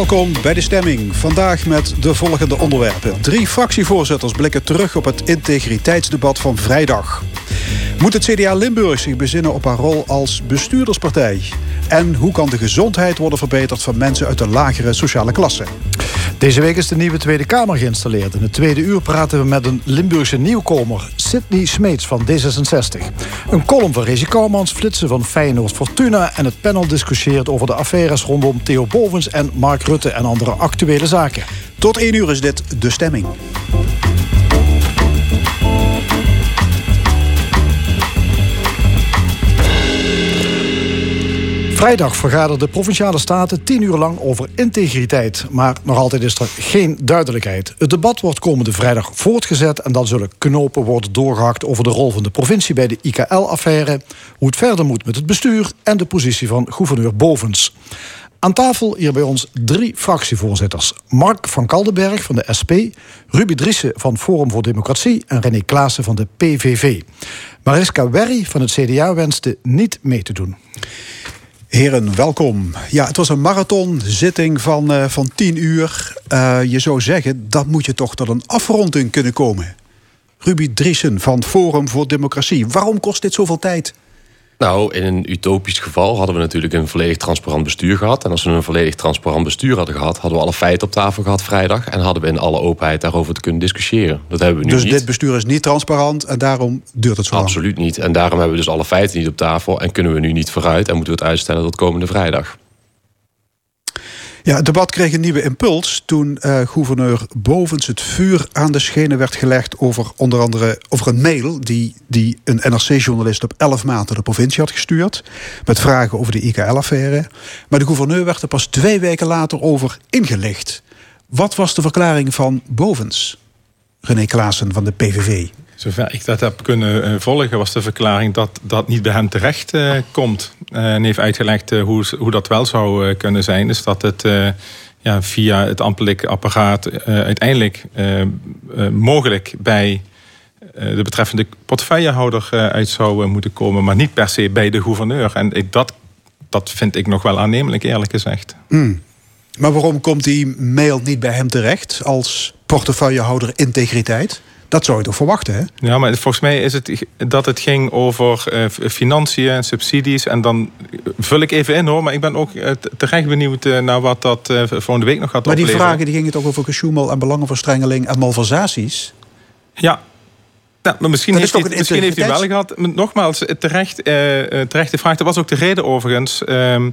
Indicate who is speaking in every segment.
Speaker 1: Welkom bij de stemming. Vandaag met de volgende onderwerpen. Drie fractievoorzitters blikken terug op het integriteitsdebat van vrijdag. Moet het CDA Limburg zich bezinnen op haar rol als bestuurderspartij? En hoe kan de gezondheid worden verbeterd van mensen uit de lagere sociale klasse?
Speaker 2: Deze week is de nieuwe Tweede Kamer geïnstalleerd. In het tweede uur praten we met een Limburgse nieuwkomer, Sidney Smeets van D66. Een column van Rezi Kouwmans, flitsen van Feyenoord Fortuna... en het panel discussieert over de affaires rondom Theo Bovens en Mark Rutte... en andere actuele zaken.
Speaker 1: Tot één uur is dit De Stemming.
Speaker 2: Vrijdag vergaderen de Provinciale Staten tien uur lang over integriteit. Maar nog altijd is er geen duidelijkheid. Het debat wordt komende vrijdag voortgezet... en dan zullen knopen worden doorgehakt over de rol van de provincie... bij de IKL-affaire, hoe het verder moet met het bestuur... en de positie van gouverneur Bovens. Aan tafel hier bij ons drie fractievoorzitters. Mark van Kaldenberg van de SP, Ruby Driessen van Forum voor Democratie... en René Klaassen van de PVV. Mariska Werry van het CDA wenste niet mee te doen.
Speaker 1: Heren, welkom. Ja, het was een marathonzitting van, uh, van tien uur. Uh, je zou zeggen, dat moet je toch tot een afronding kunnen komen. Ruby Driessen van Forum voor Democratie. Waarom kost dit zoveel tijd?
Speaker 3: Nou, in een utopisch geval hadden we natuurlijk een volledig transparant bestuur gehad. En als we een volledig transparant bestuur hadden gehad, hadden we alle feiten op tafel gehad vrijdag. En hadden we in alle openheid daarover te kunnen discussiëren. Dat hebben we nu
Speaker 1: dus
Speaker 3: niet.
Speaker 1: dit bestuur is niet transparant en daarom duurt het zo lang?
Speaker 3: Absoluut niet. En daarom hebben we dus alle feiten niet op tafel. En kunnen we nu niet vooruit en moeten we het uitstellen tot komende vrijdag.
Speaker 1: Ja, het debat kreeg een nieuwe impuls toen uh, gouverneur Bovens het vuur aan de schenen werd gelegd over onder andere over een mail die, die een NRC-journalist op 11 maanden de provincie had gestuurd. Met vragen over de IKL-affaire. Maar de gouverneur werd er pas twee weken later over ingelicht. Wat was de verklaring van Bovens? René Klaassen van de PVV.
Speaker 4: Zover ik dat heb kunnen eh, volgen, was de verklaring dat dat niet bij hem terecht uh, komt. Uh, en heeft uitgelegd hoe, hoe dat wel zou kunnen zijn. Dus dat het ja, via het ambtelijk apparaat uiteindelijk mogelijk bij de betreffende portefeuillehouder uit zou moeten komen, maar niet per se bij de gouverneur. En dat, dat vind ik nog wel aannemelijk, eerlijk gezegd.
Speaker 1: Mm. Maar waarom komt die mail niet bij hem terecht als portefeuillehouder integriteit? Dat zou je toch verwachten, hè?
Speaker 4: Ja, maar volgens mij is het dat het ging over uh, financiën en subsidies. En dan vul ik even in hoor, maar ik ben ook uh, terecht benieuwd uh, naar wat dat volgende week nog gaat
Speaker 1: maar
Speaker 4: opleveren.
Speaker 1: Maar die vragen die gingen toch over gesjoemel en belangenverstrengeling en malversaties?
Speaker 4: Ja, nou, maar misschien, heeft hij, misschien heeft hij wel gehad. Nogmaals, terecht, terecht de vraag. Dat was ook de reden overigens. Uh,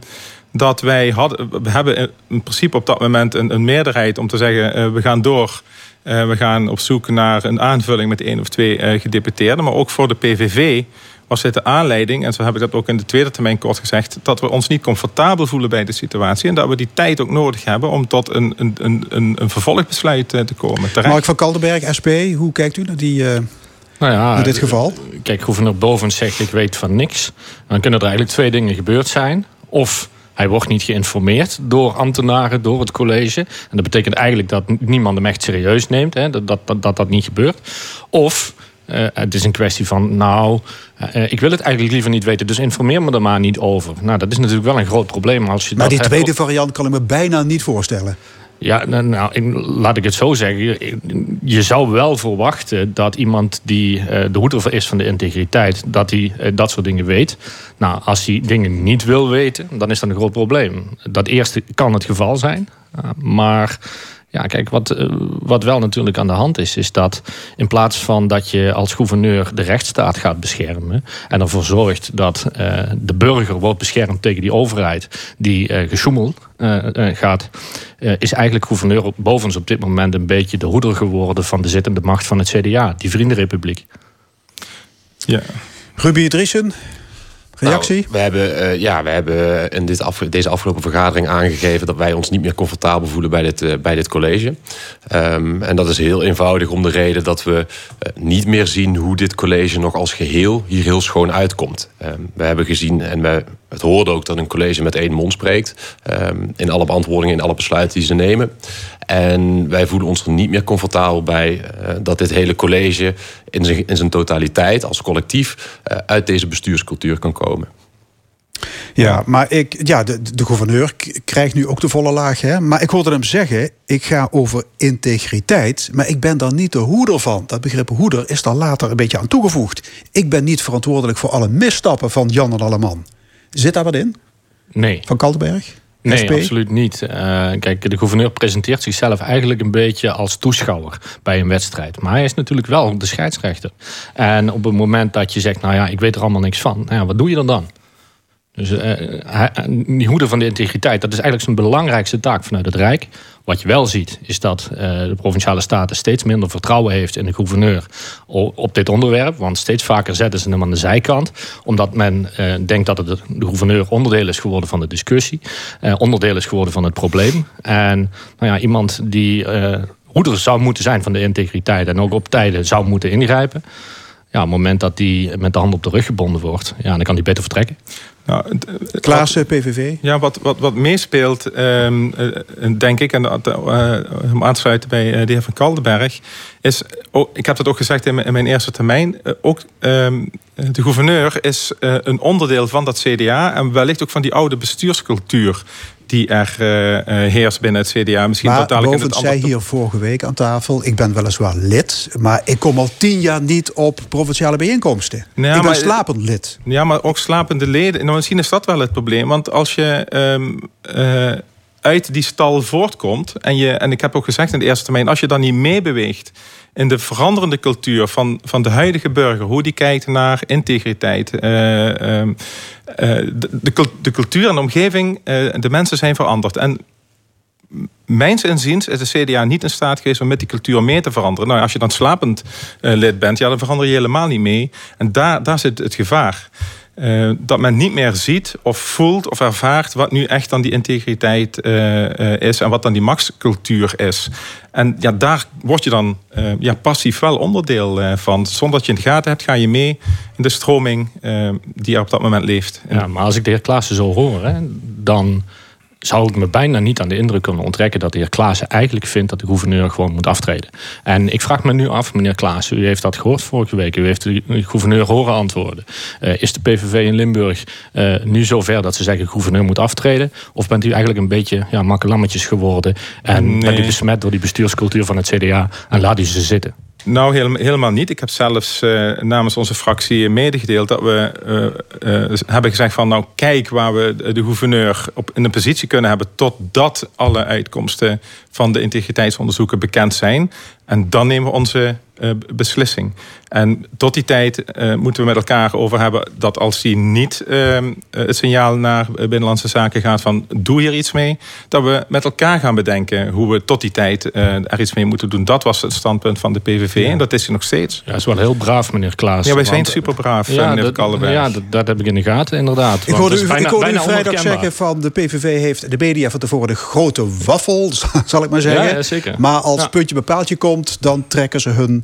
Speaker 4: dat wij hadden. We hebben in principe op dat moment een, een meerderheid om te zeggen: we gaan door we gaan op zoek naar een aanvulling met één of twee uh, gedeputeerden. Maar ook voor de PVV was dit de aanleiding, en zo heb ik dat ook in de tweede termijn kort gezegd, dat we ons niet comfortabel voelen bij de situatie. En dat we die tijd ook nodig hebben om tot een, een, een, een vervolgbesluit uh, te komen.
Speaker 1: Terecht. Mark van Kaldenberg, SP, hoe kijkt u naar, die, nou ja, naar dit geval?
Speaker 5: Kijk, gouverneur Bovens zegt ik weet van niks. Dan kunnen er eigenlijk twee dingen gebeurd zijn. Of hij wordt niet geïnformeerd door ambtenaren, door het college. En dat betekent eigenlijk dat niemand hem echt serieus neemt, hè, dat, dat, dat, dat niet gebeurt. Of uh, het is een kwestie van, nou, uh, ik wil het eigenlijk liever niet weten, dus informeer me er maar niet over. Nou, dat is natuurlijk wel een groot probleem. Als je
Speaker 1: maar
Speaker 5: dat
Speaker 1: die tweede variant kan ik me bijna niet voorstellen.
Speaker 5: Ja, nou, laat ik het zo zeggen. Je zou wel verwachten dat iemand die de hoeder is van de integriteit, dat hij dat soort dingen weet. Nou, als hij dingen niet wil weten, dan is dat een groot probleem. Dat eerste kan het geval zijn, maar. Ja, kijk, wat, wat wel natuurlijk aan de hand is, is dat in plaats van dat je als gouverneur de rechtsstaat gaat beschermen en ervoor zorgt dat uh, de burger wordt beschermd tegen die overheid die uh, gaat, is eigenlijk gouverneur bovens op dit moment een beetje de hoeder geworden van de zittende macht van het CDA, die Vriendenrepubliek.
Speaker 4: Ja.
Speaker 1: Ruby Driessen, Reactie?
Speaker 3: Nou, we hebben, uh, ja, we hebben in dit deze afgelopen vergadering aangegeven dat wij ons niet meer comfortabel voelen bij dit, uh, bij dit college. Um, en dat is heel eenvoudig om de reden dat we uh, niet meer zien hoe dit college nog als geheel hier heel schoon uitkomt. Um, we hebben gezien en we, het hoorde ook dat een college met één mond spreekt. Um, in alle beantwoordingen, in alle besluiten die ze nemen. En wij voelen ons er niet meer comfortabel bij uh, dat dit hele college in zijn, in zijn totaliteit als collectief uh, uit deze bestuurscultuur kan komen.
Speaker 1: Ja, maar ik, ja, de, de gouverneur krijgt nu ook de volle laag. Hè? Maar ik hoorde hem zeggen, ik ga over integriteit. Maar ik ben daar niet de hoeder van. Dat begrip hoeder is daar later een beetje aan toegevoegd. Ik ben niet verantwoordelijk voor alle misstappen van Jan en Alleman. Zit daar wat in?
Speaker 5: Nee.
Speaker 1: Van Kaltenberg?
Speaker 5: Nee, absoluut niet. Uh, kijk, de gouverneur presenteert zichzelf eigenlijk een beetje als toeschouwer bij een wedstrijd. Maar hij is natuurlijk wel de scheidsrechter. En op het moment dat je zegt, nou ja, ik weet er allemaal niks van. Nou ja, wat doe je dan dan? Dus uh, die hoede van de integriteit, dat is eigenlijk zijn belangrijkste taak vanuit het Rijk. Wat je wel ziet, is dat de provinciale staten steeds minder vertrouwen heeft in de gouverneur op dit onderwerp. Want steeds vaker zetten ze hem aan de zijkant. Omdat men denkt dat de gouverneur onderdeel is geworden van de discussie. onderdeel is geworden van het probleem. En nou ja, iemand die hoeder zou moeten zijn van de integriteit en ook op tijden zou moeten ingrijpen. Ja, op het moment dat die met de hand op de rug gebonden wordt, ja, dan kan hij beter vertrekken.
Speaker 1: Nou, Klaassen, PVV?
Speaker 4: Ja, wat, wat, wat meespeelt, ehm, eh, denk ik, en uh, om aansluiten bij uh, de heer Van Kaldenberg, is, oh, ik heb dat ook gezegd in mijn, in mijn eerste termijn, ook ehm, de gouverneur is een onderdeel van dat CDA en wellicht ook van die oude bestuurscultuur die er uh, heerst binnen het CDA.
Speaker 1: Misschien maar totaal in het zei hier vorige week aan tafel... ik ben weliswaar lid, maar ik kom al tien jaar niet op provinciale bijeenkomsten. Ja, ik ben slapend lid.
Speaker 4: Ja, maar ook slapende leden. Nou, misschien is dat wel het probleem. Want als je... Um, uit die stal voortkomt. En, je, en ik heb ook gezegd in de eerste termijn, als je dan niet meebeweegt in de veranderende cultuur van, van de huidige burger, hoe die kijkt naar integriteit, uh, uh, de, de, cultuur en de omgeving, uh, de mensen zijn veranderd. En mijns inziens is de CDA niet in staat geweest om met die cultuur mee te veranderen. Nou, als je dan slapend lid bent, ja, dan verander je helemaal niet mee. En daar, daar zit het gevaar. Uh, dat men niet meer ziet of voelt of ervaart wat nu echt dan die integriteit uh, uh, is en wat dan die machtscultuur is. En ja, daar word je dan ja, passief wel onderdeel van. Zonder dat je in de gaten hebt, ga je mee in de stroming die er op dat moment leeft.
Speaker 5: Ja, maar als ik de heer Klaassen zo hoor, hè, dan zou ik me bijna niet aan de indruk kunnen onttrekken dat de heer Klaassen eigenlijk vindt dat de gouverneur gewoon moet aftreden. En ik vraag me nu af, meneer Klaassen, u heeft dat gehoord vorige week, u heeft de gouverneur horen antwoorden. Uh, is de PVV in Limburg uh, nu zover dat ze zeggen de gouverneur moet aftreden? Of bent u eigenlijk een beetje ja, makkelammetjes geworden en nee. bent u besmet door die bestuurscultuur van het CDA en laat u ze zitten?
Speaker 4: Nou, helemaal niet. Ik heb zelfs uh, namens onze fractie medegedeeld dat we uh, uh, hebben gezegd van nou kijk waar we de gouverneur op in een positie kunnen hebben totdat alle uitkomsten van de integriteitsonderzoeken bekend zijn. En dan nemen we onze beslissing. En tot die tijd uh, moeten we met elkaar over hebben dat als die niet uh, het signaal naar Binnenlandse Zaken gaat van doe hier iets mee, dat we met elkaar gaan bedenken hoe we tot die tijd er iets mee moeten doen. Dat was het standpunt van de PVV en dat is hij nog steeds.
Speaker 5: Ja, dat is wel heel braaf, meneer Klaas.
Speaker 4: Ja, wij zijn super braaf, ja, meneer
Speaker 5: dat, Ja, dat, dat, heb ik in de gaten, inderdaad.
Speaker 1: Ik hoorde, u, bijna, ik hoorde u vrijdag zeggen van de PVV heeft de media van tevoren de grote waffel, zal ik maar zeggen. Ja, zeker. Maar als puntje bepaaltje komt, dan trekken ze hun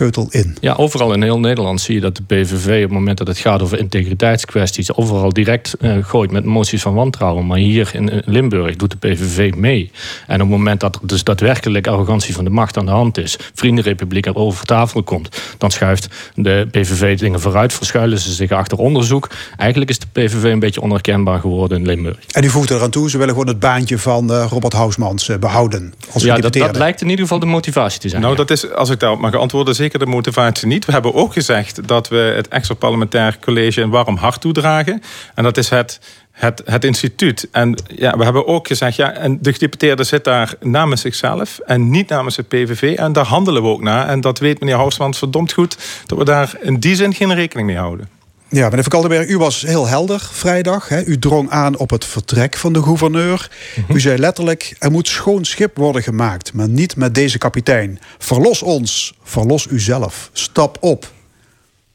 Speaker 1: keutel in.
Speaker 5: Ja, overal in heel Nederland zie je dat de PVV op het moment dat het gaat over integriteitskwesties, overal direct uh, gooit met moties van wantrouwen. Maar hier in Limburg doet de PVV mee. En op het moment dat er dus daadwerkelijk arrogantie van de macht aan de hand is, Vriendenrepubliek er over tafel komt, dan schuift de PVV dingen vooruit, verschuilen ze zich achter onderzoek. Eigenlijk is de PVV een beetje onherkenbaar geworden in Limburg.
Speaker 1: En u voegt eraan toe, ze willen gewoon het baantje van uh, Robert Hausmans uh, behouden.
Speaker 5: Als ja, dat, dat lijkt in ieder geval de motivatie te zijn.
Speaker 4: Nou, dat is, als ik daarop mag antwoorden, zeker de motivatie niet. We hebben ook gezegd dat we het extra parlementair college een warm hart toedragen. En dat is het, het, het instituut. En ja, we hebben ook gezegd, ja, en de gedeputeerde zit daar namens zichzelf en niet namens het PVV. En daar handelen we ook naar. En dat weet meneer Housman verdomd goed, dat we daar in die zin geen rekening mee houden.
Speaker 1: Ja, meneer Van Kaldenberg, u was heel helder vrijdag. Hè? U drong aan op het vertrek van de gouverneur. Mhm. U zei letterlijk, er moet schoon schip worden gemaakt, maar niet met deze kapitein. Verlos ons, verlos uzelf, stap op.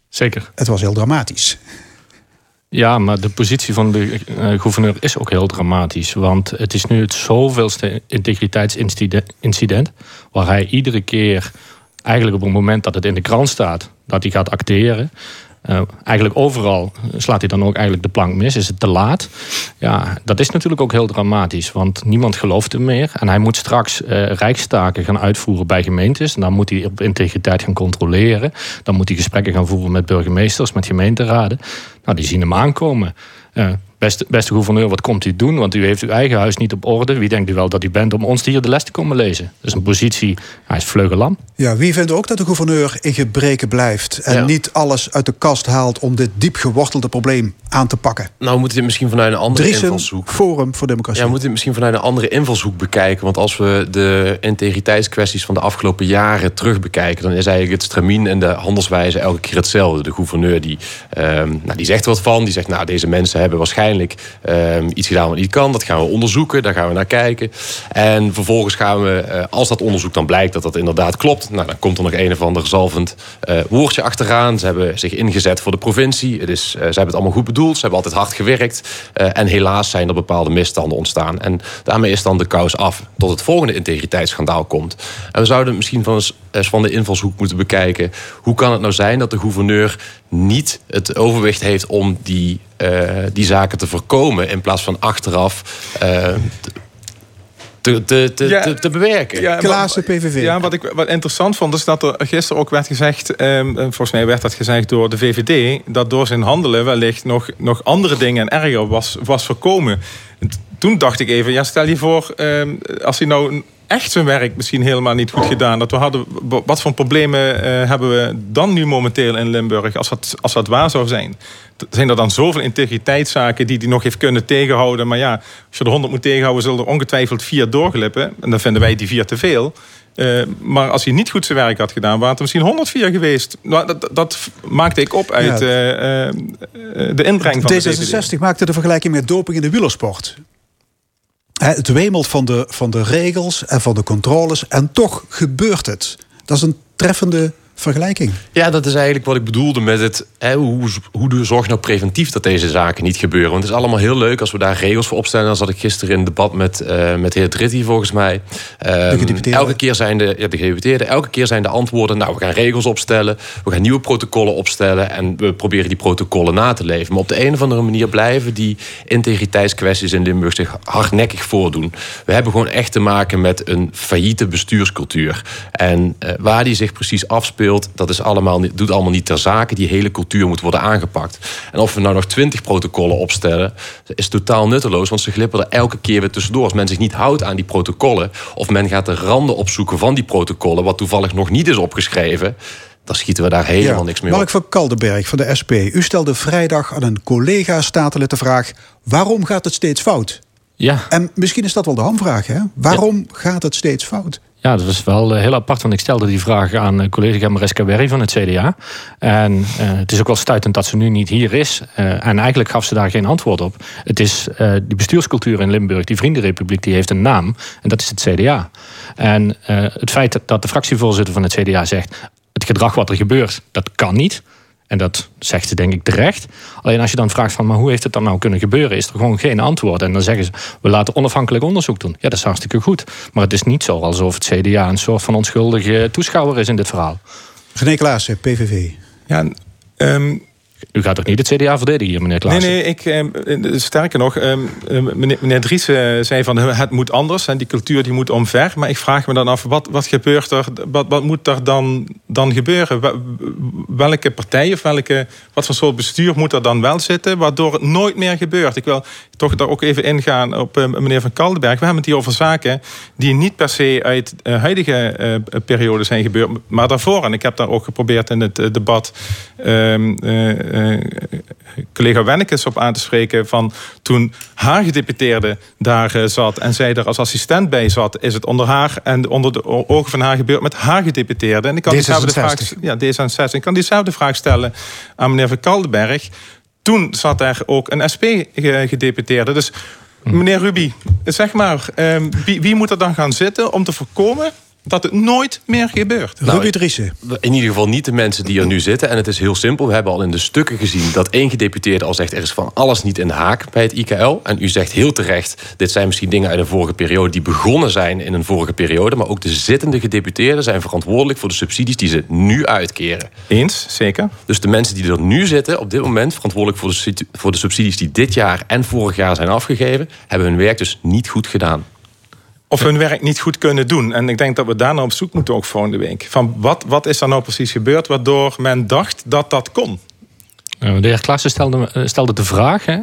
Speaker 5: Zeker.
Speaker 1: Het was heel dramatisch.
Speaker 5: Ja, maar de positie van de uh, gouverneur is ook heel dramatisch. Want het is nu het zoveelste integriteitsincident... waar hij iedere keer, eigenlijk op het moment dat het in de krant staat... dat hij gaat acteren... Uh, eigenlijk overal slaat hij dan ook eigenlijk de plank mis. Is het te laat? Ja, dat is natuurlijk ook heel dramatisch. Want niemand gelooft hem meer. En hij moet straks uh, rijkstaken gaan uitvoeren bij gemeentes. En dan moet hij op integriteit gaan controleren. Dan moet hij gesprekken gaan voeren met burgemeesters, met gemeenteraden. Nou, die zien hem aankomen. Uh, beste, beste gouverneur, wat komt u doen? Want u heeft uw eigen huis niet op orde. Wie denkt u wel dat u bent om ons hier de les te komen lezen? Dat is een positie, hij is vleugelam.
Speaker 1: Ja, wie vindt ook dat de gouverneur in gebreken blijft... en niet alles uit de kast haalt om dit diep gewortelde probleem aan te pakken?
Speaker 3: Nou, we moeten dit misschien vanuit een andere
Speaker 1: Driesen,
Speaker 3: invalshoek...
Speaker 1: Forum voor Democratie.
Speaker 3: Ja, we moeten dit misschien vanuit een andere invalshoek bekijken. Want als we de integriteitskwesties van de afgelopen jaren terug bekijken... dan is eigenlijk het stramien en de handelswijze elke keer hetzelfde. De gouverneur die, ehm, nou, die zegt wat van. Die zegt, nou, deze mensen hebben waarschijnlijk ehm, iets gedaan wat niet kan. Dat gaan we onderzoeken, daar gaan we naar kijken. En vervolgens gaan we, eh, als dat onderzoek dan blijkt dat dat inderdaad klopt... Nou, dan komt er nog een of ander zalvend uh, woordje achteraan. Ze hebben zich ingezet voor de provincie. Het is, uh, ze hebben het allemaal goed bedoeld. Ze hebben altijd hard gewerkt. en helaas zijn er bepaalde misstanden ontstaan. En daarmee is dan de kous af tot het volgende integriteitsschandaal komt. En we zouden misschien van eens van de invalshoek moeten bekijken... hoe kan het nou zijn dat de gouverneur niet het overwicht heeft om die, uh, die zaken te voorkomen... in plaats van achteraf uh, te, te, te, ja, te, bewerken.
Speaker 1: Ja, Klaassen, PVV.
Speaker 4: Ja, wat ik wat interessant vond, is dat er gisteren ook werd gezegd... Um, volgens mij werd dat gezegd door de VVD... dat door zijn handelen wellicht nog, nog andere dingen en erger was, was voorkomen. Toen dacht ik even, ja, stel je voor... Um, als hij nou echt zijn werk misschien helemaal niet goed gedaan. Dat we hadden, wat voor problemen uh, hebben we dan nu momenteel in Limburg als dat, als dat waar zou zijn? Zijn er dan zoveel integriteitszaken die hij nog heeft kunnen tegenhouden? Maar ja, als je de 100 moet tegenhouden, zullen er ongetwijfeld vier doorglippen. En dan vinden wij die vier te veel. Uh, maar als hij niet goed zijn werk had gedaan, waren het misschien 104 geweest. Nou, dat, dat maakte ik op uit ja. uh, de inbreng van
Speaker 1: D66 de maakte de vergelijking met doping in de wielersport. Het wemelt van de, van de regels en van de controles en toch gebeurt het. Dat is een treffende vergelijking.
Speaker 3: Ja, dat is eigenlijk wat ik bedoelde met het... Hè, hoe, hoe zorg je nou preventief dat deze zaken niet gebeuren? Want het is allemaal heel leuk als we daar regels voor opstellen. Dan zat ik gisteren in debat met, uh, met de heer Dritti volgens mij. Um, elke keer zijn de, ja, de gedeputeerden, elke keer zijn de antwoorden... nou, we gaan regels opstellen, we gaan nieuwe protocollen opstellen... en we proberen die protocollen na te leven. Maar op de een of andere manier blijven die integriteitskwesties in Limburg... zich hardnekkig voordoen. We hebben gewoon echt te maken met een failliete bestuurscultuur. En uh, waar die zich precies afspeelt dat is allemaal, doet allemaal niet ter zake. Die hele cultuur moet worden aangepakt. En of we nou nog twintig protocollen opstellen, is totaal nutteloos. Want ze glippen er elke keer weer tussendoor. Als men zich niet houdt aan die protocollen, of men gaat de randen opzoeken van die protocollen, wat toevallig nog niet is opgeschreven dan schieten we daar helemaal niks meer
Speaker 1: Mark
Speaker 3: op.
Speaker 1: van Kaldenberg van de SP. U stelde vrijdag aan een collega-statenlid de vraag... waarom gaat het steeds fout?
Speaker 5: Ja.
Speaker 1: En misschien is dat wel de hamvraag, hè? Waarom ja. gaat het steeds fout?
Speaker 5: Ja, dat was wel heel apart, want ik stelde die vraag aan collega Mariska Werry van het CDA. En uh, het is ook wel stuitend dat ze nu niet hier is. En eigenlijk gaf ze daar geen antwoord op. Het is uh, die bestuurscultuur in Limburg, die Vriendenrepubliek, die heeft een naam. En dat is het CDA. En het feit dat de fractievoorzitter van het CDA zegt... het gedrag wat er gebeurt, dat kan niet... En dat zegt ze denk ik terecht. Alleen als je dan vraagt van, maar hoe heeft het dan nou kunnen gebeuren? Is er gewoon geen antwoord. En dan zeggen ze, we laten onafhankelijk onderzoek doen. Ja, dat is hartstikke goed. Maar het is niet zo alsof het CDA een soort van onschuldige toeschouwer is in dit verhaal.
Speaker 1: René Klaassen, PVV.
Speaker 4: Ja, um,
Speaker 5: u gaat toch niet het CDA verdedigen hier, meneer Klaassen?
Speaker 4: Nee, nee, ik, eh, sterker nog, eh, meneer, Dries eh, zei van het moet anders en die cultuur die moet omver. Maar ik vraag me dan af, wat, wat gebeurt er, wat, wat moet er dan, dan gebeuren? Welke partij of welke, wat voor soort bestuur moet er dan wel zitten, waardoor het nooit meer gebeurt? Ik wil toch daar ook even ingaan op meneer Van Kaldenberg. We hebben het hier over zaken die niet per se uit uh, huidige periode zijn gebeurd, maar daarvoor. En ik heb daar ook geprobeerd in het debat ehm, collega Wennekes op aan te spreken van toen haar gedeputeerde daar zat en zij er als assistent bij zat, is het onder haar en onder de ogen van haar gebeurd met haar gedeputeerde. En ik kan diezelfde vraag, ja, D66. Ik kan diezelfde vraag stellen aan meneer Van Kaldenberg toen zat er ook een SP-gedeputeerde. Dus meneer Ruby, zeg maar, wie, wie moet er dan gaan zitten om te voorkomen dat het nooit meer gebeurt.
Speaker 1: Nou, Ruby Driessen.
Speaker 3: In ieder geval niet de mensen die er nu zitten. En het is heel simpel. We hebben al in de stukken gezien dat één gedeputeerde al zegt... er is van alles niet in de haak bij het IKL. En u zegt heel terecht, dit zijn misschien dingen uit een vorige periode... die begonnen zijn in een vorige periode. Maar ook de zittende gedeputeerden zijn verantwoordelijk... voor de subsidies die ze nu uitkeren.
Speaker 4: Eens, zeker.
Speaker 3: Dus de mensen die er nu zitten, op dit moment... verantwoordelijk voor de, voor de subsidies die dit jaar en vorig jaar zijn afgegeven... hebben hun werk dus niet goed gedaan
Speaker 4: of hun werk niet goed kunnen doen. En ik denk dat we daar nou op zoek moeten ook volgende week. Van wat, wat is er nou precies gebeurd waardoor men dacht dat dat kon?
Speaker 5: De heer Klaassen stelde, stelde de vraag hè,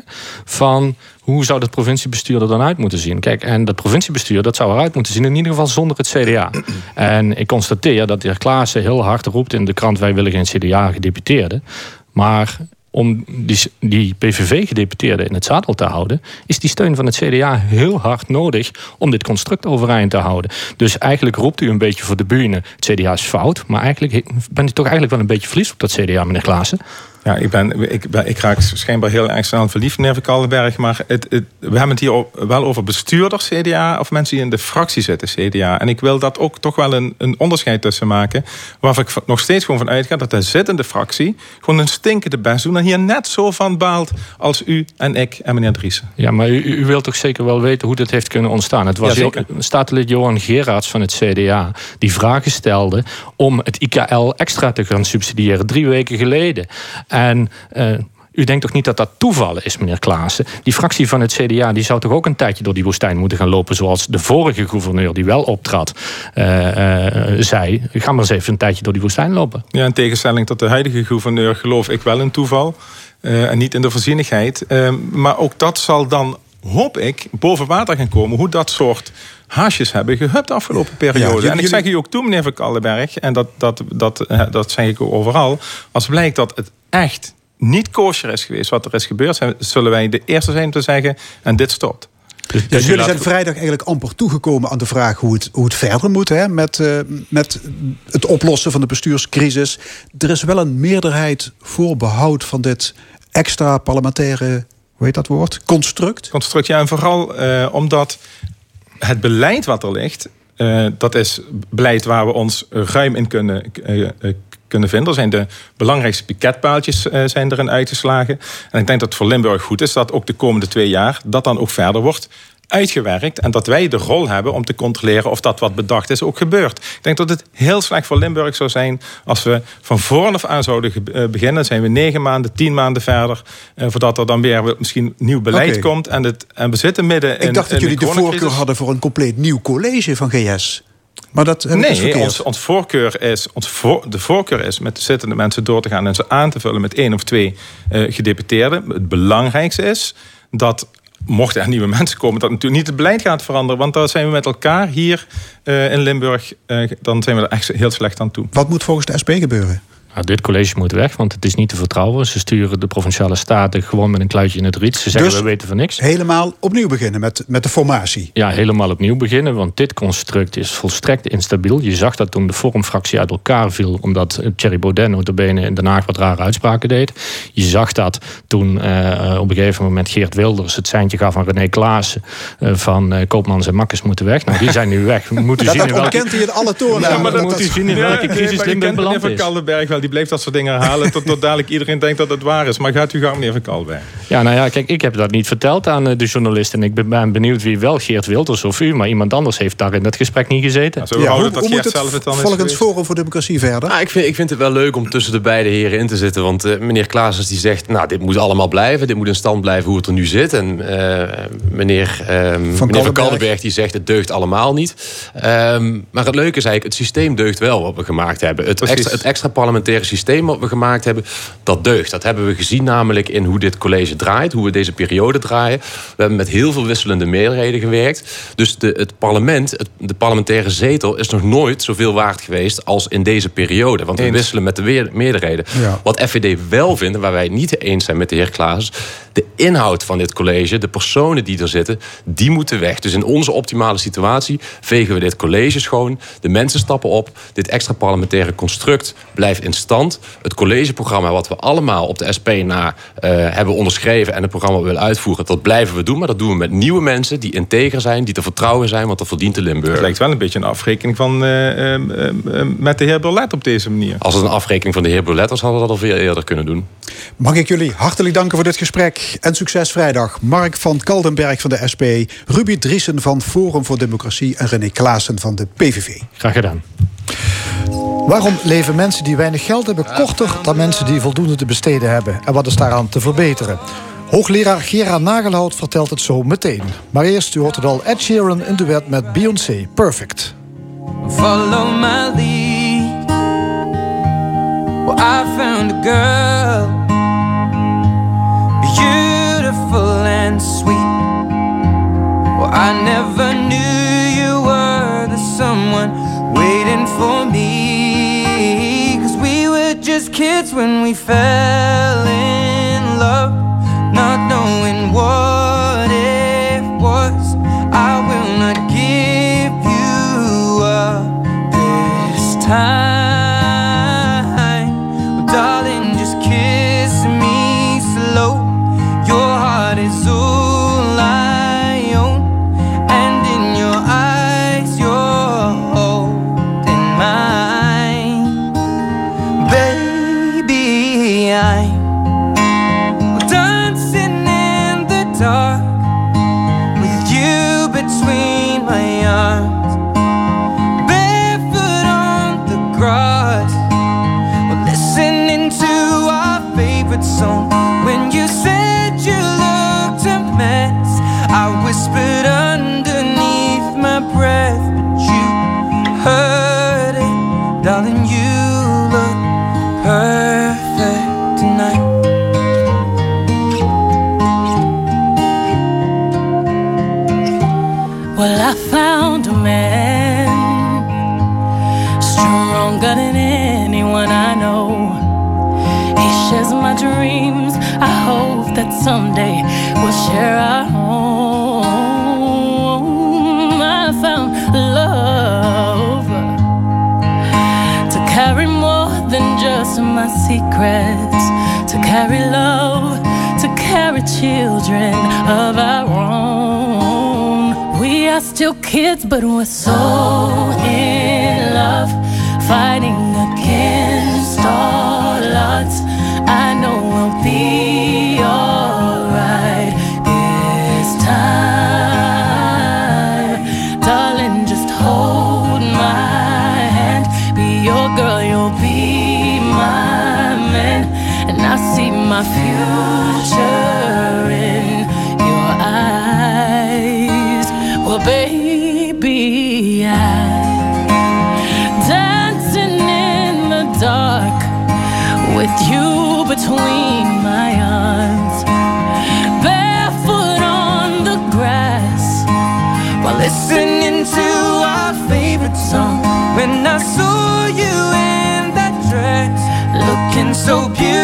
Speaker 5: van hoe zou het provinciebestuur er dan uit moeten zien? Kijk, en dat provinciebestuur dat zou eruit moeten zien, in ieder geval zonder het CDA. En ik constateer dat de heer Klaassen heel hard roept in de krant: wij willen geen CDA-gedeputeerden. Maar om die, die PVV-gedeputeerden in het zadel te houden, is die steun van het CDA heel hard nodig om dit construct overeind te houden. Dus eigenlijk roept u een beetje voor de bühne: het CDA is fout, maar eigenlijk bent u toch eigenlijk wel een beetje verlies op dat CDA, meneer Klaassen.
Speaker 4: Ja, ik, ben, ik, ben, ik raak schijnbaar heel erg snel verliefd, meneer Van Maar het, het, we hebben het hier wel over bestuurders CDA... of mensen die in de fractie zitten CDA. En ik wil dat ook toch wel een, een onderscheid tussen maken... waar ik nog steeds gewoon van uitga... dat de zittende fractie gewoon een stinkende best doen... en hier net zo van baalt als u en ik en meneer Driessen.
Speaker 5: Ja, maar u, u wilt toch zeker wel weten hoe dit heeft kunnen ontstaan? Het was ja, staatslid Johan Gerards van het CDA... die vragen stelde om het IKL extra te gaan subsidiëren... drie weken geleden... En uh, u denkt toch niet dat dat toeval is, meneer Klaassen? Die fractie van het CDA die zou toch ook een tijdje door die woestijn moeten gaan lopen... zoals de vorige gouverneur die wel optrad, uh, uh, zei. Ga maar eens even een tijdje door die woestijn lopen.
Speaker 4: Ja, in tegenstelling tot de huidige gouverneur geloof ik wel in toeval. en niet in de voorzienigheid. maar ook dat zal dan, hoop ik, boven water gaan komen. Hoe dat soort haasjes hebben gehupt de afgelopen periode. en ik zeg u ook toe, meneer Van Kallenberg... en dat, dat, dat, dat zeg ik ook overal... als blijkt dat het echt niet kosher is geweest wat er is gebeurd, zullen wij de eerste zijn om te zeggen: en dit stopt.
Speaker 1: Dus, dus jullie zijn vrijdag eigenlijk amper toegekomen aan de vraag hoe het, hoe het verder moet hè, met, uh, met het oplossen van de bestuurscrisis. Er is wel een meerderheid voor behoud van dit extra parlementaire, hoe heet dat woord? Construct?
Speaker 4: Construct, ja, en vooral uh, omdat het beleid wat er ligt, uh, dat is beleid waar we ons ruim in kunnen kunnen vinden. Er zijn de belangrijkste piketpaaltjes uh, zijn erin uitgeslagen. En ik denk dat het voor Limburg goed is dat ook de komende twee jaar dat dan ook verder wordt uitgewerkt. En dat wij de rol hebben om te controleren of dat wat bedacht is ook gebeurt. Ik denk dat het heel slecht voor Limburg zou zijn als we van voren af aan zouden eh, beginnen. Zijn we negen maanden, tien maanden verder. Eh, voordat er dan weer misschien nieuw beleid komt. En, het, en we zitten midden
Speaker 1: in. Ik dacht dat jullie de, de voorkeur hadden voor een compleet nieuw college van GS. Maar dat
Speaker 4: nee, ons, ons, voorkeur is, ons voor, de voorkeur is met de zittende mensen door te gaan en ze aan te vullen met één of twee uh, gedeputeerden. Het belangrijkste is dat mochten er nieuwe mensen komen, dat natuurlijk niet het beleid gaat veranderen. Want dan zijn we met elkaar hier uh, in Limburg, uh, dan zijn we er echt heel slecht aan toe.
Speaker 1: Wat moet volgens de SP gebeuren?
Speaker 5: Nou, dit college moet weg, want het is niet te vertrouwen. Ze sturen de provinciale staten gewoon met een kluitje in het riet. Ze zeggen, dus we weten van niks.
Speaker 1: helemaal opnieuw beginnen met, met de formatie?
Speaker 5: Ja, helemaal opnieuw beginnen, want dit construct is volstrekt instabiel. Je zag dat toen de Forumfractie uit elkaar viel... omdat Thierry Baudet notabene in Den Haag wat rare uitspraken deed. Je zag dat toen uh, op een gegeven moment Geert Wilders... het seintje gaf aan René Klaassen... Uh, van uh, Koopmans en Makkers moeten weg. Nou, die zijn nu weg.
Speaker 1: We moeten dat zien dat welke... hij in alle toren.
Speaker 5: Ja, maar dan moet u zien in welke crisis Limburg beland is
Speaker 4: die bleef dat soort dingen herhalen... tot, tot dadelijk iedereen denkt dat het waar is. Maar gaat u gang, meneer Van Kalberg.
Speaker 5: Ja, nou ja, kijk, ik heb dat niet verteld aan eh, de journalist. En ik ben benieuwd wie wel, Geert Wilders of u... maar iemand anders heeft daar in dat gesprek niet gezeten.
Speaker 1: Ja, hoe, dat hoe moet het, zelf het dan volgens Forum voor Democratie verder?
Speaker 3: Nou, ik, vind, ik vind het wel leuk om tussen de beide heren in te zitten. Want uh, meneer Klaasens die zegt... nou, dit moet allemaal blijven. Dit moet in stand blijven hoe het er nu zit. En uh, meneer, um, van, meneer van Kaldenberg die zegt... het deugt allemaal niet. Um, maar het leuke is eigenlijk... het systeem deugt wel wat we gemaakt hebben. Het extra, het extra parlementaire systeem wat we gemaakt hebben, dat deugt. Dat hebben we gezien namelijk in hoe dit college draait, hoe we deze periode draaien. We hebben met heel veel wisselende meerderheden gewerkt. Dus de, het parlement, het, de parlementaire zetel, is nog nooit zoveel waard geweest als in deze periode. Want we wisselen met de meerderheden. Wat FVD wel vindt, waar wij het niet eens zijn met de heer Klaas, de inhoud van dit college, de personen die er zitten, die moeten weg. Dus in onze optimale situatie vegen we dit college schoon. De mensen stappen op. Dit extra parlementaire construct blijft in stand het collegeprogramma wat we allemaal op de SP na uh, hebben onderschreven en het programma willen uitvoeren, dat blijven we doen. Maar dat doen we met nieuwe mensen die integer zijn, die te vertrouwen zijn, want dat verdient de Limburg.
Speaker 4: Het lijkt wel een beetje een afrekening van, uh, uh, met de heer Burlet op deze manier.
Speaker 3: Als het een afrekening van de heer Burlet was, hadden we dat al veel eerder kunnen doen.
Speaker 1: Mag ik jullie hartelijk danken voor dit gesprek en succes vrijdag. Mark van Kaldenberg van de SP, Ruby Driessen van Forum voor Democratie en René Klaassen van de PVV.
Speaker 5: Graag gedaan.
Speaker 2: Waarom leven mensen die weinig geld hebben korter dan mensen die voldoende te besteden hebben? En wat is daaraan te verbeteren? Hoogleraar Gera Nagelhout vertelt het zo meteen. Maar eerst, u hoort het al, Ed Sheeran in de wet met Beyoncé. Perfect. Follow my lead. Well, I found a girl.
Speaker 6: Beautiful and sweet. Well, I never knew you were the someone waiting for me. Days when we fell in love, not knowing what it was. I will not give you up this time.
Speaker 7: Share our home. I found love to carry more than just my secrets, to carry love, to carry children of our own. We are still kids, but we're so in love, fighting against all odds. With you between my arms, barefoot on the grass, while listening to our favorite song. When I saw you in that dress, looking so beautiful,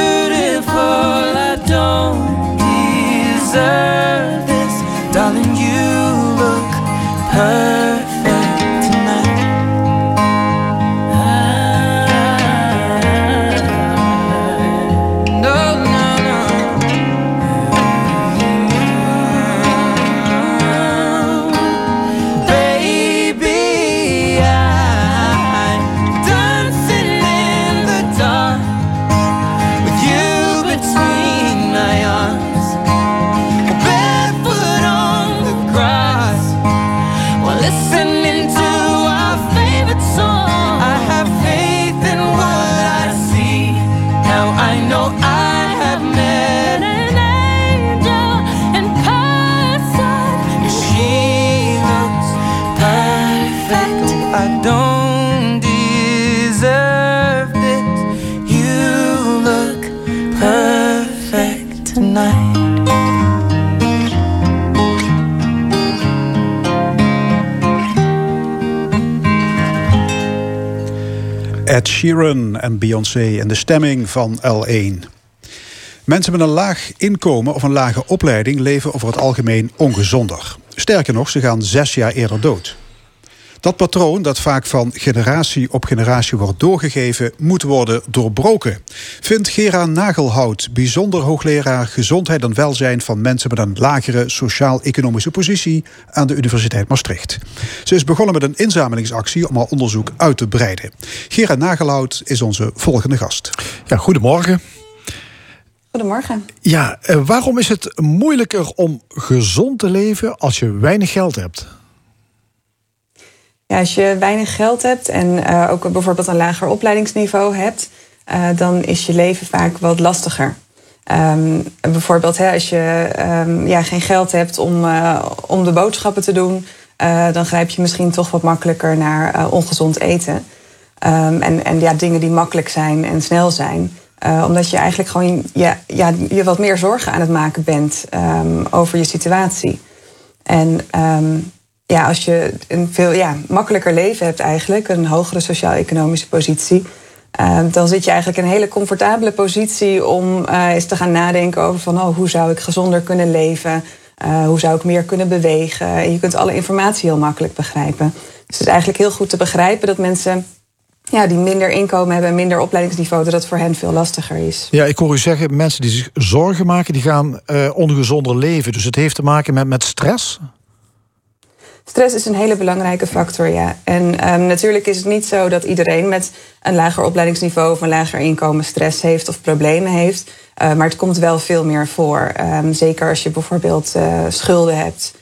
Speaker 1: Sheeran en Beyoncé en de stemming van L1. Mensen met een laag inkomen of een lage opleiding leven over het algemeen ongezonder. Sterker nog, ze gaan zes jaar eerder dood. Dat patroon, dat vaak van generatie op generatie wordt doorgegeven, moet worden doorbroken. Vindt Gera Nagelhout, bijzonder hoogleraar gezondheid en welzijn van mensen met een lagere sociaal-economische positie aan de Universiteit Maastricht. Ze is begonnen met een inzamelingsactie om haar onderzoek uit te breiden. Gera Nagelhout is onze volgende gast.
Speaker 2: Ja, goedemorgen.
Speaker 8: Goedemorgen.
Speaker 2: Ja, eh, waarom is het moeilijker om gezond te leven als je weinig geld hebt?
Speaker 8: Ja, als je weinig geld hebt en uh, ook bijvoorbeeld een lager opleidingsniveau hebt, uh, dan is je leven vaak wat lastiger. Um, bijvoorbeeld hè, als je um, ja, geen geld hebt om, uh, om de boodschappen te doen, dan grijp je misschien toch wat makkelijker naar ongezond eten. Um, en en ja, dingen die makkelijk zijn en snel zijn. omdat je eigenlijk gewoon ja, ja, je wat meer zorgen aan het maken bent over je situatie. En ja, als je een veel ja, makkelijker leven hebt eigenlijk, een hogere sociaal-economische positie, dan zit je eigenlijk in een hele comfortabele positie om eens te gaan nadenken over van oh, hoe zou ik gezonder kunnen leven? hoe zou ik meer kunnen bewegen? En je kunt alle informatie heel makkelijk begrijpen. Dus het is eigenlijk heel goed te begrijpen dat mensen ja, die minder inkomen hebben en minder opleidingsniveau, dat het voor hen veel lastiger is.
Speaker 2: Ja, ik hoor u zeggen, mensen die zich zorgen maken, die gaan uh, ongezonder leven. Dus het heeft te maken met, met stress?
Speaker 8: Stress is een hele belangrijke factor, ja. En um, natuurlijk is het niet zo dat iedereen met een lager opleidingsniveau of een lager inkomen stress heeft of problemen heeft. Uh, maar het komt wel veel meer voor. Um, zeker als je bijvoorbeeld uh, schulden hebt.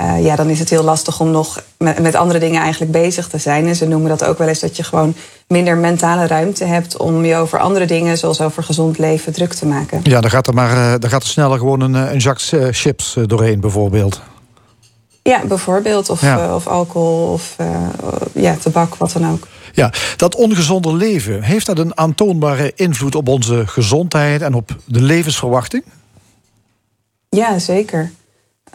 Speaker 8: Uh, ja, dan is het heel lastig om nog met, andere dingen eigenlijk bezig te zijn. En ze noemen dat ook wel eens dat je gewoon minder mentale ruimte hebt om je over andere dingen, zoals over gezond leven, druk te maken.
Speaker 2: Ja, dan gaat er, maar, dan gaat er sneller gewoon een, een zak chips doorheen, bijvoorbeeld.
Speaker 8: Ja, bijvoorbeeld. Of, ja. Uh, of alcohol of ja, tabak, wat dan ook.
Speaker 2: Ja, dat ongezonde leven, heeft dat een aantoonbare invloed op onze gezondheid en op de levensverwachting?
Speaker 8: Ja, zeker.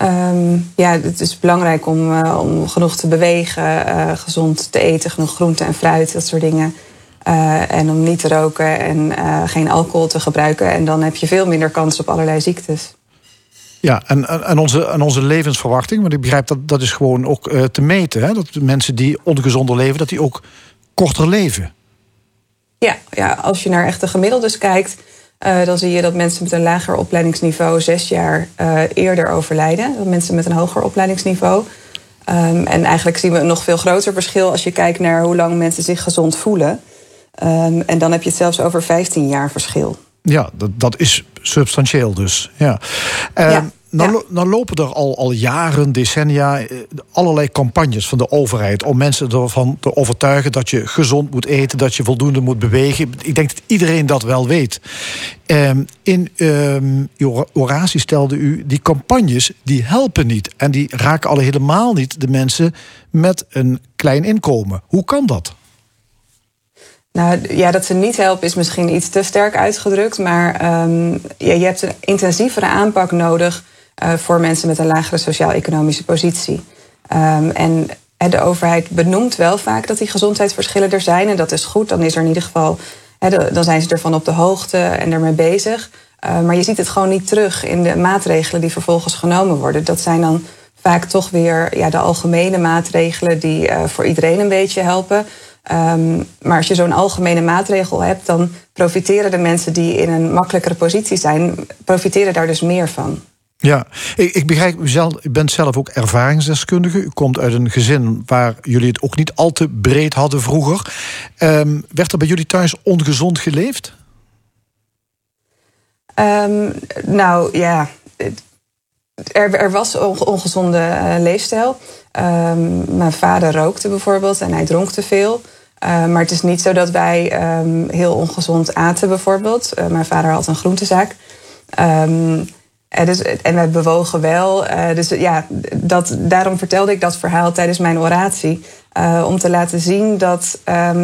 Speaker 8: Um, ja, het is belangrijk om, uh, om genoeg te bewegen, gezond te eten, genoeg groente en fruit, dat soort dingen. En om niet te roken en geen alcohol te gebruiken. En dan heb je veel minder kans op allerlei ziektes.
Speaker 2: Ja, en, en, onze, en onze levensverwachting, want ik begrijp dat dat is gewoon ook te meten. Hè? Dat mensen die ongezonder leven, dat die ook korter leven.
Speaker 8: Ja, ja, als je naar echte gemiddeldes kijkt, uh, dan zie je dat mensen met een lager opleidingsniveau zes jaar uh, eerder overlijden dan mensen met een hoger opleidingsniveau. Um, en eigenlijk zien we een nog veel groter verschil als je kijkt naar hoe lang mensen zich gezond voelen. Um, en dan heb je het zelfs over 15 jaar verschil.
Speaker 2: Ja, dat, dat is substantieel dus. Ja. Ja. Nou, ja. nou, lopen er al, al jaren, decennia, eh, allerlei campagnes van de overheid om mensen ervan te overtuigen dat je gezond moet eten, dat je voldoende moet bewegen. Ik denk dat iedereen dat wel weet. Um, in um, uw oratie stelde u, die campagnes die helpen niet. En die raken al helemaal niet de mensen met een klein inkomen. Hoe kan dat?
Speaker 8: Nou ja, dat ze niet helpen is misschien iets te sterk uitgedrukt. Maar um, ja, je hebt een intensievere aanpak nodig uh, voor mensen met een lagere sociaal-economische positie. Um, en de overheid benoemt wel vaak dat die gezondheidsverschillen er zijn. En dat is goed. Dan is er in ieder geval. Dan zijn ze ervan op de hoogte en ermee bezig. Uh, maar je ziet het gewoon niet terug in de maatregelen die vervolgens genomen worden. Dat zijn dan vaak toch weer ja, de algemene maatregelen die uh, voor iedereen een beetje helpen. Um, maar als je zo'n algemene maatregel hebt, dan profiteren de mensen die in een makkelijkere positie zijn, profiteren daar dus meer van.
Speaker 2: Ja, ik, ik begrijp, u, zelf, u bent zelf ook ervaringsdeskundige. U komt uit een gezin waar jullie het ook niet al te breed hadden vroeger. Um, werd er bij jullie thuis ongezond geleefd?
Speaker 8: Um, nou ja, er, er was ongezonde uh, leefstijl. Um, mijn vader rookte bijvoorbeeld en hij dronk te veel. Uh, maar het is niet zo dat wij um, heel ongezond aten bijvoorbeeld. Uh, mijn vader had een groentezaak. En, dus, en wij bewogen wel. Uh, dus ja, dat, daarom vertelde ik dat verhaal tijdens mijn oratie. Uh, om te laten zien dat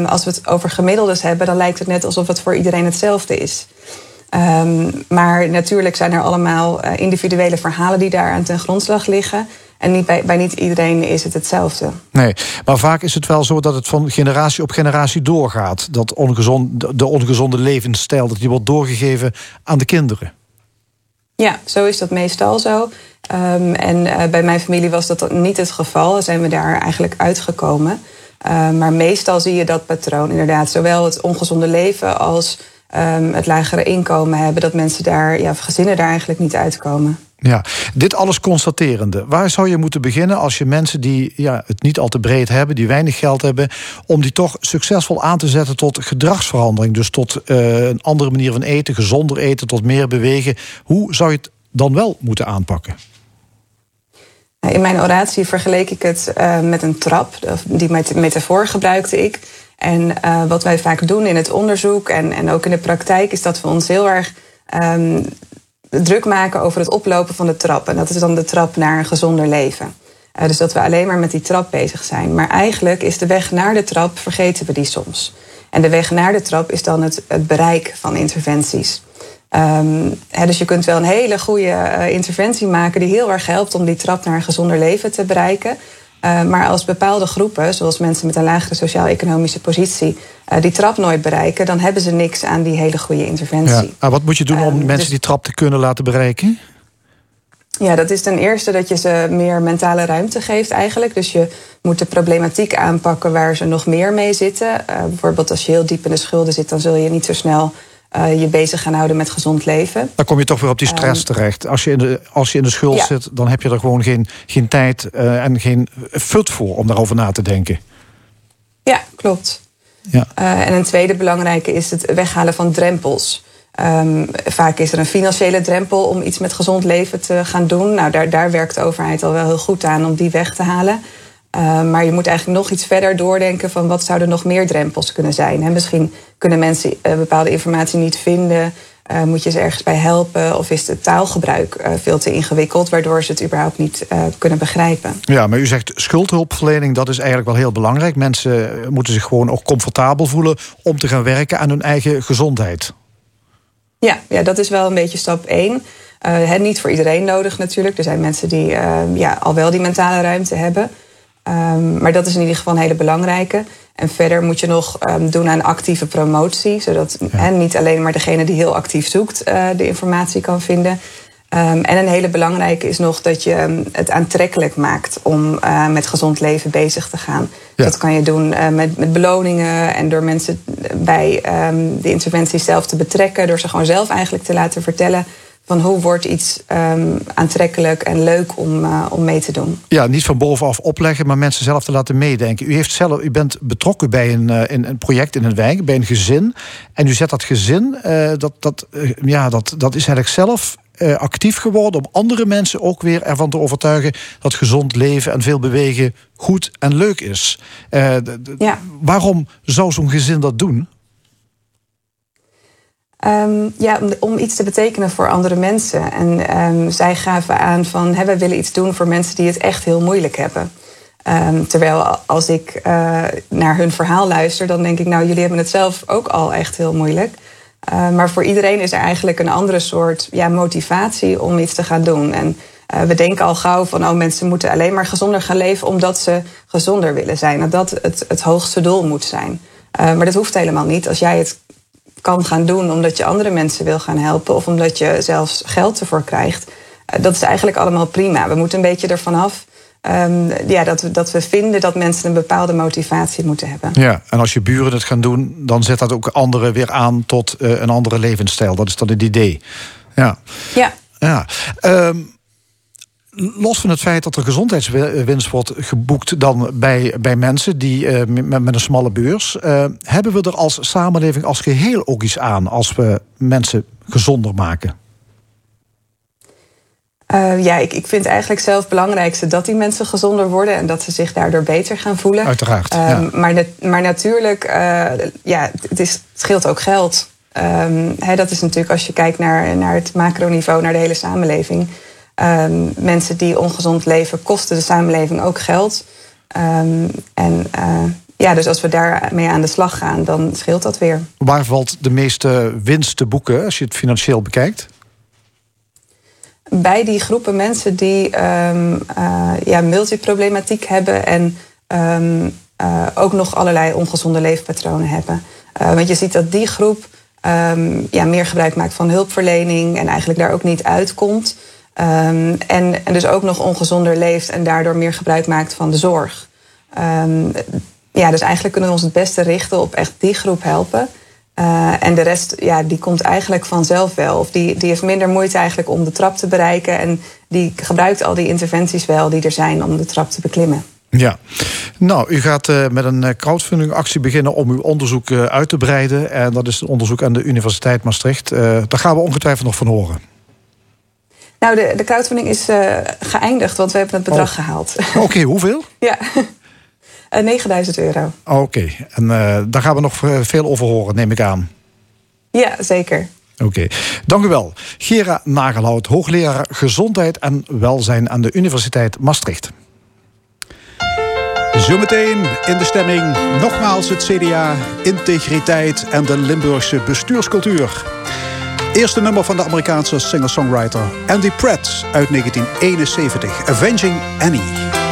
Speaker 8: als we het over gemiddeldes hebben, dan lijkt het net alsof het voor iedereen hetzelfde is. Maar natuurlijk zijn er allemaal individuele verhalen die daar aan ten grondslag liggen. En niet bij, bij niet iedereen is het hetzelfde.
Speaker 2: Nee, maar vaak is het wel zo dat het van generatie op generatie doorgaat. Dat ongezond, de ongezonde levensstijl dat die wordt doorgegeven aan de kinderen.
Speaker 8: Ja, zo is dat meestal zo. Um, en uh, bij mijn familie was dat niet het geval. Zijn we daar eigenlijk uitgekomen. Uh, maar meestal zie je dat patroon inderdaad. Zowel het ongezonde leven als um, het lagere inkomen hebben. Dat mensen daar, ja, gezinnen daar eigenlijk niet uitkomen.
Speaker 2: Ja, dit alles constaterende. Waar zou je moeten beginnen als je mensen die ja, het niet al te breed hebben, die weinig geld hebben, om die toch succesvol aan te zetten tot gedragsverandering? Dus tot uh, een andere manier van eten, gezonder eten, tot meer bewegen. Hoe zou je het dan wel moeten aanpakken?
Speaker 8: In mijn oratie vergeleek ik het uh, met een trap. Die metafoor gebruikte ik. En uh, wat wij vaak doen in het onderzoek en, en ook in de praktijk, is dat we ons heel erg um, druk maken over het oplopen van de trap. En dat is dan de trap naar een gezonder leven. Uh, dus dat we alleen maar met die trap bezig zijn. Maar eigenlijk is de weg naar de trap, vergeten we die soms. En de weg naar de trap is dan het, het bereik van interventies. Um, dus je kunt wel een hele goede uh, interventie maken die heel erg helpt om die trap naar een gezonder leven te bereiken. Maar als bepaalde groepen, zoals mensen met een lagere sociaal-economische positie, die trap nooit bereiken, dan hebben ze niks aan die hele goede interventie. Ja.
Speaker 2: Maar wat moet je doen om ehm, mensen dus- die trap te kunnen laten bereiken?
Speaker 8: Ja, dat is ten eerste dat je ze meer mentale ruimte geeft eigenlijk. Dus je moet de problematiek aanpakken waar ze nog meer mee zitten. Uh, bijvoorbeeld als je heel diep in de schulden zit, dan zul je niet zo snel uh, je bezig gaan houden met gezond leven.
Speaker 2: Dan kom je toch weer op die stress um, terecht. Als je in de, als je in de schuld ja. zit, dan heb je er gewoon geen, geen tijd uh, en geen fut voor om daarover na te denken.
Speaker 8: Ja, klopt. Ja. en een tweede belangrijke is het weghalen van drempels. Um, vaak is er een financiële drempel om iets met gezond leven te gaan doen. Nou, daar, daar werkt de overheid al wel heel goed aan om die weg te halen. Uh, maar je moet eigenlijk nog iets verder doordenken van wat zouden nog meer drempels kunnen zijn. En misschien kunnen mensen uh, bepaalde informatie niet vinden. Uh, moet je ze ergens bij helpen? Of is het taalgebruik uh, veel te ingewikkeld, waardoor ze het überhaupt niet kunnen begrijpen?
Speaker 2: Ja, maar u zegt schuldhulpverlening, dat is eigenlijk wel heel belangrijk. Mensen moeten zich gewoon ook comfortabel voelen om te gaan werken aan hun eigen gezondheid.
Speaker 8: Ja, ja, dat is wel een beetje stap één. Uh, niet voor iedereen nodig natuurlijk. Er zijn mensen die ja, al wel die mentale ruimte hebben. Um, maar dat is in ieder geval een hele belangrijke. En verder moet je nog um, doen aan actieve promotie. Zodat ja. hè, niet alleen maar degene die heel actief zoekt uh, de informatie kan vinden. Um, en een hele belangrijke is nog dat je het aantrekkelijk maakt om uh, met gezond leven bezig te gaan. Ja. Dat kan je doen uh, met, met beloningen en door mensen bij de interventie zelf te betrekken. Door ze gewoon zelf eigenlijk te laten vertellen van hoe wordt iets um, aantrekkelijk en leuk om, uh, om mee te doen.
Speaker 2: Ja, niet van bovenaf opleggen, maar mensen zelf te laten meedenken. U, heeft zelf, u bent betrokken bij een, uh, in een project in een wijk, bij een gezin. En u zet dat gezin, uh, dat, dat, ja, dat, dat is eigenlijk zelf actief geworden om andere mensen ook weer ervan te overtuigen dat gezond leven en veel bewegen goed en leuk is. Ja. Waarom zou zo'n gezin dat doen?
Speaker 8: Um, ja, om, iets te betekenen voor andere mensen. En um, zij gaven aan van hè, we willen iets doen voor mensen die het echt heel moeilijk hebben. Um, terwijl als ik uh, naar hun verhaal luister, dan denk ik, nou, jullie hebben het zelf ook al echt heel moeilijk. Maar voor iedereen is er eigenlijk een andere soort ja, motivatie om iets te gaan doen. En uh, we denken al gauw van, oh, mensen moeten alleen maar gezonder gaan leven omdat ze gezonder willen zijn. Dat dat het, het hoogste doel moet zijn. Maar dat hoeft helemaal niet. Als jij het kan gaan doen omdat je andere mensen wil gaan helpen of omdat je zelfs geld ervoor krijgt, dat is eigenlijk allemaal prima. We moeten een beetje ervan af Um, ja, dat, we, dat we vinden dat mensen een bepaalde motivatie moeten hebben.
Speaker 2: Ja, en als je buren het gaan doen, dan zet dat ook anderen weer aan tot uh, een andere levensstijl. Dat is dan het idee. Ja.
Speaker 8: Ja.
Speaker 2: ja. Um, los van het feit dat er gezondheidswinst wordt geboekt dan bij, bij mensen die uh, met, met, een smalle beurs, uh, hebben we er als samenleving als geheel ook iets aan als we mensen gezonder maken?
Speaker 8: Uh, ja, ik, ik vind eigenlijk zelf het belangrijkste dat die mensen gezonder worden en dat ze zich daardoor beter gaan voelen.
Speaker 2: Uiteraard.
Speaker 8: Ja. maar, maar natuurlijk, ja, het, is, het scheelt ook geld. He, dat is natuurlijk als je kijkt naar, naar het macroniveau, naar de hele samenleving. Um, mensen die ongezond leven kosten de samenleving ook geld. en uh, ja, dus als we daarmee aan de slag gaan, dan scheelt dat weer.
Speaker 2: Waar valt de meeste winst te boeken als je het financieel bekijkt?
Speaker 8: bij die groepen mensen die um, uh, ja, multiproblematiek hebben en um, uh, ook nog allerlei ongezonde leefpatronen hebben. Want je ziet dat die groep um, ja, meer gebruik maakt van hulpverlening en eigenlijk daar ook niet uitkomt. En, en dus ook nog ongezonder leeft en daardoor meer gebruik maakt van de zorg. ja, dus eigenlijk kunnen we ons het beste richten op echt die groep helpen. Uh, en de rest, ja, die komt eigenlijk vanzelf wel. Of die, die heeft minder moeite eigenlijk om de trap te bereiken. En die gebruikt al die interventies wel die er zijn om de trap te beklimmen.
Speaker 2: Ja, nou, u gaat uh, met een crowdfunding actie beginnen om uw onderzoek uit te breiden. En dat is een onderzoek aan de Universiteit Maastricht. daar gaan we ongetwijfeld nog van horen.
Speaker 8: Nou, de, de crowdfunding is geëindigd, want we hebben het bedrag oh. gehaald.
Speaker 2: Oké, okay, hoeveel?
Speaker 8: ja. 9000 eh, euro.
Speaker 2: Oké, okay. en uh, daar gaan we nog veel over horen, neem ik aan.
Speaker 8: Ja, zeker.
Speaker 2: Oké, okay. dank u wel. Gera Nagelhout, hoogleraar gezondheid en welzijn aan de Universiteit Maastricht.
Speaker 1: Zometeen in de stemming nogmaals het CDA, integriteit en de Limburgse bestuurscultuur. Eerste nummer van de Amerikaanse singer-songwriter Andy Pratt uit 1971, Avenging Annie.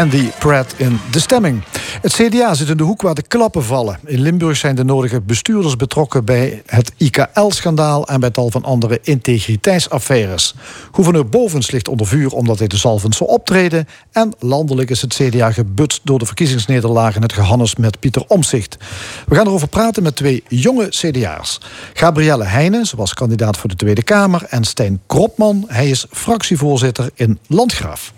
Speaker 2: Andy Pratt in De Stemming. Het CDA zit in de hoek waar de klappen vallen. In Limburg zijn de nodige bestuurders betrokken bij het IKL-schandaal... en bij tal van andere integriteitsaffaires. Gouverneur Bovens ligt onder vuur omdat hij de zalvend zou optreden... en landelijk is het CDA gebutst door de verkiezingsnederlaag... in het gehannes met Pieter Omzicht. We gaan erover praten met twee jonge CDA's. Gabrielle Heijnen, ze was kandidaat voor de Tweede Kamer... en Stijn Kropman, hij is fractievoorzitter in Landgraaf.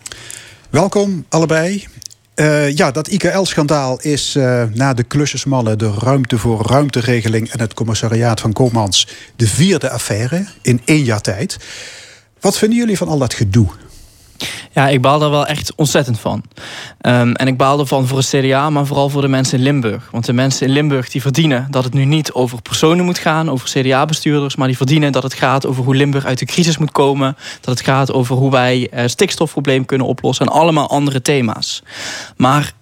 Speaker 1: Welkom allebei. Uh, ja, dat IKL-schandaal is uh, na de klusjesmannen, de ruimte voor ruimteregeling en het commissariaat van Koopmans de vierde affaire in één jaar tijd. Wat vinden jullie van al dat gedoe?
Speaker 9: Ja, ik baal daar wel echt ontzettend van. Um, en ik baal ervan voor het CDA, maar vooral voor de mensen in Limburg. Want de mensen in Limburg die verdienen dat het nu niet over personen moet gaan, over CDA-bestuurders, maar die verdienen dat het gaat over hoe Limburg uit de crisis moet komen. Dat het gaat over hoe wij het stikstofprobleem kunnen oplossen en allemaal andere thema's. Maar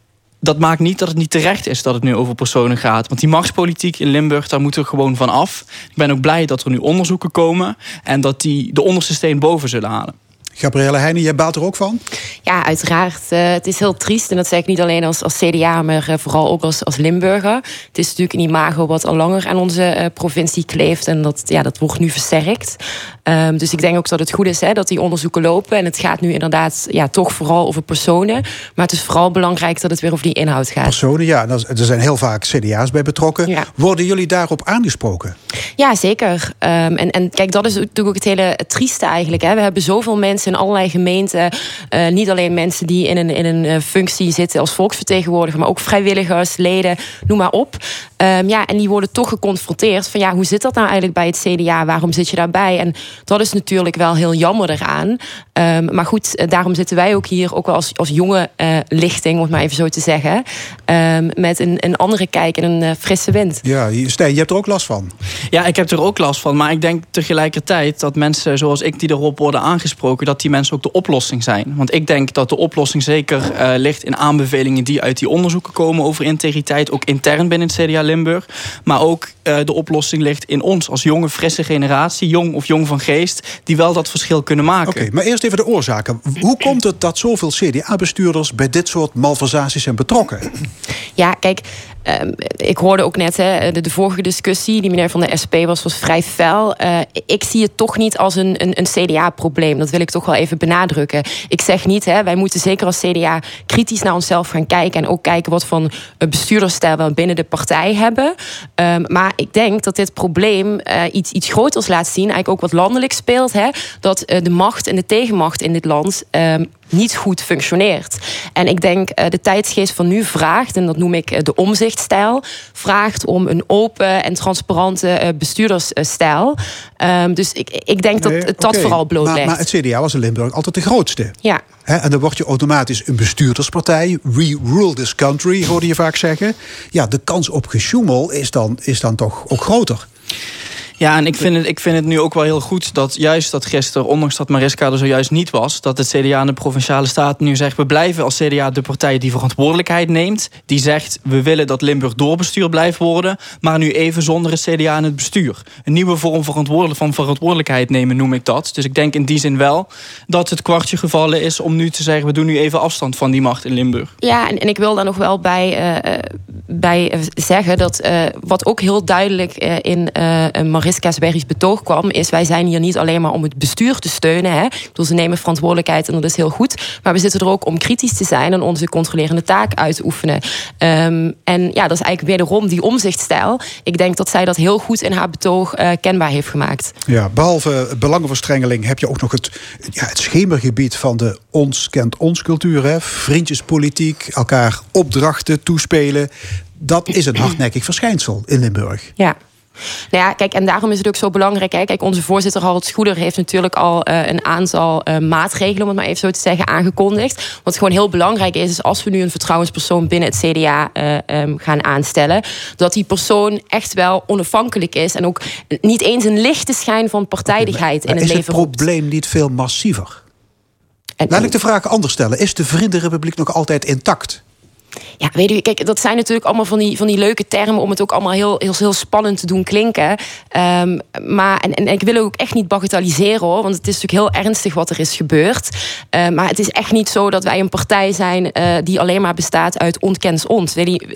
Speaker 9: dat maakt niet dat het niet terecht is dat het nu over personen gaat. Want die machtspolitiek in Limburg, daar moeten we gewoon van af. Ik ben ook blij dat er nu onderzoeken komen en dat die de onderste steen boven zullen halen.
Speaker 1: Gabrielle Heijnen, jij baalt er ook van?
Speaker 10: Ja, uiteraard. Uh, het is heel triest. En dat zeg ik niet alleen als, als CDA, maar uh, vooral ook als, als Limburger. Het is natuurlijk een imago wat al langer aan onze uh, provincie kleeft. En dat, ja, dat wordt nu versterkt. Um, dus ik denk ook dat het goed is hè, dat die onderzoeken lopen. En het gaat nu inderdaad ja, toch vooral over personen. Maar het is vooral belangrijk dat het weer over die inhoud gaat.
Speaker 1: Personen, ja. Er zijn heel vaak CDA's bij betrokken. Ja. Worden jullie daarop aangesproken?
Speaker 10: Ja, zeker. Um, en, en kijk, dat is natuurlijk ook het hele trieste eigenlijk. Hè. We hebben zoveel mensen in allerlei gemeenten. Uh, niet alleen mensen die in een, in een uh, functie zitten als volksvertegenwoordiger, maar ook vrijwilligers, leden, noem maar op. Um, ja, en die worden toch geconfronteerd van ja, hoe zit dat nou eigenlijk bij het CDA? Waarom zit je daarbij? En dat is natuurlijk wel heel jammer eraan. Um, maar goed, eh, daarom zitten wij ook hier, ook wel als, als jonge uh, lichting, om het maar even zo te zeggen. Um, met een, een andere kijk en een uh, frisse wind.
Speaker 1: Ja, Stijn, je hebt er ook last van.
Speaker 9: Ja, ik heb er ook last van. Maar ik denk tegelijkertijd dat mensen zoals ik die erop worden aangesproken, dat die mensen ook de oplossing zijn. Want ik denk dat de oplossing zeker uh, ligt in aanbevelingen die uit die onderzoeken komen over integriteit, ook intern binnen het CDA Limburg. Maar ook uh, de oplossing ligt in ons als jonge, frisse generatie, jong of jong van geest, die wel dat verschil kunnen maken.
Speaker 1: Oké, okay, maar eerst even de oorzaken. Hoe komt het dat zoveel CDA-bestuurders bij dit soort malversaties zijn betrokken?
Speaker 10: Ja, kijk, Um, ik hoorde ook net, de, vorige discussie, die meneer van de SP was, was vrij fel. Uh, ik zie het toch niet als een, een, een CDA-probleem. Dat wil ik toch wel even benadrukken. Ik zeg niet, wij moeten zeker als CDA kritisch naar onszelf gaan kijken. En ook kijken wat voor bestuurdersstijl we binnen de partij hebben. Um, maar ik denk dat dit probleem uh, iets, iets groters laat zien. Eigenlijk ook wat landelijk speelt. Dat uh, de macht en de tegenmacht in dit land. Niet goed functioneert. En ik denk uh, de tijdsgeest van nu vraagt, en dat noem ik uh, de omzichtstijl, vraagt om een open en transparante uh, bestuurdersstijl. Um, dus ik, ik denk nee, dat het dat vooral blootlegt.
Speaker 1: Maar, maar het CDA was in Limburg altijd de grootste.
Speaker 10: Ja.
Speaker 1: He, en dan word je automatisch een bestuurderspartij. We rule this country, hoorde je vaak zeggen. Ja, de kans op gesjoemel is dan, is dan toch ook groter.
Speaker 9: Ja, en ik vind, het, ik vind het nu ook wel heel goed dat juist dat gisteren, ondanks dat Mariska er zojuist niet was, dat het CDA en de provinciale staat nu zegt: we blijven als CDA de partij die verantwoordelijkheid neemt. Die zegt: we willen dat Limburg doorbestuur blijft worden, maar nu even zonder het CDA en het bestuur. Een nieuwe vorm van verantwoordelijkheid nemen, noem ik dat. Dus ik denk in die zin wel dat het kwartje gevallen is om nu te zeggen: we doen nu even afstand van die macht in Limburg.
Speaker 10: Ja, en, en ik wil daar nog wel bij, uh, bij zeggen dat uh, wat ook heel duidelijk uh, in Mariska Mariska betoog kwam, is wij zijn hier niet alleen maar om het bestuur te steunen. Hè. Bedoel, ze nemen verantwoordelijkheid en dat is heel goed. Maar we zitten er ook om kritisch te zijn en onze controlerende taak uit te oefenen. Um, en ja, dat is eigenlijk wederom die omzichtstijl. Ik denk dat zij dat heel goed in haar betoog uh, kenbaar heeft gemaakt.
Speaker 1: Ja, behalve belangenverstrengeling heb je ook nog het, ja, het schemergebied van de ons kent ons cultuur. Hè. Vriendjespolitiek, elkaar opdrachten toespelen. Dat is een hardnekkig verschijnsel in Limburg.
Speaker 10: Ja. Nou ja, kijk, en daarom is het ook zo belangrijk. Hè? Kijk, onze voorzitter Harold Schoeder heeft natuurlijk al uh, een aantal uh, maatregelen, om het maar even zo te zeggen, aangekondigd. Wat gewoon heel belangrijk is, is als we nu een vertrouwenspersoon binnen het CDA uh, um, gaan aanstellen, dat die persoon echt wel onafhankelijk is en ook niet eens een lichte schijn van partijdigheid in het
Speaker 1: leven
Speaker 10: Is het
Speaker 1: probleem niet veel massiever? En, Laat ik de vraag anders stellen. Is de Vriendenrepubliek nog altijd intact?
Speaker 10: Ja, weet u, kijk, dat zijn natuurlijk allemaal van die, van die leuke termen om het ook allemaal heel, heel, heel spannend te doen klinken. Ehm, maar, en, en ik wil ook echt niet bagatelliseren hoor, want het is natuurlijk heel ernstig wat er is gebeurd. Uh, maar het is echt niet zo dat wij een partij zijn uh, die alleen maar bestaat uit ontkens ons. Weet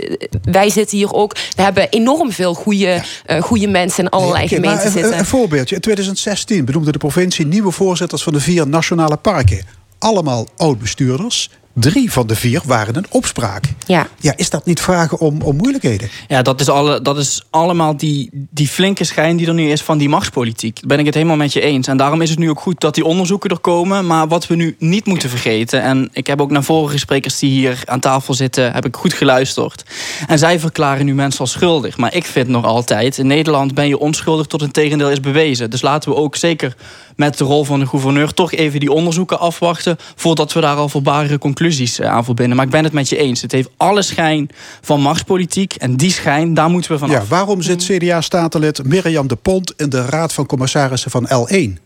Speaker 10: wij zitten hier ook, we hebben enorm veel goede, uh, goede mensen in allerlei gemeenten
Speaker 1: maar een,
Speaker 10: zitten.
Speaker 1: een voorbeeldje. In 2016 benoemde de provincie nieuwe voorzitters van de vier nationale parken. Allemaal oud-bestuurders. Drie van de vier waren een opspraak.
Speaker 10: Ja.
Speaker 1: Ja, is dat niet vragen om, om moeilijkheden?
Speaker 9: Ja, dat is, alle, dat is allemaal die, die flinke schijn die er nu is van die machtspolitiek. Daar ben ik het helemaal met je eens. En daarom is het nu ook goed dat die onderzoeken er komen. Maar wat we nu niet moeten vergeten... en ik heb ook naar vorige sprekers die hier aan tafel zitten... heb ik goed geluisterd. En zij verklaren nu mensen als schuldig. Maar ik vind nog altijd... in Nederland ben je onschuldig tot een tegendeel is bewezen. Dus laten we ook zeker met de rol van de gouverneur... toch even die onderzoeken afwachten... voordat we daar al voorbarige conclusies eh, aan verbinden. Maar ik ben het met je eens. Het heeft alle schijn van machtspolitiek. En die schijn, daar moeten we van
Speaker 1: Ja,
Speaker 9: af.
Speaker 1: waarom zit CDA-statenlid Mirjam de Pont in de Raad van Commissarissen van L1?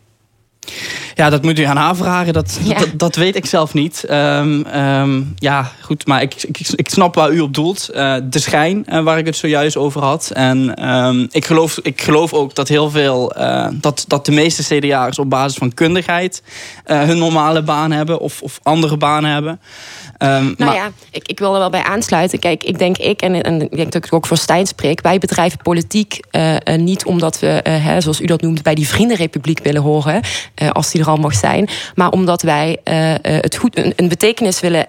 Speaker 9: Ja, dat moet u aan haar vragen. Dat,
Speaker 10: Ja.
Speaker 9: dat, dat weet ik zelf niet. Ehm, ehm, ja, goed, maar ik, ik, ik snap waar u op doelt. Eh, de schijn, eh, waar ik het zojuist over had. En ehm, ik, geloof, ik geloof ook dat heel veel... eh, dat, dat de meeste CDA'ers op basis van kundigheid... hun normale baan hebben of, of andere banen hebben. Ehm,
Speaker 10: Nou
Speaker 9: maar,
Speaker 10: ja, ik, ik wil er wel bij aansluiten. Kijk, ik denk ik, en, en ik denk dat ik ook voor Stijn spreek... wij bedrijven politiek eh, eh, niet omdat we, eh, hè, zoals u dat noemt... bij die vriendenrepubliek willen horen, eh, als die er al mag zijn... maar omdat wij eh, eh, het goed, een, een betekenis willen...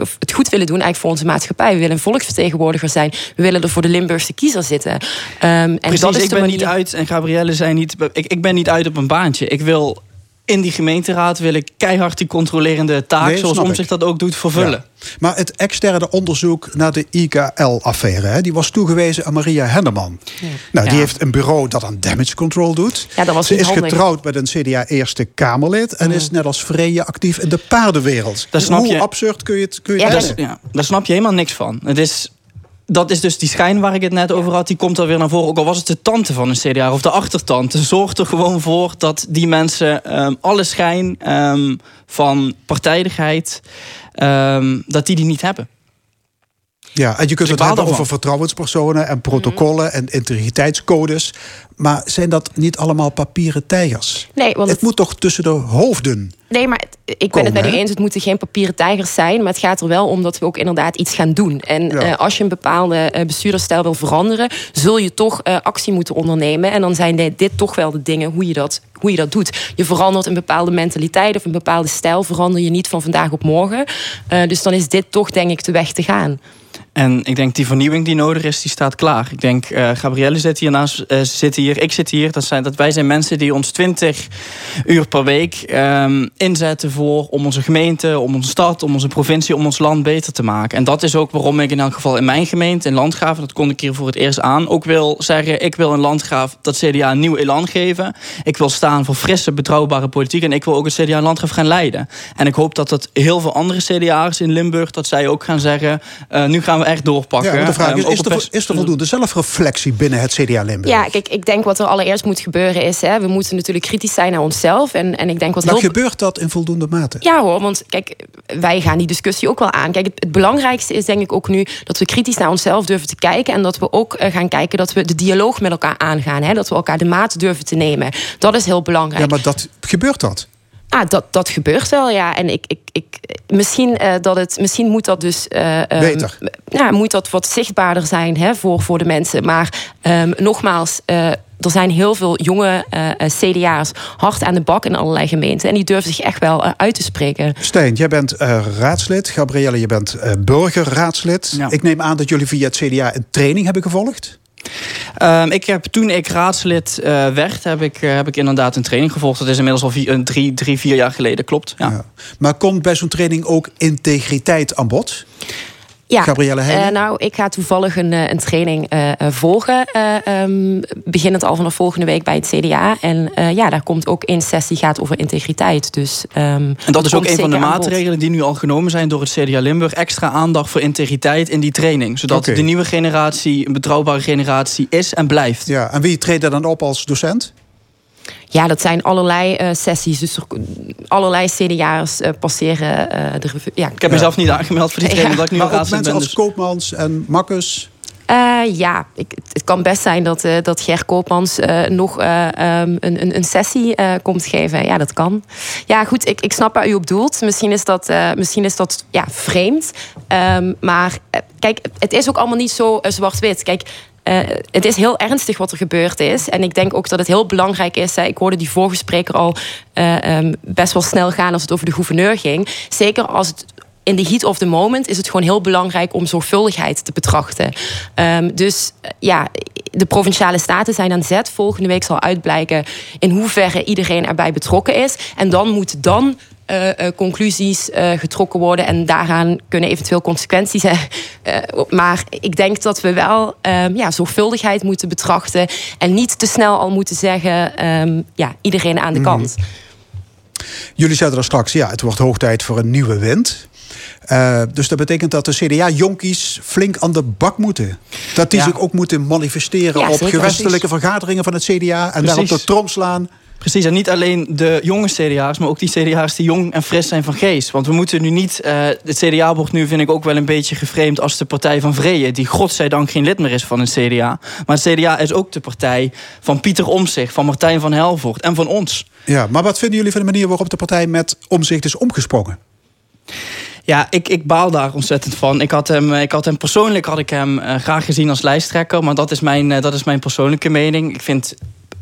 Speaker 10: of het goed willen doen eigenlijk voor onze maatschappij. We willen een volksvertegenwoordiger zijn. We willen er voor de Limburgse kiezer zitten. Ehm, en
Speaker 9: Precies,
Speaker 10: dat is
Speaker 9: ik ben
Speaker 10: manier...
Speaker 9: niet uit en Gabrielle zei niet... Ik, ik ben niet uit op een baantje. Ik wil in die gemeenteraad wil ik keihard die controlerende taak...
Speaker 1: Nee,
Speaker 9: zoals
Speaker 1: ik.
Speaker 9: Omzicht dat ook doet, vervullen.
Speaker 1: Ja. Maar het externe onderzoek naar de IKL-affaire... die was toegewezen aan Maria Henneman. Nou, die
Speaker 9: Ja.
Speaker 1: heeft een bureau dat aan damage control doet.
Speaker 10: Ja, dat was
Speaker 1: Ze is
Speaker 10: handig.
Speaker 1: getrouwd met een CDA-eerste Kamerlid... en is net als Freya actief in de paardenwereld.
Speaker 9: Dat snap
Speaker 1: Hoe
Speaker 9: je.
Speaker 1: absurd kun je het, kun je
Speaker 10: Ja?
Speaker 9: Ja, daar snap je helemaal niks van. Het is, dat is dus die schijn waar ik het net over had. Die komt er weer naar voren. Ook al was het de tante van een CDA of de achtertante. Zorg er gewoon voor dat die mensen ehm, alle schijn ehm, van partijdigheid... ehm, dat die die niet hebben.
Speaker 1: Ja, en je kunt
Speaker 9: Dus
Speaker 1: het hebben over vertrouwenspersonen en protocollen en integriteitscodes. Maar zijn dat niet allemaal papieren tijgers?
Speaker 10: Nee, want
Speaker 1: het
Speaker 10: het-
Speaker 1: moet toch tussen de hoofden?
Speaker 10: Nee, maar het- ik ben het met u eens. Het moeten geen papieren tijgers zijn. Maar het gaat er wel om dat we ook inderdaad iets gaan doen. En
Speaker 1: Ja.
Speaker 10: eh, als je een bepaalde bestuurdersstijl wil veranderen... zul je toch eh, actie moeten ondernemen. En dan zijn dit, dit toch wel de dingen hoe je, dat, hoe je dat doet. Je verandert een bepaalde mentaliteit of een bepaalde stijl... verander je niet van vandaag op morgen. Dus dan is dit toch, denk ik, de weg te gaan.
Speaker 9: En ik denk die vernieuwing die nodig is, die staat klaar. Ik denk, eh Gabrielle zit hier naast, eh, zit hier, ik zit hier. Dat, zijn, dat wij zijn mensen die ons 20 uur per week ehm, inzetten voor om onze gemeente, om onze stad, om onze provincie, om ons land beter te maken. En dat is ook waarom ik in elk geval in mijn gemeente, in Landgraaf, dat kon ik hier voor het eerst aan, ook wil zeggen, ik wil in Landgraaf dat CDA een nieuw elan geven. Ik wil staan voor frisse, betrouwbare politiek en ik wil ook het CDA in Landgraaf gaan leiden. En ik hoop dat dat heel veel andere CDA'ers in Limburg, dat zij ook gaan zeggen, eh, nu gaan we echt doorpakken.
Speaker 1: Ja, de vraag is, is er, is er voldoende zelfreflectie binnen het CDA Limburg?
Speaker 10: Ja, kijk, ik denk wat er allereerst moet gebeuren is... Hè, we moeten natuurlijk kritisch zijn naar onszelf. En, en ik denk wat
Speaker 1: maar
Speaker 10: heel
Speaker 1: gebeurt dat in voldoende mate?
Speaker 10: Ja hoor, want kijk, wij gaan die discussie ook wel aan. Kijk, het, het belangrijkste is denk ik ook nu dat we kritisch naar onszelf durven te kijken. En dat we ook eh, gaan kijken dat we de dialoog met elkaar aangaan. Hè? Dat we elkaar de maat durven te nemen. Dat is heel belangrijk.
Speaker 1: Ja, maar dat, gebeurt dat?
Speaker 10: Ah, dat, dat gebeurt wel, ja. En ik, ik, ik, misschien, eh, dat het, misschien moet dat dus. eh, ehm,
Speaker 1: Beter.
Speaker 10: Ja, moet dat wat zichtbaarder zijn hè, voor, voor de mensen. Maar ehm, nogmaals. eh, er zijn heel veel jonge CDA's hard aan de bak in allerlei gemeenten. En die durven zich echt wel uit te spreken.
Speaker 1: Stijn, jij bent eh, raadslid. Gabrielle, je bent eh, burgerraadslid.
Speaker 9: Ja.
Speaker 1: Ik neem aan dat jullie via het CDA een training hebben gevolgd.
Speaker 9: Ehm, ik heb, toen ik raadslid eh, werd, heb ik, eh, heb ik inderdaad een training gevolgd. Dat is inmiddels al vier, drie, drie, vier jaar geleden, klopt. Ja.
Speaker 1: Ja. Maar komt bij zo'n training ook integriteit aan bod?
Speaker 10: Ja,
Speaker 1: Gabrielle
Speaker 10: eh, nou, ik ga toevallig een, eh, een training eh, volgen. eh, ehm, beginnend al vanaf volgende week bij het CDA. En eh, ja, daar komt ook één sessie gaat over integriteit. Dus, ehm,
Speaker 9: En dat is ook een van de maatregelen die nu al genomen zijn door het CDA Limburg. Extra aandacht voor integriteit in die training. Zodat de nieuwe generatie een betrouwbare generatie is en blijft.
Speaker 1: Ja, en wie treedt er dan op als docent?
Speaker 10: Ja, dat zijn allerlei uh, sessies. Dus allerlei CDA's uh, passeren uh, de revue. Ja.
Speaker 9: Ik heb mezelf niet aangemeld voor die training, ja. omdat ik nu
Speaker 1: maar ook mensen ben, als dus... Koopmans en Makkers...
Speaker 10: Uh, ja, ik, het kan best zijn dat, uh, dat Ger Koopmans uh, nog um, een, een, een, sessie komt geven. Ja, dat kan. Ja, goed, ik, ik snap waar u op doelt. Misschien is dat, misschien is dat ja, vreemd. Um, maar kijk, het is ook allemaal niet zo zwart-wit. Kijk, uh, het is heel ernstig wat er gebeurd is. En ik denk ook dat het heel belangrijk is. Ik hoorde die vorige spreker al uh, um, best wel snel gaan als het over de gouverneur ging. Zeker als het in de heat of the moment is het gewoon heel belangrijk om zorgvuldigheid te betrachten. Um, dus ja, de provinciale staten zijn aan zet. Volgende week zal uitblijken in hoeverre iedereen erbij betrokken is. En dan moet dan conclusies uh, getrokken worden. En daaraan kunnen eventueel consequenties zijn. maar ik denk dat we wel um, ja, zorgvuldigheid moeten betrachten. En niet te snel al moeten zeggen: um, ja, iedereen aan de kant. Mm.
Speaker 1: Jullie zeiden er straks, ja, het wordt hoog tijd voor een nieuwe wind. Uh, dus dat betekent dat de CDA-jonkies flink aan de bak moeten. Dat die ja. zich ook moeten manifesteren ja, op gewestelijke vergaderingen van het CDA... en daar op de trom slaan.
Speaker 9: Precies, en niet alleen de jonge CDA's, maar ook die CDA's die jong en fris zijn van geest. Want we moeten nu niet. Uh, het CDA wordt nu, vind ik, ook wel een beetje geframed als de partij van Vrede, die godzijdank geen lid meer is van het CDA. Maar het CDA is ook de partij van Pieter Omzicht, van Martijn van Helvoort en van ons.
Speaker 1: Ja, maar wat vinden jullie van de manier waarop de partij met Omzicht is omgesprongen?
Speaker 9: Ja, ik, ik baal daar ontzettend van. Ik had hem, ik had hem persoonlijk had ik hem, uh, graag gezien als lijsttrekker. Maar dat is mijn, uh, dat is mijn persoonlijke mening. Ik vind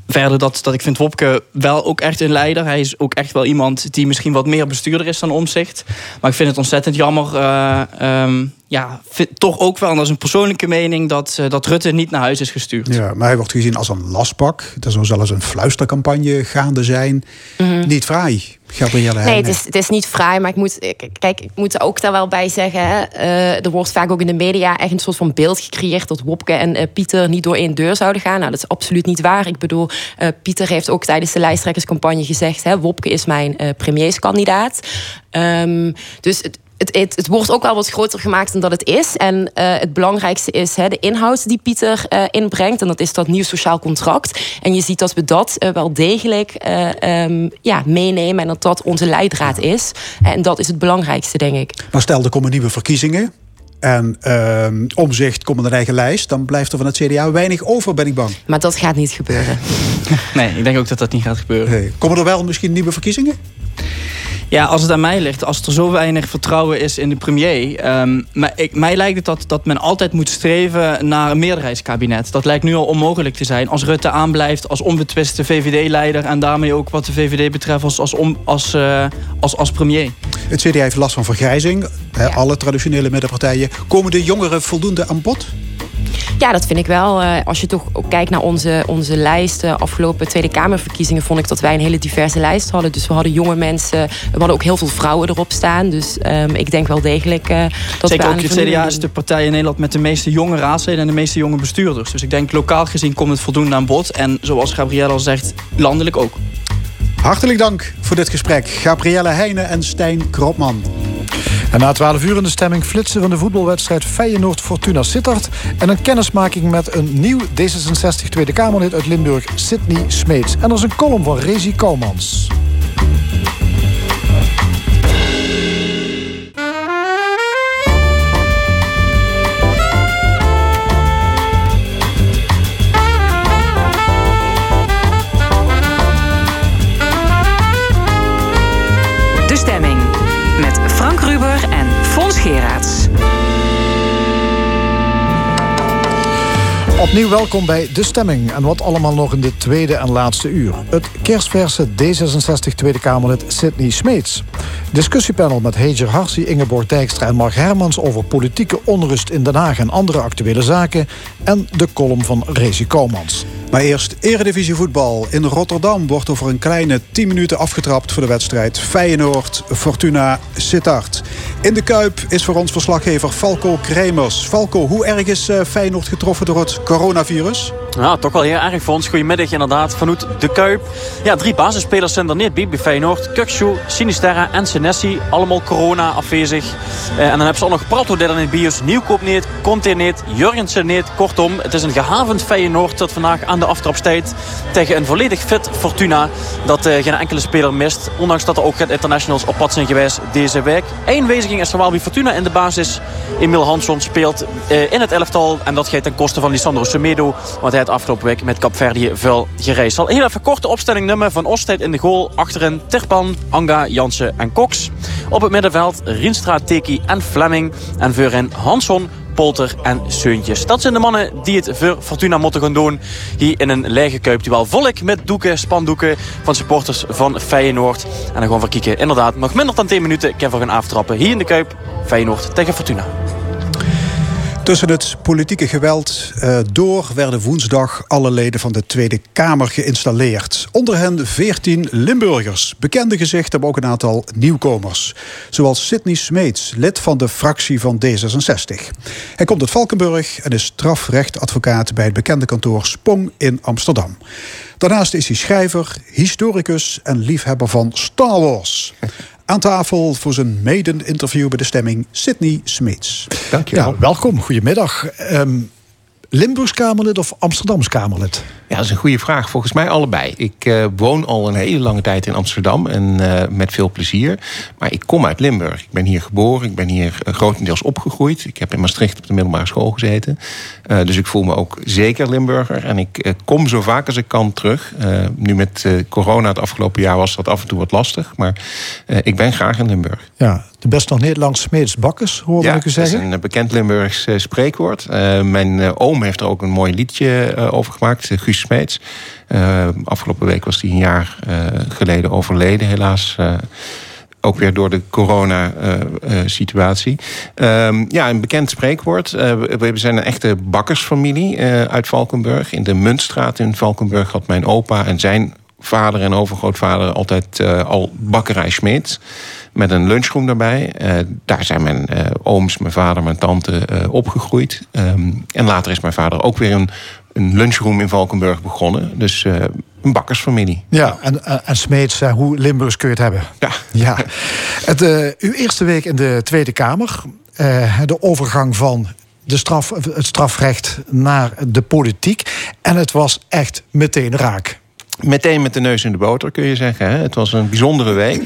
Speaker 9: verder dat, dat ik vind Wopke wel ook echt een leider. Hij is ook echt wel iemand die misschien wat meer bestuurder is dan omzicht. Maar ik vind het ontzettend jammer. Uh, um, ja, vind, toch ook wel, en dat is een persoonlijke mening, dat, uh, dat Rutte niet naar huis is gestuurd.
Speaker 1: Ja, maar hij wordt gezien als een lastpak. Er zou zelfs een fluistercampagne gaande zijn. Mm -hmm. Niet fraai. Gabrielle
Speaker 10: nee, het is, het is niet fraai, maar ik moet, kijk, ik moet er ook daar wel bij zeggen. Uh, er wordt vaak ook in de media echt een soort van beeld gecreëerd dat Wopke en uh, Pieter niet door één deur zouden gaan. Nou, dat is absoluut niet waar. Ik bedoel, uh, Pieter heeft ook tijdens de lijsttrekkerscampagne gezegd: hè, Wopke is mijn premierskandidaat. Um, dus het, het, het, het, wordt ook wel wat groter gemaakt dan dat het is. En uh, het belangrijkste is hè, de inhoud die Pieter uh, inbrengt. En dat is dat nieuw sociaal contract. En je ziet dat we dat uh, wel degelijk um, ja, meenemen. En dat dat onze leidraad is. En dat is het belangrijkste, denk ik.
Speaker 1: Maar stel, er komen nieuwe verkiezingen. En uh, omzicht komt een eigen lijst. Dan blijft er van het CDA weinig over, ben ik bang.
Speaker 10: Maar dat gaat niet gebeuren.
Speaker 9: nee, ik denk ook dat dat niet gaat gebeuren.
Speaker 1: Nee. Komen er wel misschien nieuwe verkiezingen?
Speaker 9: Ja, als het aan mij ligt, als er zo weinig vertrouwen is in de premier. Um, maar ik, mij lijkt het dat, dat men altijd moet streven naar een meerderheidskabinet. Dat lijkt nu al onmogelijk te zijn. Als Rutte aanblijft als onbetwiste VVD-leider. en daarmee ook wat de VVD betreft als, als, als, uh, als, als premier.
Speaker 1: Het CDA heeft last van vergrijzing. Ja. Alle traditionele middenpartijen. Komen de jongeren voldoende aan bod?
Speaker 10: Ja, dat vind ik wel. Uh, als je toch ook kijkt naar onze, onze lijst. Afgelopen Tweede Kamerverkiezingen vond ik dat wij een hele diverse lijst hadden. Dus we hadden jonge mensen. We hadden ook heel veel vrouwen erop staan. Dus um, ik denk wel degelijk uh, dat
Speaker 9: Zeker
Speaker 10: we
Speaker 9: ook het CDA is de partij in Nederland met de meeste jonge raadsleden en de meeste jonge bestuurders. Dus ik denk lokaal gezien komt het voldoende aan bod. En zoals Gabrielle al zegt, landelijk ook.
Speaker 1: Hartelijk dank voor dit gesprek. Gabrielle Heijnen en Stijn Kropman. En na 12 uur in de stemming flitsen van de voetbalwedstrijd Feyenoord-Fortuna Sittard... en een kennismaking met een nieuw D66 Tweede Kamerlid uit Limburg, Sidney Smeets. En er is een column van Rezi Koumans. Gerard. Opnieuw welkom bij De Stemming. En wat allemaal nog in de tweede en laatste uur. Het kerstverse D66 Tweede Kamerlid Sidney Smeets. Discussiepanel met Heger Harsi, Ingeborg Dijkstra en Mark Hermans... over politieke onrust in Den Haag en andere actuele zaken. En de column van Rezi Komans. Maar eerst Eredivisie voetbal. In Rotterdam wordt over een kleine 10 minuten afgetrapt voor de wedstrijd Feyenoord Fortuna Sittard. In de Kuip is voor ons verslaggever Falco Kremers. Falco, hoe erg is Feyenoord getroffen door het coronavirus?
Speaker 11: Nou, toch wel heel erg voor ons. Goedemiddag inderdaad, vanuit de Kuip. Ja, drie basisspelers zijn er niet bij Feyenoord. Kukshoe, Sinisterra en Senesi. Allemaal corona afwezig. Eh, en dan hebben ze ook nog Prato in het bios. Nieuwkoop niet, Conte Jurgensen. Kortom, het is een gehavend Feyenoord dat vandaag aan de aftrapstijd tegen een volledig fit Fortuna dat uh, geen enkele speler mist. Ondanks dat er ook geen internationals op pad zijn geweest deze week. Eén wijziging is wel bij Fortuna in de basis. Emil Hansson speelt uh, in het elftal. En dat gaat ten koste van Lisandro Semedo. Want hij afgelopen week met Capverdië veel gereisd. Al heel even korte opstelling nummer van Ostijd in de goal. Achterin Terpan, Anga, Jansen en Cox. Op het middenveld Rienstra, Teki en Fleming. En voorin Hansson, Polter en Seuntjes. Dat zijn de mannen die het voor Fortuna moeten gaan doen. Hier in een lege kuip. Die wel volk met doeken, spandoeken van supporters van Feyenoord. En dan gewoon verkieken. Inderdaad, nog minder dan 10 minuten kan we gaan aftrappen. Hier in de kuip, Feyenoord tegen Fortuna.
Speaker 1: Tussen het politieke geweld uh, door werden woensdag alle leden van de Tweede Kamer geïnstalleerd. Onder hen 14 Limburgers, bekende gezichten, maar ook een aantal nieuwkomers. Zoals Sidney Smeets, lid van de fractie van D66. Hij komt uit Valkenburg en is strafrechtadvocaat bij het bekende kantoor Spong in Amsterdam. Daarnaast is hij schrijver, historicus en liefhebber van Star Wars. Aan tafel voor zijn maiden-interview bij de stemming Sydney Smeets.
Speaker 2: Dankjewel. Ja, welkom, goedemiddag. Um, Limburgs Kamerlid of Amsterdams Kamerlid?
Speaker 12: Ja, dat is een goede vraag. Volgens mij allebei. Ik uh, woon al een hele lange tijd in Amsterdam en uh, met veel plezier. Maar ik kom uit Limburg. Ik ben hier geboren, ik ben hier uh, grotendeels opgegroeid. Ik heb in Maastricht op de middelbare school gezeten. dus ik voel me ook zeker Limburger. En ik kom zo vaak als ik kan terug. nu met corona het afgelopen jaar was dat af en toe wat lastig. Maar ik ben graag in Limburg.
Speaker 2: Ja, de best nog Nederlands Smeets Bakkers, hoorde
Speaker 12: ja,
Speaker 2: ik u zeggen.
Speaker 12: dat is een bekend Limburgs spreekwoord. mijn oom heeft er ook een mooi liedje over gemaakt, Guus Smeets. Uh, afgelopen week was hij een jaar geleden overleden, helaas. Ook weer door de corona-situatie. Um, ja, een bekend spreekwoord. we zijn een echte bakkersfamilie uit Valkenburg. In de Muntstraat in Valkenburg had mijn opa en zijn vader en overgrootvader altijd al bakkerij Smeets met een lunchroom daarbij. Uh, daar zijn mijn uh, ooms, mijn vader, mijn tante opgegroeid. Um, en later is mijn vader ook weer een een lunchroom in Valkenburg begonnen. Dus een bakkersfamilie.
Speaker 2: Ja, en, en Smeets, hoe Limburgs kun je het hebben?
Speaker 12: Ja.
Speaker 2: ja. Het, uw eerste week in de Tweede Kamer. de overgang van de straf, het strafrecht naar de politiek. En het was echt meteen raak.
Speaker 12: Meteen met de neus in de boter, kun je zeggen. Het was een bijzondere week.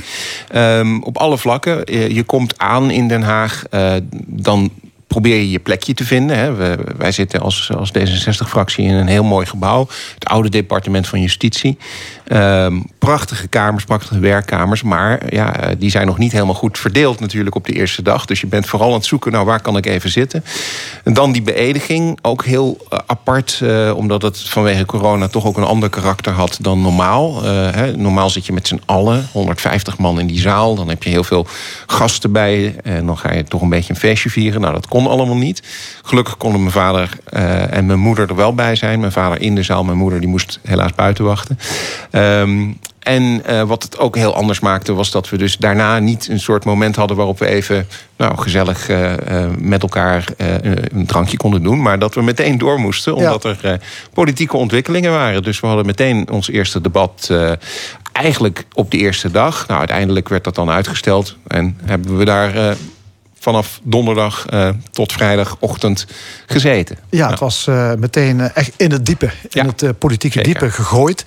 Speaker 12: Um, op alle vlakken. Je, komt aan in Den Haag. Uh, dan probeer je je plekje te vinden. Hè. We, wij zitten als, als D66-fractie in een heel mooi gebouw. Het oude departement van Justitie. Um, prachtige kamers, prachtige werkkamers. Maar ja, die zijn nog niet helemaal goed verdeeld natuurlijk op de eerste dag. Dus je bent vooral aan het zoeken, nou waar kan ik even zitten? En dan die beëdiging, ook heel uh, apart. Uh, omdat het vanwege corona toch ook een ander karakter had dan normaal. Hè. Normaal zit je met z'n allen, 150 man in die zaal. Dan heb je heel veel gasten bij. En dan ga je toch een beetje een feestje vieren. Nou, dat allemaal niet. Gelukkig konden mijn vader en mijn moeder er wel bij zijn. Mijn vader in de zaal, mijn moeder die moest helaas buiten wachten. Um, en uh, wat het ook heel anders maakte, was dat we dus daarna niet een soort moment hadden waarop we even nou, gezellig uh, uh, met elkaar een drankje konden doen. Maar dat we meteen door moesten, omdat ja. er politieke ontwikkelingen waren. Dus we hadden meteen ons eerste debat eigenlijk op de eerste dag. Nou, uiteindelijk werd dat dan uitgesteld en hebben we daar vanaf donderdag uh, tot vrijdagochtend gezeten.
Speaker 2: Ja, het was uh, meteen uh, echt in het diepe, in ja, het politieke zeker. diepe gegooid.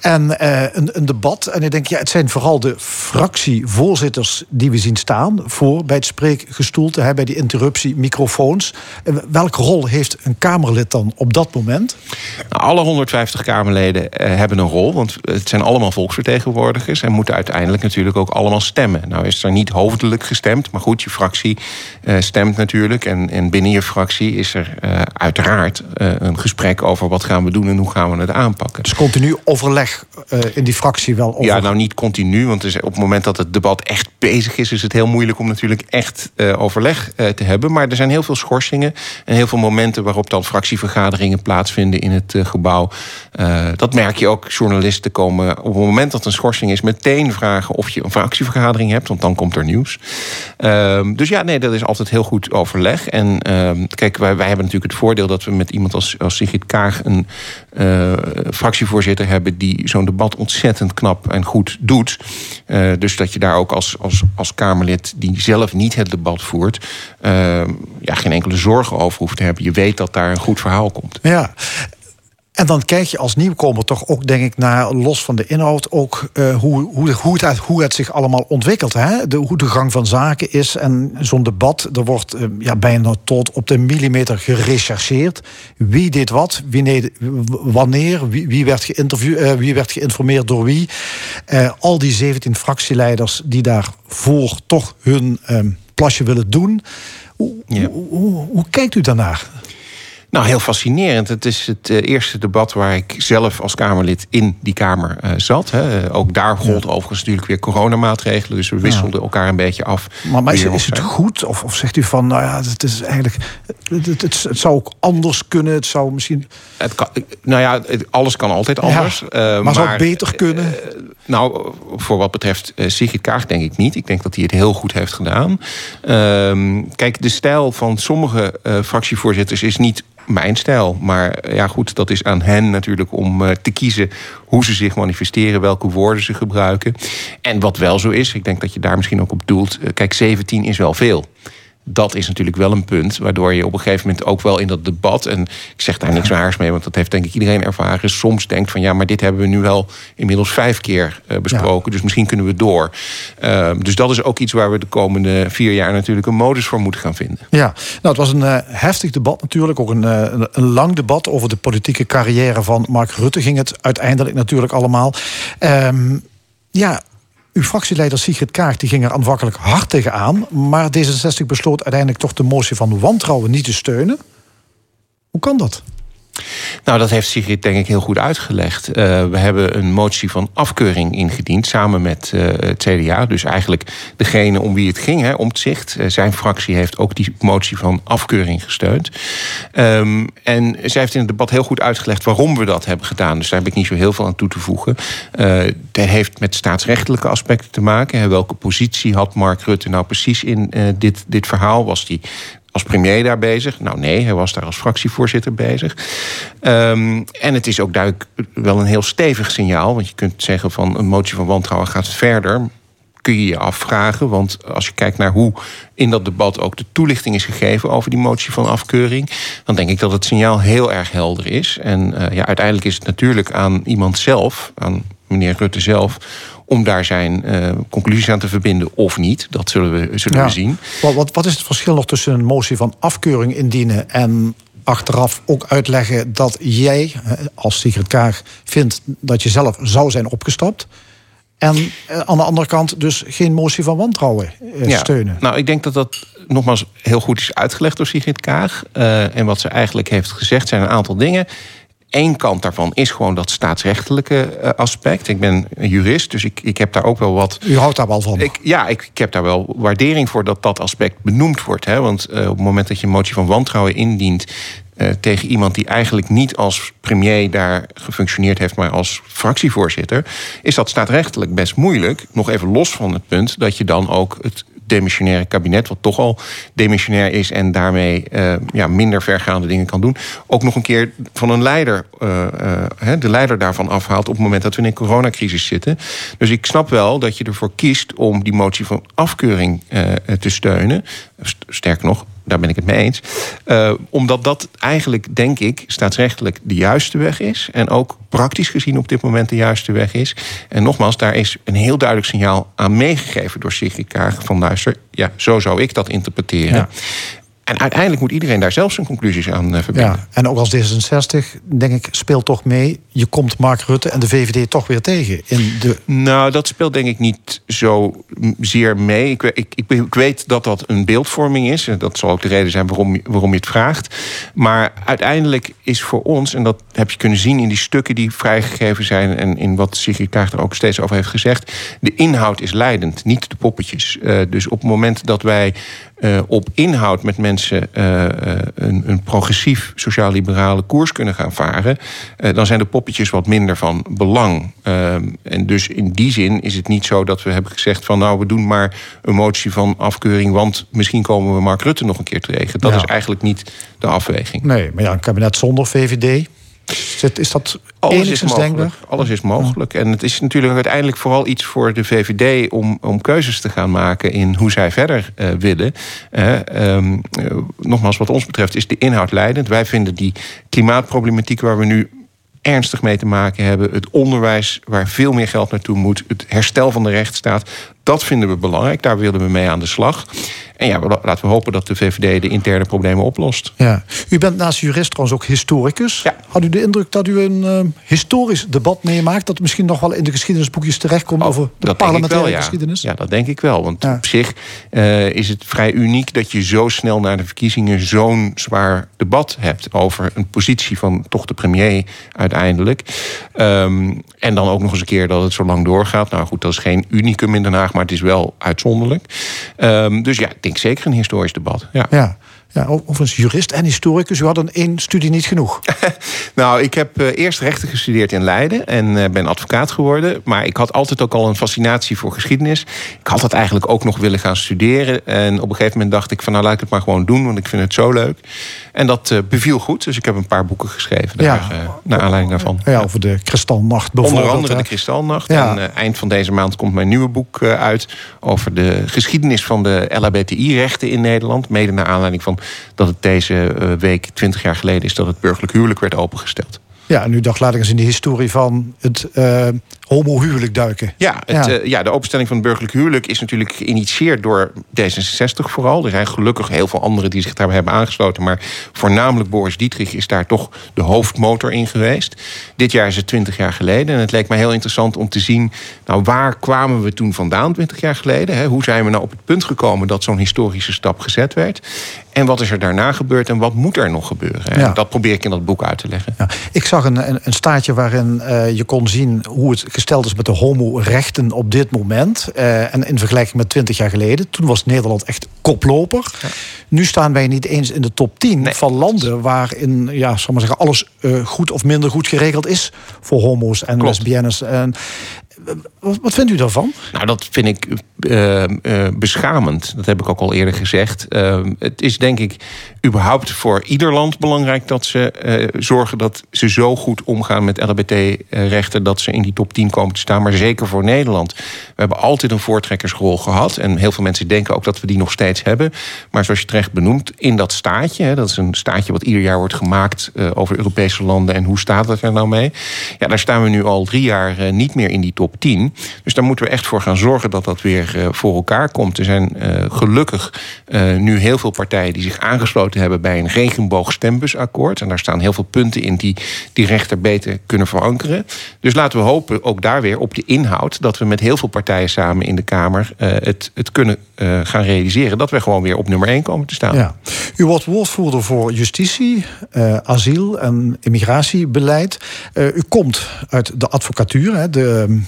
Speaker 2: En een, een, debat. En ik denk, ja, het zijn vooral de fractievoorzitters die we zien staan voor bij het spreekgestoelte, hè, bij die interruptie, microfoons. welke rol heeft een Kamerlid dan op dat moment?
Speaker 12: Nou, alle 150 Kamerleden hebben een rol, want het zijn allemaal volksvertegenwoordigers en moeten uiteindelijk natuurlijk ook allemaal stemmen. Nou is er niet hoofdelijk gestemd, maar goed, je fractie uh, stemt natuurlijk. En, en binnen je fractie is er uh, uiteraard uh, een gesprek over wat gaan we doen en hoe gaan we het aanpakken.
Speaker 2: Dus continu overleg in die fractie wel over?
Speaker 12: Ja, nou niet continu, want op het moment dat het debat echt bezig is, is het heel moeilijk om natuurlijk echt overleg te hebben. Maar er zijn heel veel schorsingen en heel veel momenten waarop dan fractievergaderingen plaatsvinden in het gebouw. dat merk je ook. Journalisten komen op het moment dat een schorsing is meteen vragen of je een fractievergadering hebt, want dan komt er nieuws. Ehm, dus ja, ja, nee, dat is altijd heel goed overleg. En ehm, kijk, wij, hebben natuurlijk het voordeel dat we met iemand als, als Sigrid Kaag een uh, fractievoorzitter hebben die zo'n debat ontzettend knap en goed doet. Uh, dus dat je daar ook als, als, als Kamerlid die zelf niet het debat voert, ehm, ja, geen enkele zorgen over hoeft te hebben. Je weet dat daar een goed verhaal komt.
Speaker 2: Ja, en dan kijk je als nieuwkomer toch ook, denk ik, naar los van de inhoud, ook uh, hoe, hoe, hoe, het, hoe het zich allemaal ontwikkelt. Hè? De, hoe de gang van zaken is. En zo'n debat, er wordt uh, ja, bijna tot op de millimeter gerechercheerd. Wie deed wat, wie nee, wanneer, wie, wie, werd geïnterviewd, uh, wie werd geïnformeerd door wie. al die 17 fractieleiders die daarvoor toch hun plasje willen doen. Hoe, ja. hoe, hoe, hoe kijkt u daarnaar?
Speaker 12: Nou, heel fascinerend. Het is het uh, eerste debat waar ik zelf als Kamerlid in die Kamer uh, zat. Hè. Ook daar gold ja. overigens natuurlijk weer coronamaatregelen. Dus we wisselden ja. elkaar een beetje af.
Speaker 2: Maar, maar is, is het goed? Of, of, zegt u van, nou ja, het is eigenlijk. Het, het, het, het zou ook anders kunnen. Het zou misschien.
Speaker 12: Het kan, nou ja, alles kan altijd anders.
Speaker 2: Ja, uh, maar, maar zou het beter kunnen?
Speaker 12: nou, voor wat betreft Sigrid Kaag denk ik niet. Ik denk dat hij het heel goed heeft gedaan. Ehm, kijk, de stijl van sommige fractievoorzitters is niet mijn stijl. Maar ja, goed, dat is aan hen natuurlijk om uh, te kiezen hoe ze zich manifesteren, welke woorden ze gebruiken. En wat wel zo is, ik denk dat je daar misschien ook op doelt. Uh, kijk, 17 is wel veel dat is natuurlijk wel een punt waardoor je op een gegeven moment ook wel in dat debat, en ik zeg daar niks waars mee, want dat heeft denk ik iedereen ervaren, soms denkt van ja, maar dit hebben we nu wel inmiddels vijf keer uh, besproken, ja. dus misschien kunnen we door. Uh, dus dat is ook iets waar we de komende vier jaar natuurlijk een modus voor moeten gaan vinden.
Speaker 2: Ja, nou het was een uh, heftig debat natuurlijk, ook een, een, een, lang debat over de politieke carrière van Mark Rutte ging het uiteindelijk natuurlijk allemaal. Um, ja, uw fractieleider Sigrid Kaag die ging er aanvankelijk hard tegenaan. Maar D66 besloot uiteindelijk toch de motie van wantrouwen niet te steunen. Hoe kan dat?
Speaker 12: Nou, dat heeft Sigrid denk ik heel goed uitgelegd. Uh, we hebben een motie van afkeuring ingediend samen met uh, het CDA. Dus eigenlijk degene om wie het ging, hè, Omtzigt. Uh, zijn fractie heeft ook die motie van afkeuring gesteund. Um, en zij heeft in het debat heel goed uitgelegd waarom we dat hebben gedaan. Dus daar heb ik niet zo heel veel aan toe te voegen. dat heeft met staatsrechtelijke aspecten te maken. Hè. Welke positie had Mark Rutte nou precies in dit, dit verhaal? Was die als premier daar bezig? Nou nee, hij was daar als fractievoorzitter bezig. Um, en het is ook duidelijk wel een heel stevig signaal. Want je kunt zeggen van een motie van wantrouwen gaat verder. Kun je je afvragen, want als je kijkt naar hoe in dat debat ook de toelichting is gegeven over die motie van afkeuring, dan denk ik dat het signaal heel erg helder is. En uh, ja, uiteindelijk is het natuurlijk aan iemand zelf, aan meneer Rutte zelf, om daar zijn uh, conclusies aan te verbinden of niet. Dat zullen we, zullen ja. we zien.
Speaker 2: Wat, wat, wat is het verschil nog tussen een motie van afkeuring indienen en achteraf ook uitleggen dat jij als Sigrid Kaag vindt dat je zelf zou zijn opgestapt? En uh, aan de andere kant dus geen motie van wantrouwen
Speaker 12: ja,
Speaker 2: steunen.
Speaker 12: Nou, ik denk dat dat nogmaals heel goed is uitgelegd door Sigrid Kaag. Uh, en wat ze eigenlijk heeft gezegd zijn een aantal dingen. Eén kant daarvan is gewoon dat staatsrechtelijke uh, aspect. Ik ben een jurist, dus ik, ik heb daar ook wel wat.
Speaker 2: U houdt daar wel van?
Speaker 12: Ik, ja, ik, ik heb daar wel waardering voor dat dat aspect benoemd wordt. Hè? Want uh, op het moment dat je een motie van wantrouwen indient. Uh, tegen iemand die eigenlijk niet als premier daar gefunctioneerd heeft, maar als fractievoorzitter, is dat staatsrechtelijk best moeilijk. Nog even los van het punt dat je dan ook het demissionaire kabinet, wat toch al demissionair is en daarmee uh, ja, minder vergaande dingen kan doen, ook nog een keer van een leider, uh, uh, de leider daarvan afhaalt op het moment dat we in een coronacrisis zitten. Dus ik snap wel dat je ervoor kiest om die motie van afkeuring te steunen. Sterker nog, daar ben ik het mee eens. Uh, omdat dat eigenlijk, denk ik, staatsrechtelijk de juiste weg is. En ook praktisch gezien op dit moment de juiste weg is. En nogmaals, daar is een heel duidelijk signaal aan meegegeven door Sigrid Kaag van luister, ja, zo zou ik dat interpreteren. En uiteindelijk moet iedereen daar zelf zijn conclusies aan uh, verbinden.
Speaker 2: Ja, en ook als D66, denk ik, speelt toch mee. Je komt Mark Rutte en de VVD toch weer tegen. In de...
Speaker 12: Nou, dat speelt denk ik niet zo zeer mee. Ik, ik, ik, ik weet dat dat een beeldvorming is. En dat zal ook de reden zijn waarom, waarom je het vraagt. Maar uiteindelijk is voor ons, en dat heb je kunnen zien in die stukken die vrijgegeven zijn. en in wat Sigrid Kaag er ook steeds over heeft gezegd. de inhoud is leidend, niet de poppetjes. Uh, dus op het moment dat wij uh, op inhoud met mensen uh, een, een, progressief sociaal-liberale koers kunnen gaan varen, dan zijn de poppetjes wat minder van belang. en dus in die zin is het niet zo dat we hebben gezegd van nou we doen maar een motie van afkeuring, want misschien komen we Mark Rutte nog een keer tegen. Dat ja. is eigenlijk niet de afweging.
Speaker 2: Nee, maar ja, een kabinet zonder VVD. Is dat
Speaker 12: alles is mogelijk. Alles is mogelijk. En het is natuurlijk uiteindelijk vooral iets voor de VVD om, om keuzes te gaan maken in hoe zij verder uh, willen. Uh, um, uh, nogmaals, wat ons betreft is de inhoud leidend. Wij vinden die klimaatproblematiek waar we nu ernstig mee te maken hebben. Het onderwijs waar veel meer geld naartoe moet. Het herstel van de rechtsstaat. Dat vinden we belangrijk. Daar willen we mee aan de slag. En ja, laten we hopen dat de VVD de interne problemen oplost.
Speaker 2: Ja. U bent naast jurist trouwens ook historicus.
Speaker 12: Ja.
Speaker 2: Had u de indruk dat u een uh, historisch debat meemaakt... dat misschien nog wel in de geschiedenisboekjes terechtkomt... Oh, over de parlementaire
Speaker 12: wel, ja.
Speaker 2: geschiedenis?
Speaker 12: Ja, dat denk ik wel. Want ja. op zich uh, is het vrij uniek dat je zo snel na de verkiezingen... zo'n zwaar debat hebt over een positie van toch de premier uiteindelijk. Um, en dan ook nog eens een keer dat het zo lang doorgaat. Nou goed, dat is geen unicum in Den Haag, maar het is wel uitzonderlijk. Um, dus ja, ik denk zeker een historisch debat. Ja.
Speaker 2: Ja, overigens jurist en historicus. U had een één studie niet genoeg.
Speaker 12: nou, ik heb uh, eerst rechten gestudeerd in Leiden en uh, ben advocaat geworden. Maar ik had altijd ook al een fascinatie voor geschiedenis. Ik had dat eigenlijk ook nog willen gaan studeren. En op een gegeven moment dacht ik van nou laat ik het maar gewoon doen, want ik vind het zo leuk. En dat uh, beviel goed, dus ik heb een paar boeken geschreven daar, ja. naar aanleiding daarvan.
Speaker 2: Ja, over de Kristalnacht bijvoorbeeld.
Speaker 12: Onder andere de Kristalnacht. Ja. En eind van deze maand komt mijn nieuwe boek uit over de geschiedenis van de LHBTI-rechten in Nederland. Mede naar aanleiding van dat het deze week, 20 jaar geleden, is dat het burgerlijk huwelijk werd opengesteld.
Speaker 2: Ja, en u dacht, laat ik eens in de historie van het uh, homohuwelijk duiken.
Speaker 12: Ja, het, ja. Uh, ja, de openstelling van het burgerlijk huwelijk is natuurlijk geïnitieerd door D66 vooral. Er zijn gelukkig heel veel anderen die zich daarbij hebben aangesloten. Maar voornamelijk Boris Dietrich is daar toch de hoofdmotor in geweest. Dit jaar is het 20 jaar geleden. En het leek mij heel interessant om te zien, nou waar kwamen we toen vandaan 20 jaar geleden? Hè? Hoe zijn we nou op het punt gekomen dat zo'n historische stap gezet werd? En wat is er daarna gebeurd en wat moet er nog gebeuren? Ja. Dat probeer ik in dat boek uit te leggen.
Speaker 2: Ja. Ik zag een, een, een staartje waarin uh, je kon zien hoe het gesteld is met de homorechten op dit moment. Uh, en in vergelijking met 20 jaar geleden. Toen was Nederland echt koploper. Ja. Nu staan wij niet eens in de top 10 nee. van landen waarin ja, zal maar zeggen, alles uh, goed of minder goed geregeld is voor homo's en
Speaker 12: Klopt.
Speaker 2: lesbiennes. En, wat, wat vindt u daarvan?
Speaker 12: Nou, dat vind ik uh, uh, beschamend. Dat heb ik ook al eerder gezegd. Uh, het is denk ik überhaupt voor ieder land belangrijk dat ze uh, zorgen dat ze zo goed omgaan met LHBT-rechten dat ze in die top 10 komen te staan. Maar zeker voor Nederland. We hebben altijd een voortrekkersrol gehad. En heel veel mensen denken ook dat we die nog steeds hebben. Maar zoals je terecht benoemt, in dat staatje, hè, dat is een staatje wat ieder jaar wordt gemaakt uh, over Europese landen en hoe staat het er nou mee? Ja, daar staan we nu al drie jaar niet meer in die top 10. Dus daar moeten we echt voor gaan zorgen dat dat weer uh, voor elkaar komt. Er zijn uh, gelukkig uh, nu heel veel partijen die zich aangesloten hebben bij een regenboogstembusakkoord. En daar staan heel veel punten in die die rechter beter kunnen verankeren. Dus laten we hopen, ook daar weer op de inhoud, dat we met heel veel partijen samen in de Kamer het, het kunnen gaan realiseren. Dat we gewoon weer op nummer 1 komen te staan.
Speaker 2: Ja. U wordt woordvoerder voor justitie, asiel en immigratiebeleid. u komt uit de advocatuur, hè, de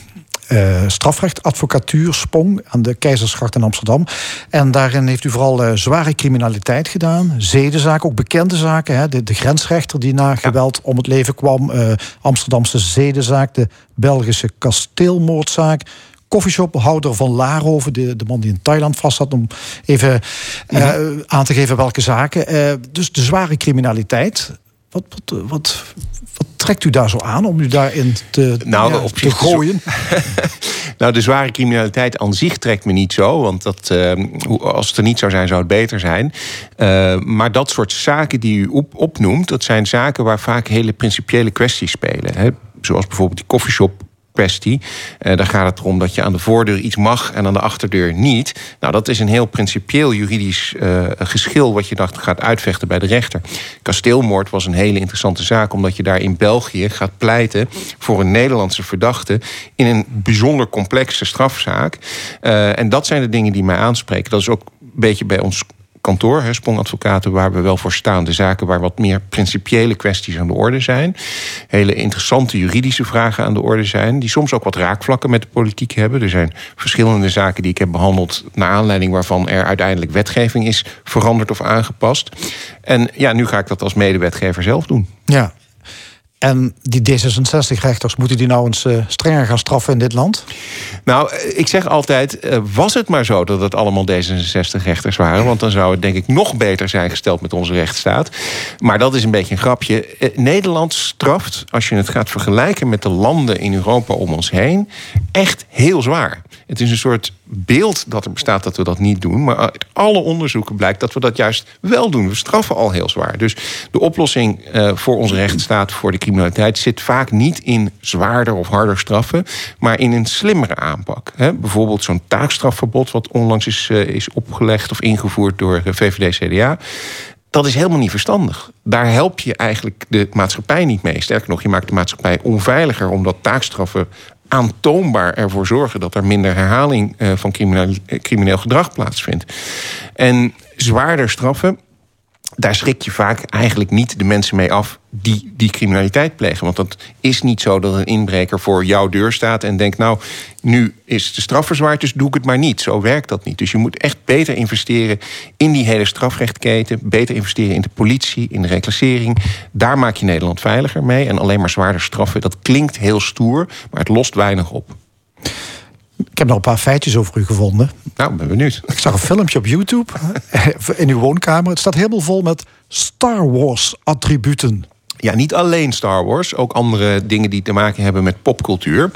Speaker 2: uh, strafrechtadvocatuur Spong aan de Keizersgracht in Amsterdam. En daarin heeft u vooral uh, zware criminaliteit gedaan, zedenzaken, ook bekende zaken. Hè, de, de, grensrechter die na geweld om het leven kwam, uh, Amsterdamse zedenzaak, de Belgische kasteelmoordzaak. Koffieshophouder van Laarhoven, de, de man die in Thailand vast zat, om even mm-hmm. aan te geven welke zaken. dus de zware criminaliteit. Wat, wat, wat, wat trekt u daar zo aan om u daarin te,
Speaker 12: nou,
Speaker 2: ja,
Speaker 12: op
Speaker 2: te gooien?
Speaker 12: nou, de zware criminaliteit aan zich trekt me niet zo. Want dat, uh, als het er niet zou zijn, zou het beter zijn. Uh, maar dat soort zaken die u op, opnoemt... dat zijn zaken waar vaak hele principiële kwesties spelen. Hè? Zoals bijvoorbeeld die koffieshop Uh, daar gaat het erom dat je aan de voordeur iets mag en aan de achterdeur niet. Nou, dat is een heel principieel juridisch uh, geschil wat je dacht gaat uitvechten bij de rechter. Kasteelmoord was een hele interessante zaak, omdat je daar in België gaat pleiten voor een Nederlandse verdachte in een bijzonder complexe strafzaak. Uh, en dat zijn de dingen die mij aanspreken. Dat is ook een beetje bij ons kantoor, hè, waar we wel voor staan. De zaken waar wat meer principiële kwesties aan de orde zijn. Hele interessante juridische vragen aan de orde zijn. Die soms ook wat raakvlakken met de politiek hebben. Er zijn verschillende zaken die ik heb behandeld. naar aanleiding waarvan er uiteindelijk wetgeving is veranderd of aangepast. En ja, nu ga ik dat als medewetgever zelf doen.
Speaker 2: Ja, en die D66-rechters, moeten die nou eens uh, strenger gaan straffen in dit land?
Speaker 12: Nou, eh, ik zeg altijd, uh, was het maar zo dat het allemaal D66-rechters waren... want dan zou het denk ik nog beter zijn gesteld met onze rechtsstaat. Maar dat is een beetje een grapje. Nederland straft, als je het gaat vergelijken met de landen in Europa om ons heen... echt heel zwaar. Het is een soort beeld dat er bestaat dat we dat niet doen. Maar uit alle onderzoeken blijkt dat we dat juist wel doen. We straffen al heel zwaar. Dus de oplossing uh, voor onze rechtsstaat, voor de criminaliteit... zit vaak niet in zwaarder of harder straffen... maar in een slimmere aanpak. Bijvoorbeeld zo'n taakstrafverbod... wat onlangs is, uh, is opgelegd of ingevoerd door VVD-CDA dat is helemaal niet verstandig. Daar help je eigenlijk de maatschappij niet mee. Sterker nog, je maakt de maatschappij onveiliger... omdat taakstraffen aantoonbaar ervoor zorgen dat er minder herhaling eh, van crimineel gedrag plaatsvindt. En zwaarder straffen, daar schrik je vaak eigenlijk niet de mensen mee af die die criminaliteit plegen. Want dat is niet zo dat een inbreker voor jouw deur staat en denkt: Nou, nu is de straf verzwaard, dus doe ik het maar niet. Zo werkt dat niet. Dus je moet echt beter investeren in die hele strafrechtketen. Beter investeren in de politie, in de reclassering. Daar maak je Nederland veiliger mee. En alleen maar zwaarder straffen, dat klinkt heel stoer, maar het lost weinig op.
Speaker 2: Ik heb nog een paar feitjes over u gevonden.
Speaker 12: Nou, ben benieuwd.
Speaker 2: Ik zag een filmpje op YouTube in uw woonkamer. Het staat helemaal vol met Star Wars attributen.
Speaker 12: Ja, niet alleen Star Wars, ook andere dingen die te maken hebben met popcultuur.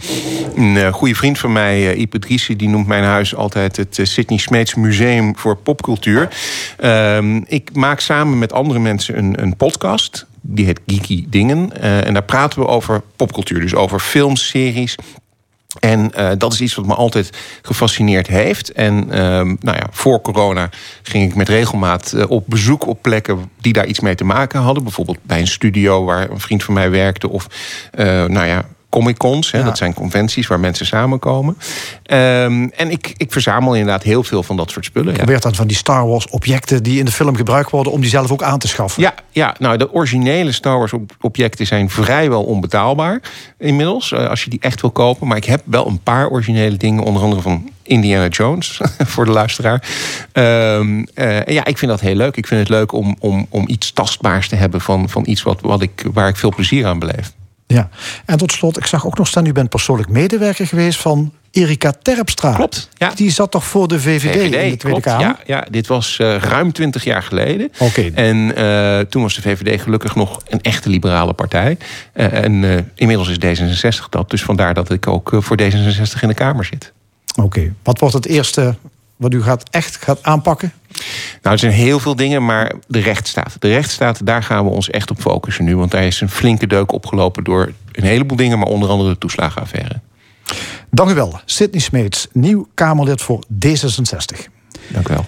Speaker 12: Een uh, goede vriend van mij, uh, Ipe die noemt mijn huis altijd het uh, Sydney Smeets Museum voor Popcultuur. Ehm, ik maak samen met andere mensen een, een podcast. Die heet Geeky Dingen. en daar praten we over popcultuur. Dus over films, series, en uh, dat is iets wat me altijd gefascineerd heeft. En uh, nou ja, voor corona ging ik met regelmaat uh, op bezoek op plekken die daar iets mee te maken hadden. Bijvoorbeeld bij een studio waar een vriend van mij werkte. Of nou ja, Comic-Cons. Ja. Dat zijn conventies waar mensen samenkomen. Um, en ik, ik verzamel inderdaad heel veel van dat soort spullen.
Speaker 2: Ja. Probeert dan van die Star Wars objecten die in de film gebruikt worden... om die zelf ook aan te schaffen?
Speaker 12: Ja, ja nou de originele Star Wars objecten zijn vrijwel onbetaalbaar inmiddels. Uh, als je die echt wil kopen. Maar ik heb wel een paar originele dingen. Onder andere van Indiana Jones, voor de luisteraar. Um, uh, ja, ik vind dat heel leuk. Ik vind het leuk om, om, om iets tastbaars te hebben... van, van iets wat, wat ik, waar ik veel plezier aan beleef.
Speaker 2: Ja, en tot slot, ik zag ook nog staan, u bent persoonlijk medewerker geweest van Erika Terpstra.
Speaker 12: Klopt, ja.
Speaker 2: Die zat toch voor de VVD, VVD in de Tweede
Speaker 12: klopt,
Speaker 2: Kamer?
Speaker 12: Ja, ja, dit was uh, ruim twintig jaar geleden.
Speaker 2: Oké.
Speaker 12: En uh, toen was de VVD gelukkig nog een echte liberale partij. Uh, en inmiddels is D66 dat. Dus vandaar dat ik ook voor D66 in de Kamer zit.
Speaker 2: Oké. Wat wordt het eerste wat u gaat echt gaat aanpakken?
Speaker 12: Nou, er zijn heel veel dingen, maar de rechtsstaat. De rechtsstaat, daar gaan we ons echt op focussen nu. Want daar is een flinke deuk opgelopen door een heleboel dingen... maar onder andere de toeslagenaffaire.
Speaker 2: Dank u wel, Sidney Smeets, nieuw Kamerlid voor D66.
Speaker 12: Dank u wel.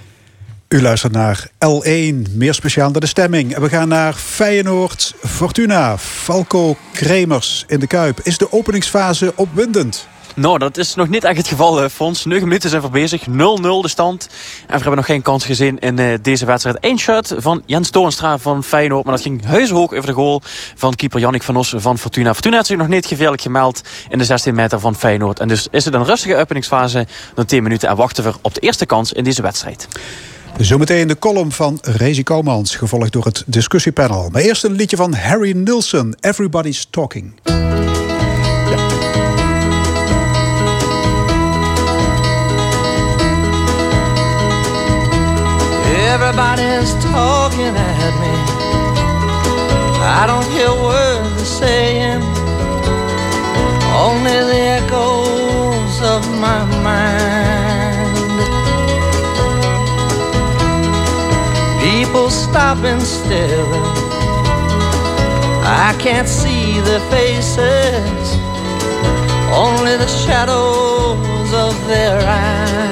Speaker 1: U luistert naar L1, meer speciaal naar de stemming. En we gaan naar Feyenoord, Fortuna, Falco, Kremers in de Kuip. Is de openingsfase opwindend?
Speaker 11: Nou, dat is nog niet echt het geval, Fons. 9 minuten zijn voor bezig. 0-0 de stand. En we hebben nog geen kans gezien in uh, deze wedstrijd. Eén shot van Jens Toornstra van Feyenoord. Maar dat ging huishoog over de goal van keeper Jannik van Os van Fortuna. Fortuna heeft zich nog niet gevaarlijk gemeld in de 16 meter van Feyenoord. En dus is het een rustige openingsfase. Dan 10 minuten en wachten we op de eerste kans in deze wedstrijd.
Speaker 1: Zometeen de column van Rezi Komans, gevolgd door het discussiepanel. Maar eerst een liedje van Harry Nilsson, Everybody's Talking.
Speaker 6: Everybody's talking at me. I don't hear words they're saying, only the echoes of my mind. People stop and stare. I can't see their faces, only the shadows of their eyes.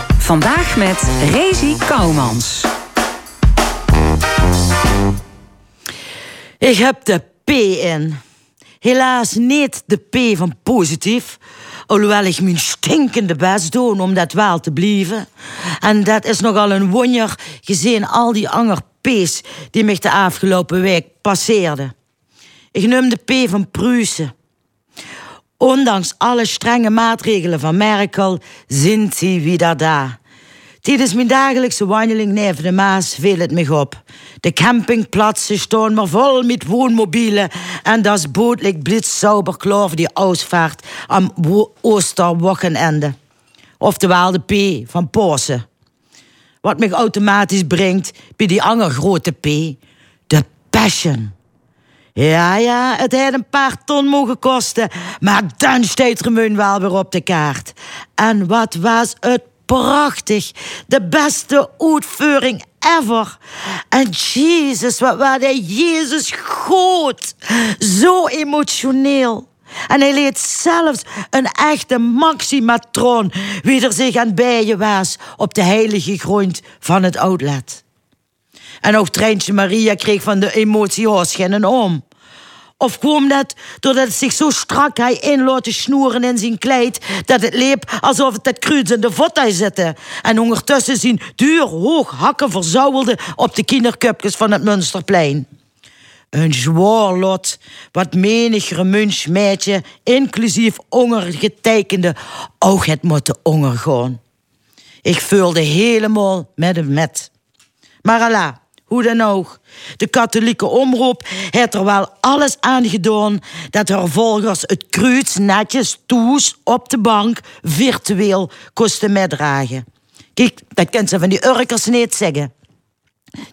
Speaker 13: Vandaag met Rezi Kouwmans.
Speaker 14: Ik heb de P in. Helaas niet de P van positief. Alhoewel ik mijn stinkende best doe om dat wel te blijven. En dat is nogal een wonder gezien al die andere P's die mij de afgelopen week passeerden. Ik noem de P van Pruisen. Ondanks alle strenge maatregelen van Merkel zijn ze weer daar. Tijdens mijn dagelijkse wandeling neven de Maas viel het me op. De campingplaatsen staan maar vol met woonmobielen en dat boot ligt blitzsauber klaar voor die ausvaart am wo- Oosterwochenende. Oftewel de P van Pasen. Wat me automatisch brengt bij die andere grote P, de Passion. Ja, ja, het heeft een paar ton mogen kosten, maar dan steekt Remun wel weer op de kaart. En wat was het prachtig. De beste uitvoering ever. En Jezus, wat hij Jezus goed. Zo emotioneel. En hij leed zelfs een echte maximatroon wie er zich aan bijen was op de heilige grond van het outlet. En ook Treintje Maria kreeg van de emotie geen om. Of kwam dat doordat het zich zo strak hij in laten snoeren in zijn kleed... dat het leep alsof het het kruids in de zette... en ondertussen zijn duur hoog hakken verzauwelde... op de kindercupjes van het Munsterplein. Een zwaar lot, wat menig remunch meidje... inclusief ongergetekende, ook het moeten ondergaan. Ik voelde helemaal met hem met. Maar Allah, hoe dan ook. De katholieke omroep heeft er wel alles aan gedaan dat haar volgers het kruid netjes toes op de bank virtueel kosten meedragen. Kijk, dat kent ze van die Urkers niet zeggen.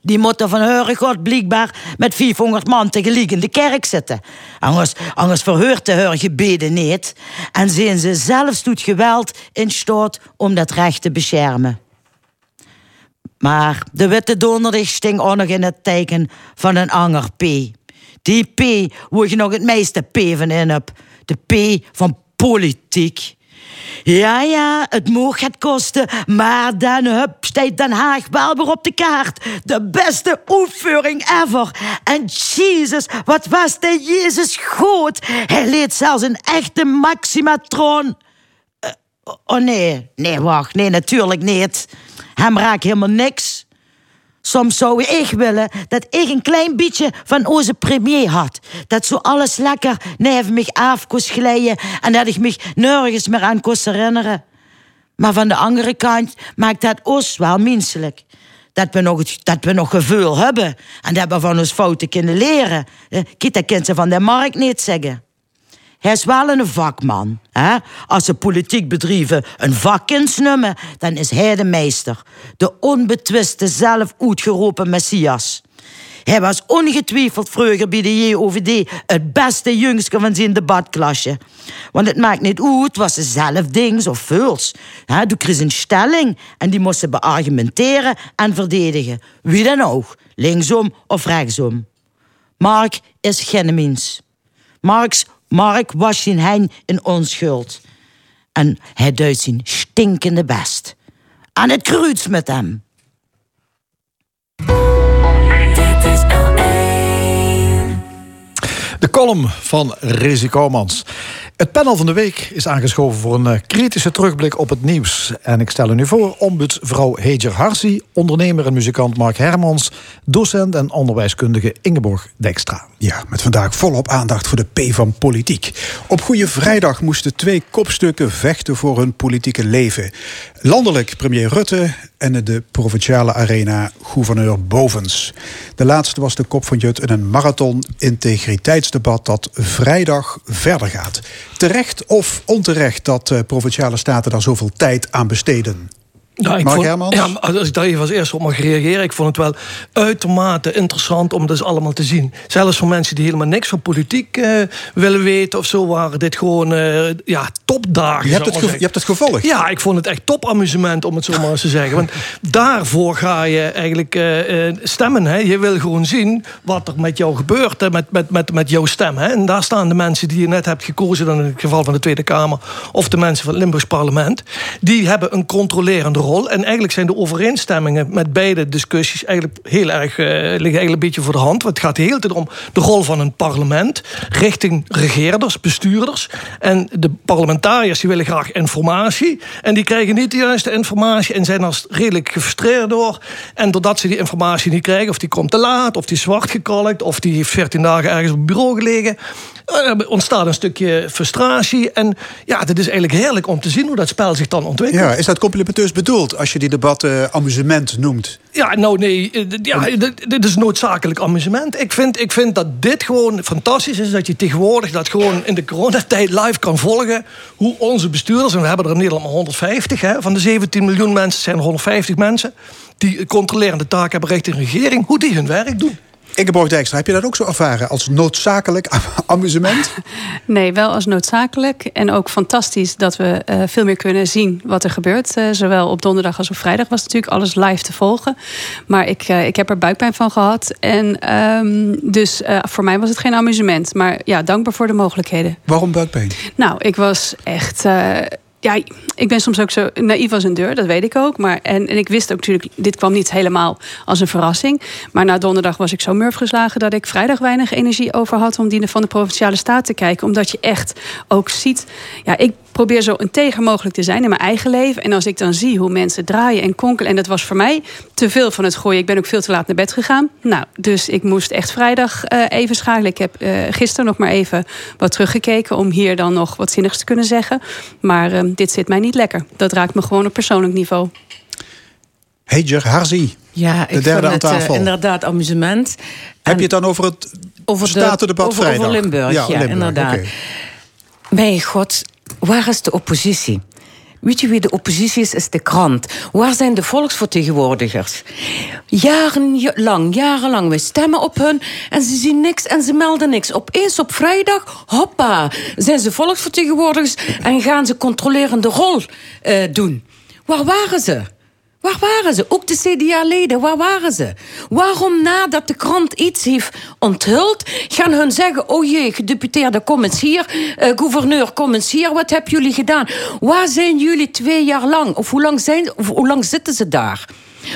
Speaker 14: Die moeten van hun God blijkbaar met 500 man tegelijk de kerk zitten. Anders, anders verheurt de hun gebeden niet. En zijn ze zelfs doet geweld in staat om dat recht te beschermen. Maar de witte donderdag sting ook nog in het teken van een ander P. Die P waar je nog het meeste P van in hebt. De P van politiek. Ja, ja, het mag het kosten, maar dan hup, staat Den Haag wel weer op de kaart. De beste uitvoering ever. En Jezus, wat was de Jezus goed. Hij leed zelfs een echte maximatron. Oh nee, nee, wacht, nee, natuurlijk niet. Hem raakt helemaal niks. Soms zou ik willen dat ik een klein beetje van onze premier had. Dat zo alles lekker neven me af kon glijden en dat ik me nergens meer aan kon herinneren. Maar van de andere kant maakt dat ons wel menselijk. Dat we, nog, dat we nog gevoel hebben en dat we van ons fouten kunnen leren. Eh, dat kan ze van de markt niet zeggen. Hij is wel een vakman. Hè? Als de politiek bedrijven een vak dan is hij de meester. De onbetwiste, zelf uitgeroepen messias. Hij was ongetwijfeld vroeger bij de JOVD het beste jongske van zijn debatklasje. Want het maakt niet uit, was ze zelf dings of vuls. Hè, Du kreeg een stelling en die moest ze beargumenteren en verdedigen. Wie dan ook, linksom of rechtsom. Mark is geen mens. Marks, Mark was zijn hein in onschuld. En hij duidt zijn stinkende best. Aan het kruids met hem.
Speaker 2: De column van Koumans. Het panel van de week is aangeschoven voor een eh, kritische terugblik op het nieuws. En ik stel u nu voor ombudsvrouw Heger Harsi, ondernemer en muzikant Mark Hermans, docent en onderwijskundige Ingeborg Dijkstra.
Speaker 1: Ja, met vandaag volop aandacht voor de P van politiek. Op Goede Vrijdag moesten twee kopstukken vechten voor hun politieke leven. Landelijk premier Rutte en de provinciale arena gouverneur Bovens. De laatste was de kop van Jut in een marathon-integriteitsdebat dat vrijdag verder gaat. Terecht of onterecht dat eh, provinciale staten daar zoveel tijd aan besteden?
Speaker 15: Ja, ik
Speaker 1: Mark
Speaker 15: vond,
Speaker 1: Hermans?
Speaker 15: ja, als ik daar even als eerste op mag reageren. Ik vond het wel uitermate interessant om dat allemaal te zien. Zelfs voor mensen die helemaal niks van politiek eh, willen weten of zo, waren dit gewoon eh, ja, topdagen.
Speaker 1: Je hebt, het je hebt het gevolgd.
Speaker 15: ja, ik vond het echt topamusement, om het zo maar eens te zeggen. Want daarvoor ga je eigenlijk eh, stemmen. Hè. Je wil gewoon zien wat er met jou gebeurt, hè, met, met, met, met jouw stem. Hè. En daar staan de mensen die je net hebt gekozen... dan in het geval van de Tweede Kamer... of de mensen van het Limburgs parlement... die hebben een controlerende rol. En eigenlijk zijn de overeenstemmingen met beide discussies... eigenlijk heel erg, eh, liggen eigenlijk een beetje voor de hand. Want het gaat de hele tijd om de rol van een parlement... richting regeerders, bestuurders. En de parlementariërs die willen graag informatie. En die krijgen niet de juiste informatie... en zijn er redelijk gefrustreerd door. En doordat ze die informatie niet krijgen... of die komt te laat, of die is zwart gekalkt... of die heeft 14 dagen ergens op het bureau gelegen... eh, ontstaat een stukje frustratie. En ja, het is eigenlijk heerlijk om te zien hoe dat spel zich dan ontwikkelt.
Speaker 1: Ja, is dat complimenteus bedoeld als je die debatten amusement noemt?
Speaker 15: Ja, nou nee, eh, ja, dit, is noodzakelijk amusement. Ik vind, ik vind dat dit gewoon fantastisch is. Dat je tegenwoordig dat gewoon in de coronatijd live kan volgen. Hoe onze bestuurders, en we hebben er in Nederland maar 150. Hè, van de 17 miljoen mensen zijn er 150 mensen. Die controlerende taak hebben richting regering. Hoe die hun werk doen.
Speaker 1: Ingeborg Dijkstra, heb je dat ook zo ervaren als noodzakelijk amusement?
Speaker 16: Nee, wel als noodzakelijk. En ook fantastisch dat we eh, veel meer kunnen zien wat er gebeurt. Eh, zowel op donderdag als op vrijdag was natuurlijk alles live te volgen. Maar ik, eh, ik heb er buikpijn van gehad. En ehm, dus voor mij was het geen amusement. Maar ja, dankbaar voor de mogelijkheden.
Speaker 1: Waarom buikpijn?
Speaker 16: Nou, ik was echt. Ja, ik ben soms ook zo naïef als een deur, dat weet ik ook. Maar, en, en ik wist ook natuurlijk, dit kwam niet helemaal als een verrassing. Maar na donderdag was ik zo murf geslagen dat ik vrijdag weinig energie over had om die van de provinciale staat te kijken. Omdat je echt ook ziet. Ja, ik probeer zo integer mogelijk te zijn in mijn eigen leven. En als ik dan zie hoe mensen draaien en konkelen. En dat was voor mij te veel van het gooien. Ik ben ook veel te laat naar bed gegaan. Nou, dus ik moest echt vrijdag eh, even schakelen. Ik heb eh, gisteren nog maar even wat teruggekeken. Om hier dan nog wat zinnigs te kunnen zeggen. Maar eh, dit zit mij niet lekker. Dat raakt me gewoon op persoonlijk niveau.
Speaker 1: Heger Harzi,
Speaker 7: Ja,
Speaker 1: de
Speaker 7: ik
Speaker 1: derde aan
Speaker 7: vond het eh,
Speaker 1: tafel.
Speaker 7: inderdaad amusement.
Speaker 1: Heb je het dan over het
Speaker 7: over de-
Speaker 1: statendebat
Speaker 7: over,
Speaker 1: vrijdag?
Speaker 7: over Limburg, ja,
Speaker 1: Limburg,
Speaker 7: inderdaad.
Speaker 1: oké.
Speaker 7: Mijn god, waar is de oppositie? Weet je wie de oppositie is? Is de krant. Waar zijn de volksvertegenwoordigers? Jarenlang, jarenlang. We stemmen op hun en ze zien niks en ze melden niks. Opeens op vrijdag, hoppa, zijn ze volksvertegenwoordigers en gaan ze controlerende rol eh, doen. Waar waren ze? Waar waren ze? Ook de CDA-leden, waar waren ze? Waarom nadat de krant iets heeft onthuld, gaan hun zeggen: Oh jee, gedeputeerde, kom eens hier. Eh, gouverneur, kom eens hier. Wat hebben jullie gedaan? Waar zijn jullie twee jaar lang? Of hoe lang, zijn, of hoe lang zitten ze daar?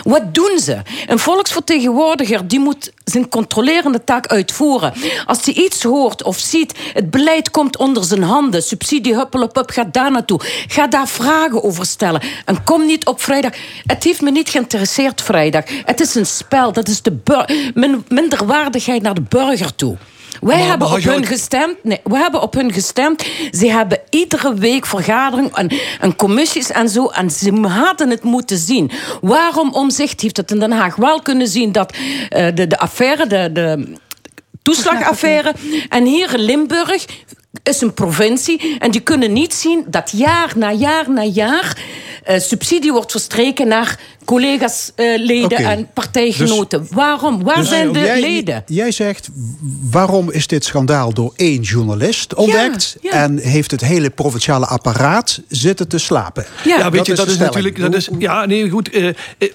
Speaker 7: Wat doen ze? Een volksvertegenwoordiger die moet zijn controlerende taak uitvoeren. Als hij iets hoort of ziet, het beleid komt onder zijn handen. Subsidie, huppelepup, ga daar naartoe. Ga daar vragen over stellen. En kom niet op vrijdag. Het heeft me niet geïnteresseerd vrijdag. Het is een spel. Dat is de minderwaardigheid naar de burger toe. Wij
Speaker 15: Maar-
Speaker 7: hebben
Speaker 15: maar
Speaker 7: op hun
Speaker 15: ook-
Speaker 7: gestemd. Nee, we hebben op hun gestemd. Ze hebben iedere week vergadering en, en commissies en zo. En ze hadden het moeten zien. Waarom Omzicht heeft het in Den Haag wel kunnen zien dat eh, de, de affaire, de, de toeslagaffaire. En hier in Limburg is een provincie en die kunnen niet zien dat jaar na jaar na jaar eh, subsidie wordt verstreken naar collega's, eh, leden en partijgenoten. waarom? Waar
Speaker 1: Dus
Speaker 7: zijn de
Speaker 1: jij,
Speaker 7: leden?
Speaker 1: Jij zegt, waarom is dit schandaal door één journalist ontdekt...
Speaker 7: ja.
Speaker 1: en heeft het hele provinciale apparaat zitten te slapen?
Speaker 15: Ja, weet je, dat is natuurlijk. Dat is, ja, nee, goed. eh,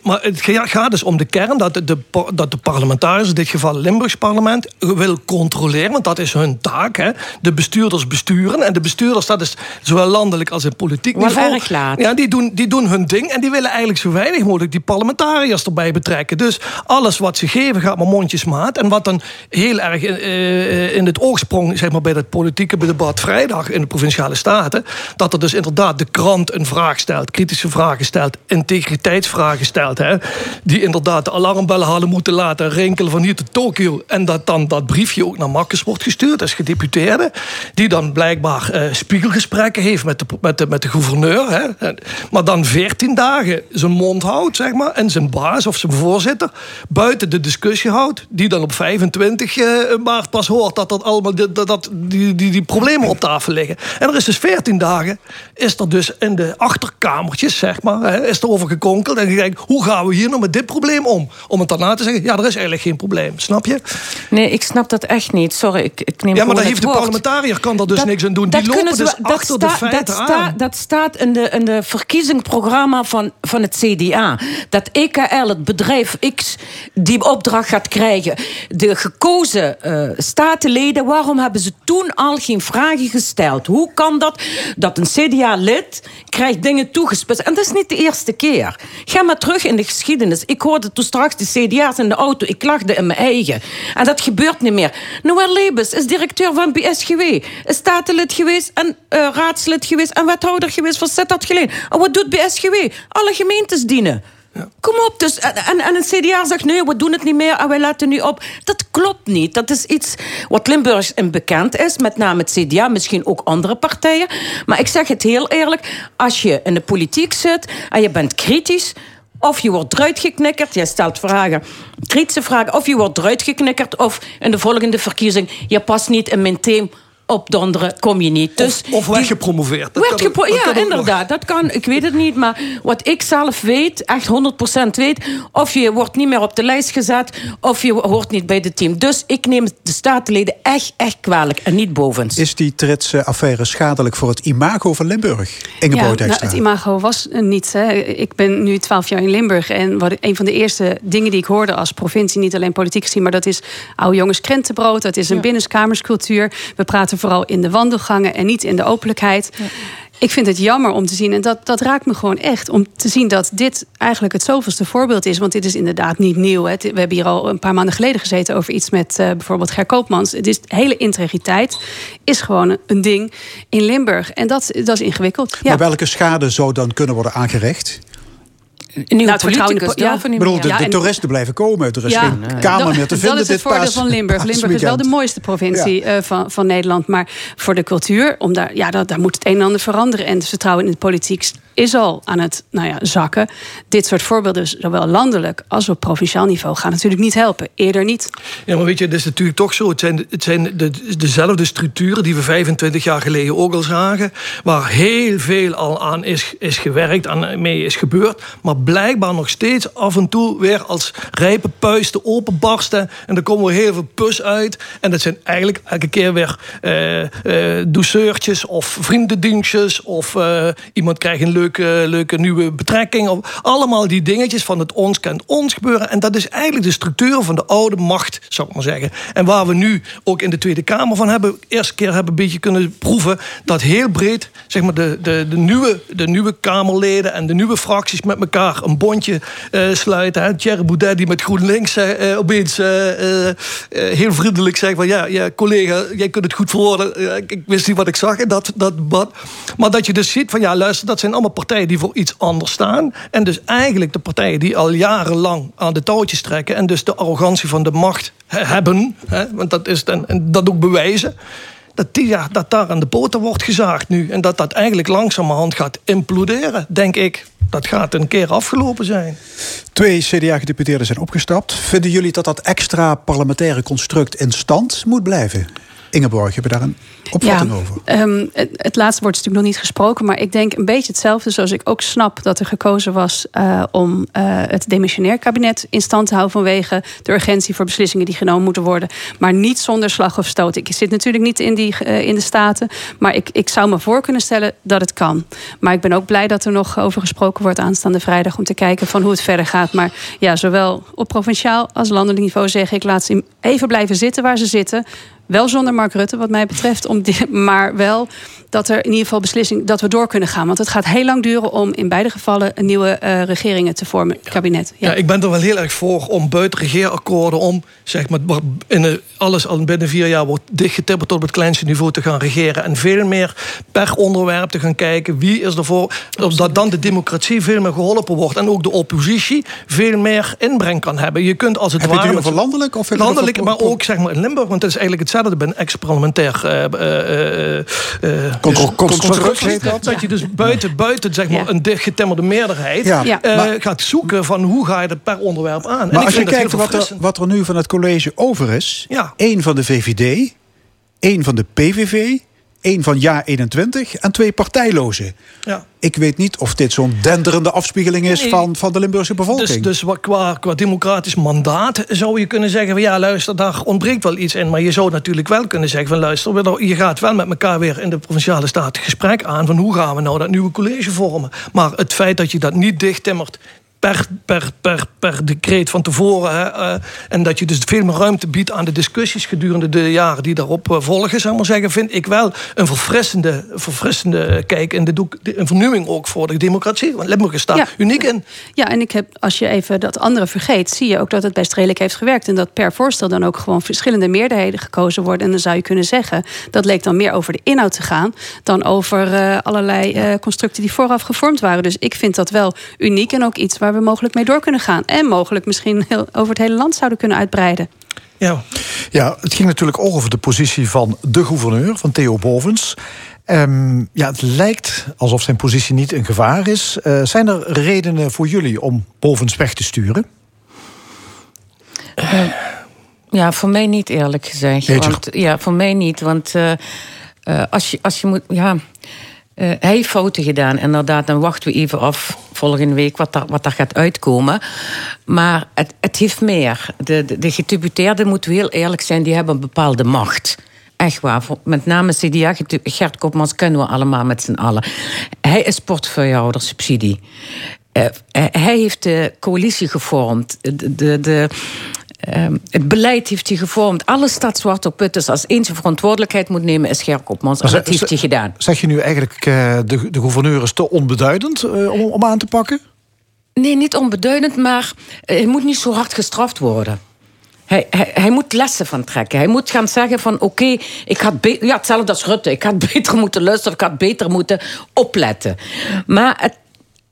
Speaker 15: maar het ga- gaat dus om de kern dat de, dat de parlementariërs, in dit geval het Limburgs parlement, wil controleren. Want dat is hun taak. Hè. De bestuurders besturen. En de bestuurders, dat is zowel landelijk als in politiek
Speaker 7: Wel
Speaker 15: niveau.
Speaker 7: erg laat.
Speaker 15: Ja, die doen, die doen hun ding. En die willen eigenlijk zo weinig mogelijk die parlementariërs erbij betrekken. Dus alles wat ze geven gaat maar mondjesmaat. En wat dan heel erg in, eh, in het oog sprong, zeg maar, bij het politieke debat vrijdag in de provinciale staten. Dat er dus inderdaad de krant een vraag stelt, kritische vragen stelt, integriteitsvragen stelt. Hè, die inderdaad de alarmbellen hadden moeten laten rinkelen van hier tot Tokio. En dat dan dat briefje ook naar Makkes wordt gestuurd als gedeputeerde. Die dan blijkbaar eh, spiegelgesprekken heeft met de, met de, met de gouverneur. Hè. Maar dan veertien dagen zijn mond houdt, zeg maar. En zijn baas of zijn voorzitter buiten de discussie houdt. Die dan op 25 eh, maart pas hoort dat, dat, allemaal, die- dat, dat die, die, die problemen op tafel liggen. En er is dus 14 dagen, is er dus in de achterkamertjes, zeg maar, hè, is er over gekonkeld. En gekeken, hoe gaan we hier nou met dit probleem om? Om het daarna te zeggen, ja, er is eigenlijk geen probleem. Snap je?
Speaker 7: Nee, ik snap dat echt niet. Sorry, ik, ik neem
Speaker 15: Ja, maar daar heeft de parlementariër kan er dus
Speaker 7: Dat-
Speaker 15: niks aan doen.
Speaker 7: dat
Speaker 15: Die lopen dus
Speaker 7: dat
Speaker 15: achter de feiten
Speaker 7: dat
Speaker 15: aan.
Speaker 7: sta- dat staat in de, in de verkiezingsprogramma van, van het CDA. Dat EKL, het bedrijf X, die opdracht gaat krijgen. De gekozen eh, statenleden, waarom hebben ze toen al geen vragen gesteld? Hoe kan dat dat een CDA-lid krijgt dingen toegespitst? En dat is niet de eerste keer. Ga maar terug in de geschiedenis. Ik hoorde toen straks de CDA's in de auto. Ik lachte in mijn eigen. En dat gebeurt niet meer. Noël Lebes is directeur van BSGW. Statenlid geweest en eh, raadslid geweest en wethouder geweest van Sittard Geleen. En wat doet BSGW? Alle gemeentes dienen. Kom op, dus. En, en, en het CDA zegt nee, we doen het niet meer en wij laten nu op. Dat klopt niet. Dat is iets wat Limburgs in bekend is, met name het CDA, misschien ook andere partijen. Maar ik zeg het heel eerlijk: als je in de politiek zit en je bent kritisch. Of je wordt eruit geknikkerd, jij stelt vragen, kritische vragen, of je wordt eruit geknikkerd, of in de volgende verkiezing, je past niet in mijn team, opdonderen kom je niet. Dus
Speaker 15: Of
Speaker 7: werd
Speaker 15: kan ook-
Speaker 7: gepro-
Speaker 15: dat
Speaker 7: ja,
Speaker 15: ook nog.
Speaker 7: inderdaad. Dat kan, ik weet het niet. Maar wat ik zelf weet, echt 100% weet... of je wordt niet meer op de lijst gezet... of je hoort niet bij het team. Dus ik neem de statenleden echt, echt kwalijk. En niet bovens.
Speaker 1: Is die Tritse affaire schadelijk voor het imago van Limburg? Ingeborg
Speaker 16: Ja, nou, het imago was niet. Hè. Ik ben nu twaalf jaar in Limburg. En wat, een van de eerste dingen die ik hoorde als provincie, niet alleen politiek gezien, maar dat is oude jongens krentenbrood. Dat is een binnenskamerscultuur. We praten vooral in de wandelgangen en niet in de openlijkheid. Ik vind het jammer om te zien, en dat, dat raakt me gewoon echt, om te zien dat dit eigenlijk het zoveelste voorbeeld is. Want dit is inderdaad niet nieuw. Hè. We hebben hier al een paar maanden geleden gezeten over iets met eh, bijvoorbeeld Ger Koopmans. Het is hele integriteit is gewoon een ding in Limburg. En dat, dat is ingewikkeld. Ja.
Speaker 1: Maar welke schade zou dan kunnen worden aangericht?
Speaker 7: Een
Speaker 16: Nou, het vertrouwen in de ja.
Speaker 1: Ik bedoel, de,
Speaker 16: Ja,
Speaker 1: de
Speaker 16: en-
Speaker 1: toeristen blijven komen. Er is
Speaker 16: Ja,
Speaker 1: geen kamer
Speaker 16: dat-
Speaker 1: meer te vinden
Speaker 16: Dat is het
Speaker 1: dit
Speaker 16: voordeel
Speaker 1: paas-
Speaker 16: van Limburg. Limburg is wel de mooiste provincie eh, van, van Nederland. Maar voor de cultuur, om daar, ja, daar, daar moet het een en ander veranderen. En het vertrouwen in de politiek is al aan het nou ja, zakken. Dit soort voorbeelden, zowel landelijk als op provinciaal niveau, gaan natuurlijk niet helpen. Eerder niet.
Speaker 15: Ja, maar weet je, het is natuurlijk toch zo. Het zijn, het zijn de, dezelfde structuren die we 25 jaar geleden ook al zagen. Waar heel veel al aan is, is gewerkt, aan mee is gebeurd. Maar blijkbaar nog steeds af en toe weer als rijpe puisten openbarsten. En er komen weer heel veel pus uit. En dat zijn eigenlijk elke keer weer eh, douceurtjes of vriendendienstjes. Of eh, iemand krijgt een leuke, leuke nieuwe betrekking. Of allemaal die dingetjes van het ons kent ons gebeuren. En dat is eigenlijk de structuur van de oude macht, zou ik maar zeggen. En waar we nu ook in de Tweede Kamer van hebben, eerste keer hebben een beetje kunnen proeven. Dat heel breed, zeg maar, de, de, de, nieuwe, de nieuwe Kamerleden en de nieuwe fracties met elkaar een bondje eh, sluiten. Hè. Thierry Boudet die met GroenLinks eh, opeens heel vriendelijk zegt van ja, ja, collega, jij kunt het goed verwoorden. Ik, wist niet wat ik zag in dat, dat debat. Maar dat je dus ziet van ja, luister, dat zijn allemaal partijen die voor iets anders staan. En dus eigenlijk de partijen die al jarenlang aan de touwtjes trekken en dus de arrogantie van de macht he- hebben, hè, want dat is dan, en dat ook bewijzen. Dat, die, dat daar aan de poten wordt gezaagd nu. En dat dat eigenlijk langzamerhand gaat imploderen, denk ik. Dat gaat een keer afgelopen zijn.
Speaker 1: Twee CDA-gedeputeerden zijn opgestapt. Vinden jullie dat dat extra parlementaire construct in stand moet blijven? Ingeborg, heb je daar een opvatting over?
Speaker 16: ehm, het, het laatste wordt natuurlijk nog niet gesproken, maar ik denk een beetje hetzelfde zoals ik ook snap dat er gekozen was eh, om eh, het demissionair kabinet in stand te houden vanwege de urgentie voor beslissingen die genomen moeten worden, maar niet zonder slag of stoot. Ik zit natuurlijk niet in, die, eh, in de Staten, maar ik, ik zou me voor kunnen stellen dat het kan. Maar ik ben ook blij dat er nog over gesproken wordt aanstaande vrijdag om te kijken van hoe het verder gaat. Maar ja, zowel op provinciaal als landelijk niveau zeg ik laat ze even blijven zitten waar ze zitten. Wel zonder Mark Rutte, wat mij betreft. Om die, maar wel dat er in ieder geval beslissing dat we door kunnen gaan. Want het gaat heel lang duren om in beide gevallen een nieuwe eh, regeringen te vormen, kabinet.
Speaker 15: Ja. ik ben er wel heel erg voor om buiten regeerakkoorden om zeg maar in de, alles al binnen vier jaar wordt dichtgetipperd tot op het kleinste niveau te gaan regeren en veel meer per onderwerp te gaan kijken wie is ervoor dat dan de democratie veel meer geholpen wordt en ook de oppositie veel meer inbreng kan hebben. Je kunt als het
Speaker 1: Heb
Speaker 15: ware
Speaker 1: je het over landelijk of
Speaker 15: landelijk, maar ook zeg maar in Limburg, want het is eigenlijk hetzelfde bij een ex-parlementair eh, eh, eh, eh,
Speaker 1: Contro- constructie
Speaker 15: constructie.
Speaker 1: heet dat.
Speaker 15: Dat je dus buiten, buiten zeg maar, een dichtgetimmerde meerderheid
Speaker 1: Ja. Ja.
Speaker 15: eh,
Speaker 1: Maar-
Speaker 15: gaat zoeken van hoe ga je het per onderwerp aan. En
Speaker 1: Maar
Speaker 15: ik
Speaker 1: als je
Speaker 15: vind dat
Speaker 1: kijkt wat er, wat er nu van het college over is...
Speaker 15: Ja.
Speaker 1: één van de VVD, één van de PVV... één van Ja21 en twee partijlozen.
Speaker 15: Ja.
Speaker 1: Ik weet niet of dit zo'n denderende afspiegeling is
Speaker 15: Nee.
Speaker 1: van, van de Limburgse bevolking.
Speaker 15: Dus, dus wat- qua, qua democratisch mandaat zou je kunnen zeggen... van ja, luister, daar ontbreekt wel iets in. Maar je zou natuurlijk wel kunnen zeggen van... luister, je gaat wel met elkaar weer in de Provinciale Staten gesprek aan... van hoe gaan we nou dat nieuwe college vormen. Maar het feit dat je dat niet dichttimmert... Per, per, per, per decreet van tevoren. Hè, eh, en dat je dus veel meer ruimte biedt aan de discussies gedurende de jaren die daarop eh, volgen, zou ik maar zeggen, vind ik wel een verfrissende, verfrissende kijk en de, een vernieuwing ook voor de democratie. Want Limburg staat
Speaker 16: Ja.
Speaker 15: uniek in.
Speaker 16: Ja, en ik heb, als je even dat andere vergeet, zie je ook dat het best redelijk heeft gewerkt. En dat per voorstel dan ook gewoon verschillende meerderheden gekozen worden. En dan zou je kunnen zeggen, dat leek dan meer over de inhoud te gaan dan over eh, allerlei constructen die vooraf gevormd waren. Dus ik vind dat wel uniek en ook iets waar we mogelijk mee door kunnen gaan. En mogelijk misschien heel, over het hele land zouden kunnen uitbreiden.
Speaker 15: Ja.
Speaker 2: Ja, het ging natuurlijk ook over de positie van de gouverneur, van Theo Bovens. Ehm, ja, het lijkt alsof zijn positie niet in gevaar is. Eh, zijn er redenen voor jullie om Bovens weg te sturen?
Speaker 7: Ja, voor mij niet eerlijk gezegd. Want, ja, voor mij niet. Want eh, eh, als, je, als je moet. Ja, eh, hij heeft fouten gedaan, inderdaad. Dan wachten we even af volgende week wat daar, wat daar gaat uitkomen. Maar het, het heeft meer. De, de, de gedeputeerden, moeten we heel eerlijk zijn, die hebben een bepaalde macht. Echt waar. Met name CDA, Gert Kopmans kennen we allemaal met z'n allen. Hij is portefeuillehouder subsidie. Eh, hij hij heeft de coalitie gevormd. De, de, ehm, het beleid heeft hij gevormd. Op wit. Dus als één zijn verantwoordelijkheid moet nemen, is Gert Kopmans. En dat heeft hij gedaan.
Speaker 2: Zeg je nu eigenlijk eh, de, de gouverneur is te onbeduidend eh, om, om aan te pakken?
Speaker 7: Nee, niet onbeduidend, maar eh, hij moet niet zo hard gestraft worden. Hij, hij, hij moet lessen van trekken. Hij moet gaan zeggen van oké, ik had ja, hetzelfde als Rutte. Ik had beter moeten luisteren, ik had beter moeten opletten. Maar het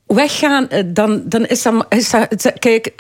Speaker 7: weggaan, dan, dan is dat... Is dat kijk,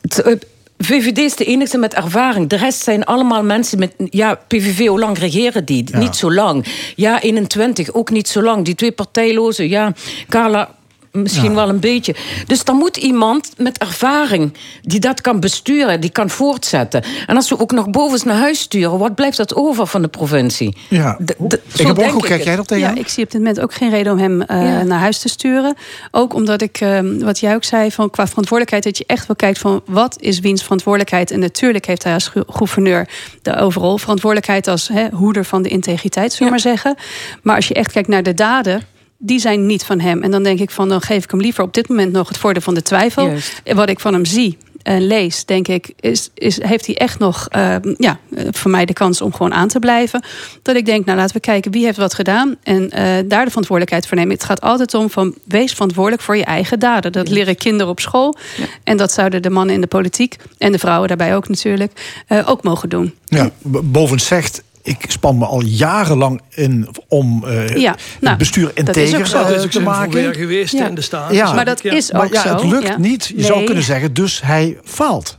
Speaker 7: het, VVD is de enige met ervaring. De rest zijn allemaal mensen met... Ja, PVV, hoe lang regeren die? Niet zo lang. Ja, 21, ook niet zo lang. Die twee partijlozen, ja, Carla... Misschien wel een beetje. Dus dan moet iemand met ervaring die dat kan besturen, die kan voortzetten. En als we ook nog bovens naar huis sturen, wat blijft dat over van de provincie?
Speaker 2: Ja.
Speaker 7: D-
Speaker 2: Ik heb ook, hoe kijk jij er
Speaker 16: Ja,
Speaker 2: tegenaan?
Speaker 16: ik zie op dit moment ook geen reden om hem eh,
Speaker 7: Ja.
Speaker 16: naar huis te sturen. Ook omdat ik, eh, wat jij ook zei, van qua verantwoordelijkheid, dat je echt wel kijkt van wat is wiens verantwoordelijkheid. En natuurlijk heeft hij als gouverneur de overal verantwoordelijkheid als hè, hoeder van de integriteit, zullen we maar zeggen. Maar als je echt kijkt naar de daden. Die zijn niet van hem. En dan denk ik van, dan geef ik hem liever op dit moment nog het voordeel van de twijfel.
Speaker 7: Juist.
Speaker 16: En wat ik van hem zie en lees, denk ik, is, is, heeft hij echt nog eh, ja, voor mij de kans om gewoon aan te blijven. Dat ik denk, nou laten we kijken wie heeft wat gedaan en eh, daar de verantwoordelijkheid voor nemen. Het gaat altijd om van wees verantwoordelijk voor je eigen daden. Dat leren kinderen op school. En dat zouden de mannen in de politiek en de vrouwen daarbij ook natuurlijk eh, ook mogen doen.
Speaker 2: Ja, B- Bovens zegt, ik span me al jarenlang in om eh,
Speaker 16: Ja, nou,
Speaker 2: het bestuur
Speaker 16: dat is ook
Speaker 2: integer
Speaker 16: zo. Dat is
Speaker 15: ook
Speaker 2: te maken.
Speaker 15: voorwerk geweest
Speaker 16: Ja.
Speaker 15: in de staat.
Speaker 2: Ja.
Speaker 16: Maar dat is
Speaker 2: Maar
Speaker 16: ook
Speaker 2: ja,
Speaker 16: zo.
Speaker 2: het lukt
Speaker 16: ja.
Speaker 2: niet. Je zou kunnen zeggen, dus hij faalt.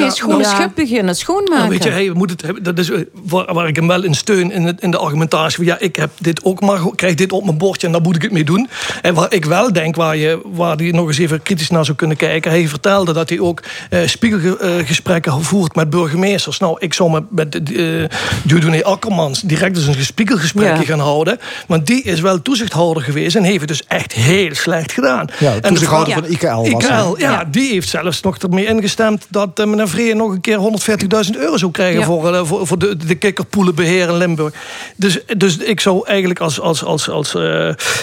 Speaker 7: Nee, schoon
Speaker 15: nou,
Speaker 7: schip beginnen, schoonmaken.
Speaker 15: Nou, weet je, hey, we moeten het hebben. Dat is eh, waar, waar ik hem wel in steun in, het- in de argumentatie. Van, ja, ik heb dit ook maar, krijg dit op mijn bordje en daar moet ik het mee doen. En waar ik wel denk, waar je, waar die nog eens even kritisch naar zou kunnen kijken. Hij vertelde dat hij ook eh, spiegelgesprekken voert met burgemeesters. Nou, ik zou met, met uh, Akkermans direct eens een spiegelgesprekje
Speaker 1: Ja.
Speaker 15: gaan houden. Want die is wel toezichthouder geweest en heeft het dus echt heel slecht gedaan.
Speaker 2: Ja, de
Speaker 15: En
Speaker 2: toezichthouder van IKL was
Speaker 15: IKL,
Speaker 2: hij.
Speaker 15: ja,
Speaker 2: Ja.
Speaker 15: die heeft zelfs nog ermee ingestemd dat eh, Vree nog een keer 140.000 euro zou krijgen
Speaker 7: Ja.
Speaker 15: voor, eh, voor, voor de, de kikkerpoelenbeheer in Limburg. Dus, dus ik zou eigenlijk als, als, als, als, eh,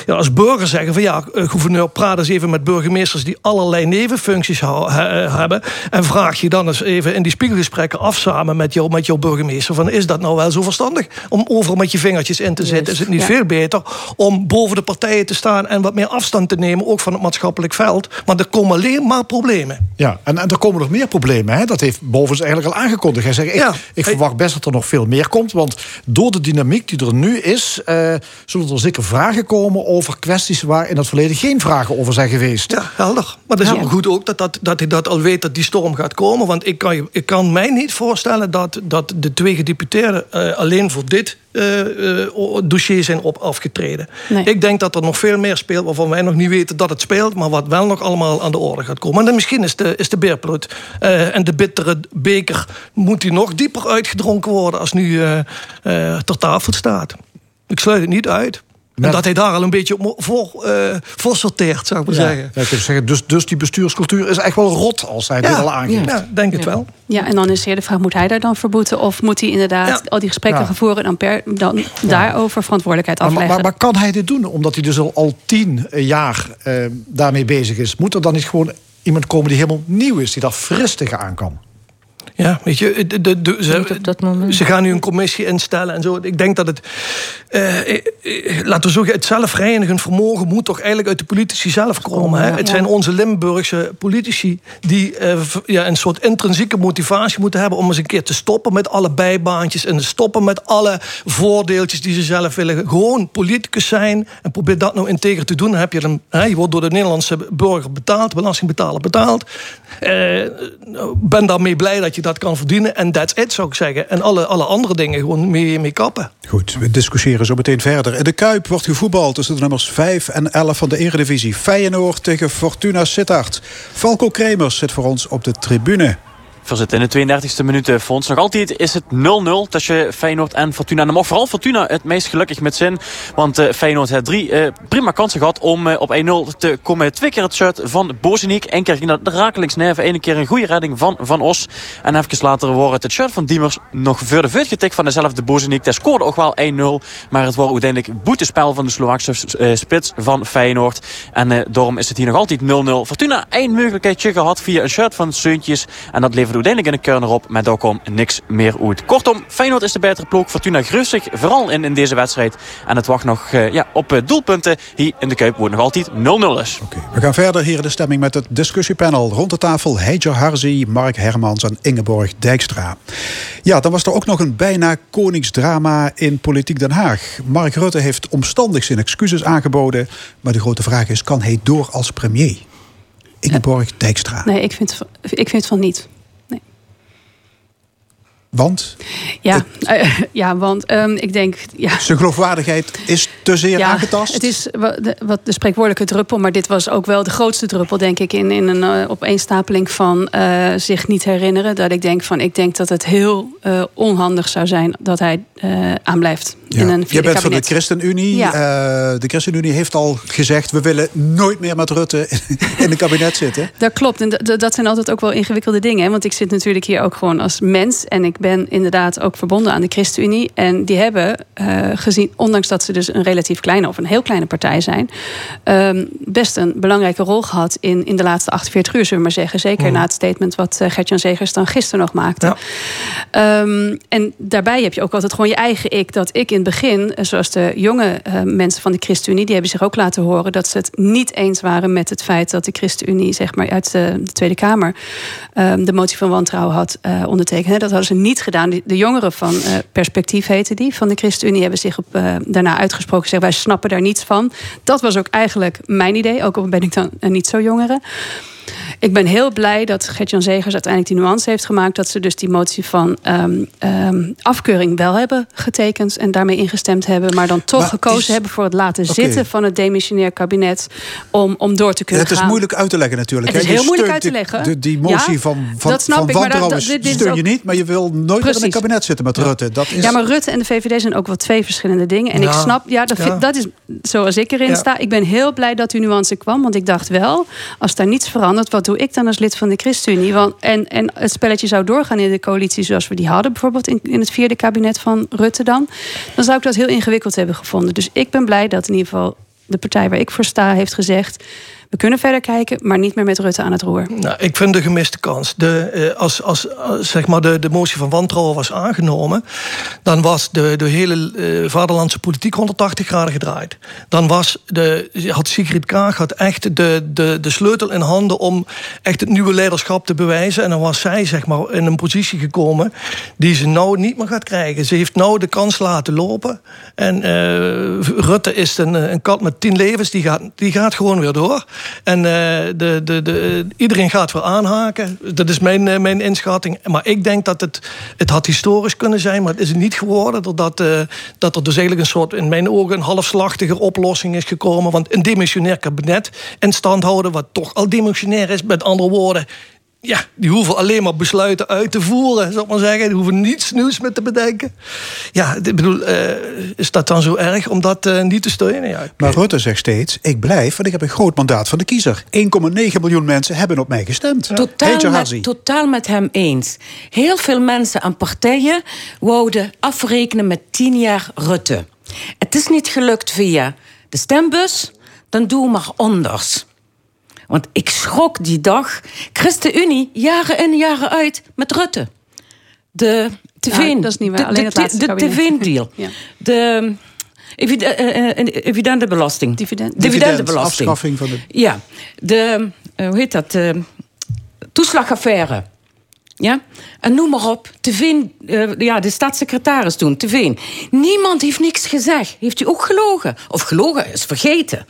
Speaker 15: ja, als burger zeggen van ja, eh, gouverneur, praat eens even met burgemeesters die allerlei nevenfuncties hou- he- hebben. En vraag je dan eens even in die spiegelgesprekken af samen met, jou, met jouw burgemeester van is dat nou wel zo verstandig om overal met je vingertjes in te zitten? Is het niet
Speaker 2: Ja.
Speaker 15: veel beter om boven de partijen te staan en wat meer afstand te nemen, ook van het maatschappelijk veld? Maar er komen alleen maar problemen.
Speaker 2: Ja, en, en er komen nog meer problemen. Hè? Dat heeft Bovens eigenlijk al aangekondigd. Hij zegt, ik,
Speaker 15: Ja.
Speaker 2: ik verwacht best dat er nog veel meer komt. Want door de dynamiek die er nu is... eh, zullen er zeker vragen komen over kwesties... waar in het verleden geen vragen over zijn geweest.
Speaker 15: Ja, helder. Maar dat is ook goed ook dat, dat, dat hij dat al weet dat die storm gaat komen. Want ik kan, ik kan mij niet voorstellen dat, dat de twee gedeputeerden eh, alleen voor dit eh, eh, dossier zijn op afgetreden.
Speaker 16: Nee.
Speaker 15: Ik denk dat er nog veel meer speelt waarvan wij nog niet weten dat het speelt, maar wat wel nog allemaal aan de orde gaat komen. En dan misschien is de, is de beerploot eh, en de bittere beker moet die nog dieper uitgedronken worden als nu ter tafel staat. Ik sluit het niet uit. En dat hij daar al een beetje op voor, eh, voor sorteert, zou ik maar
Speaker 2: Ja,
Speaker 15: zeggen.
Speaker 2: ja, ik zeggen, dus, dus die bestuurscultuur is echt wel rot als hij dit al aangeeft.
Speaker 15: Ja, denk het wel.
Speaker 16: Ja, en dan is de vraag, moet hij daar dan verboeten? Of moet hij inderdaad al die gesprekken
Speaker 2: Ja.
Speaker 16: gaan voeren... en dan, per, dan daarover verantwoordelijkheid
Speaker 2: Maar,
Speaker 16: afleggen?
Speaker 2: maar, maar kan hij dit doen? Omdat hij dus al, al tien jaar eh, daarmee bezig is. Moet er dan niet gewoon iemand komen die helemaal nieuw is... die daar fris tegenaan kan?
Speaker 15: Ja, weet je, de, de, de- ze, ze gaan nu een commissie instellen en zo. Ik denk dat het, eh, eh, eh, laten we zeggen, het zelfreinigend vermogen moet toch eigenlijk uit de politici zelf komen. Hè? Het zijn onze Limburgse politici die eh, ja, een soort intrinsieke motivatie moeten hebben om eens een keer te stoppen met alle bijbaantjes en te stoppen met alle voordeeltjes die ze zelf willen. Gewoon politicus zijn en probeer dat nou integer te doen. Dan heb je, een, hè, je wordt door de Nederlandse burger betaald, belastingbetaler betaald. Nou, ben daarmee blij dat je dat kan verdienen. En that's it, zou ik zeggen. En alle, alle andere dingen gewoon mee, mee kappen.
Speaker 1: Goed, we discussiëren zo meteen verder. De Kuip wordt gevoetbald tussen de nummers 5 en 11 van de Eredivisie. Feyenoord tegen Fortuna Sittard. Falco Kremers zit voor ons op de tribune.
Speaker 11: In de 32e minuut, eh, Fons. Nog altijd is het 0-0 tussen Feyenoord en Fortuna. En dan mag vooral Fortuna het meest gelukkig met zin. Want eh, Feyenoord heeft drie eh, prima kansen gehad om op 1-0 te komen. Twee keer het shirt van Bozeniek. Eén keer ging dat rakelings neven. Eén keer een goede redding van Van Os. En even later wordt het shirt van Diemers nog de voet getikt van dezelfde Bozeniek. Daar scoorde ook wel 1-0. Maar het wordt uiteindelijk boetespel van de Slovaakse spits van Feyenoord. En daarom is het hier nog altijd 0-0. Fortuna één mogelijkheidje gehad via een shirt van Seuntjes. En dat levert uiteindelijk in de kern erop. Maar daar komt niks meer uit. Kortom, Feyenoord is de betere ploeg. Fortuna gerust zich vooral in, in deze wedstrijd. En het wacht nog eh, ja, op eh, doelpunten. Hier in de Kuip wordt nog altijd 0-0 is.
Speaker 1: We gaan verder hier in de stemming met het discussiepanel. Rond de tafel Heijer Harzi, Mark Hermans en Ingeborg Dijkstra. Ja, dan was er ook nog een bijna koningsdrama in Politiek Den Haag. Mark Rutte heeft omstandig zijn excuses aangeboden. Maar de grote vraag is, kan hij door als premier? Ingeborg Dijkstra.
Speaker 16: Nee, ik vind, ik vind van niet.
Speaker 1: Want
Speaker 16: Ja, eh, ja want ehm, ik denk... Ja,
Speaker 1: zijn geloofwaardigheid is te zeer aangetast.
Speaker 16: Het is wat de spreekwoordelijke druppel, maar dit was ook wel de grootste druppel, denk ik, in, in een eh, opeenstapeling van eh, zich niet herinneren. Dat ik denk van, ik denk dat het heel onhandig zou zijn dat hij aanblijft
Speaker 1: Ja.
Speaker 16: in een
Speaker 1: Je bent van de. ChristenUnie.
Speaker 16: Ja.
Speaker 1: De ChristenUnie heeft al gezegd... we willen nooit meer met Rutte in een kabinet zitten.
Speaker 16: Dat klopt. En dat zijn altijd ook wel ingewikkelde dingen. Hè? Want ik zit natuurlijk hier ook gewoon als mens. En ik ben inderdaad ook verbonden aan de ChristenUnie. En die hebben eh, gezien, ondanks dat ze dus een relatief kleine of een heel kleine partij zijn, ehm, best een belangrijke rol gehad in, in de laatste 48 uur, zullen we maar zeggen. Zeker
Speaker 15: Mhm.
Speaker 16: na het statement wat eh, Gert-Jan Zegers dan gisteren nog maakte. Ehm, en daarbij heb je ook altijd gewoon je eigen ik. Dat ik in het begin, eh, zoals de jonge mensen van de ChristenUnie, die hebben zich ook laten horen dat ze het niet eens waren met het feit dat de ChristenUnie, zeg maar, uit de, de Tweede Kamer ehm, de motie van wantrouwen had eh, ondertekend. Hè. Dat hadden ze niet gedaan. Die- De jongeren van eh, Perspectief heette die, van de ChristenUnie, hebben zich op, eh, daarna uitgesproken. Zeggen, wij snappen daar niets van. Dat was ook eigenlijk mijn idee, ook al ben ik dan een niet zo jongere. Ik ben heel blij dat Gert-Jan Zegers uiteindelijk die nuance heeft gemaakt. Dat ze dus die motie van ehm, ehm, afkeuring wel hebben getekend. En daarmee ingestemd hebben. Maar dan toch
Speaker 1: Maar
Speaker 16: gekozen
Speaker 1: is-
Speaker 16: hebben voor het laten zitten van het demissionair kabinet. Om, om door te kunnen
Speaker 1: Het is moeilijk uit te leggen natuurlijk.
Speaker 16: Het is heel moeilijk uit te
Speaker 1: de-
Speaker 16: leggen.
Speaker 1: De, die motie
Speaker 16: Ja,
Speaker 1: van, van,
Speaker 16: dat snap
Speaker 1: van
Speaker 16: ik, maar dat- dat- dit is
Speaker 1: steun je
Speaker 16: ook-
Speaker 1: niet. Maar je wil nooit meer in een kabinet zitten met Rutte. Dat is...
Speaker 16: Ja, maar Rutte en de VVD zijn ook wel twee verschillende dingen. En
Speaker 1: Ja.
Speaker 16: ik snap, ja, dat, dat is zoals ik erin
Speaker 1: Ja.
Speaker 16: sta. Ik ben heel blij dat die nuance kwam. Want ik dacht wel, als daar niets verandert, wat doe ik dan als lid van de ChristenUnie? Want, en, en het spelletje zou doorgaan in de coalitie zoals we die hadden, bijvoorbeeld in, in het vierde kabinet van Rutte dan. Dan zou ik dat heel ingewikkeld hebben gevonden. Dus ik ben blij dat in ieder geval de partij waar ik voor sta heeft gezegd. We kunnen verder kijken, maar niet meer met Rutte aan het roer.
Speaker 15: Nou, ik vind de gemiste kans. De, eh, als als zeg maar de, de motie van wantrouwen was aangenomen, dan was de, de hele eh, vaderlandse politiek 180 graden gedraaid. Dan was de, had Sigrid Kaag had echt de, de, de sleutel in handen om echt het nieuwe leiderschap te bewijzen. En dan was zij zeg maar in een positie gekomen die ze nou niet meer gaat krijgen. Ze heeft nou de kans laten lopen. En eh, Rutte is een, een kat met tien levens, die gaat, die gaat gewoon weer door. En eh, de, de, de, iedereen gaat weer aanhaken. Dat is mijn, eh, mijn inschatting. Maar ik denk dat het, het had historisch kunnen zijn, maar het is het niet geworden. Doordat eh, dat er dus eigenlijk een soort, in mijn ogen, een halfslachtige oplossing is gekomen. Want een demissionair kabinet in stand houden, wat toch al demissionair is, met andere woorden. Ja, die hoeven alleen maar besluiten uit te voeren, zal ik maar zeggen. Die hoeven niets nieuws meer te bedenken. Ja, ik bedoel, eh, is dat dan zo erg om dat eh, niet te steunen? Ja,
Speaker 1: Maar Rutte zegt steeds, ik blijf, want ik heb een groot mandaat van de kiezer. 1,9 miljoen mensen hebben op mij gestemd. Hey,
Speaker 7: Totaal met, totaal met hem eens. Heel veel mensen en partijen wouden afrekenen met tien jaar Rutte. Het is niet gelukt via de stembus, dan doe maar onders. Want ik schrok die dag. ChristenUnie, jaren in, jaren uit, met Rutte. De tv,
Speaker 16: Ja, dat is niet waar.
Speaker 7: de-
Speaker 16: Alleen
Speaker 7: de, de. TV-deal.
Speaker 16: Ja.
Speaker 7: De evid- eh, eh, dividendenbelasting. Dividendenbelasting.
Speaker 1: afschaffing van de...
Speaker 7: Ja, de, eh, hoe heet dat? De toeslagaffaire. Ja? En noem maar op. Te Veen, eh, ja, de staatssecretaris toen, Te Veen. Niemand heeft niks gezegd. Heeft u ook gelogen? Of gelogen is vergeten.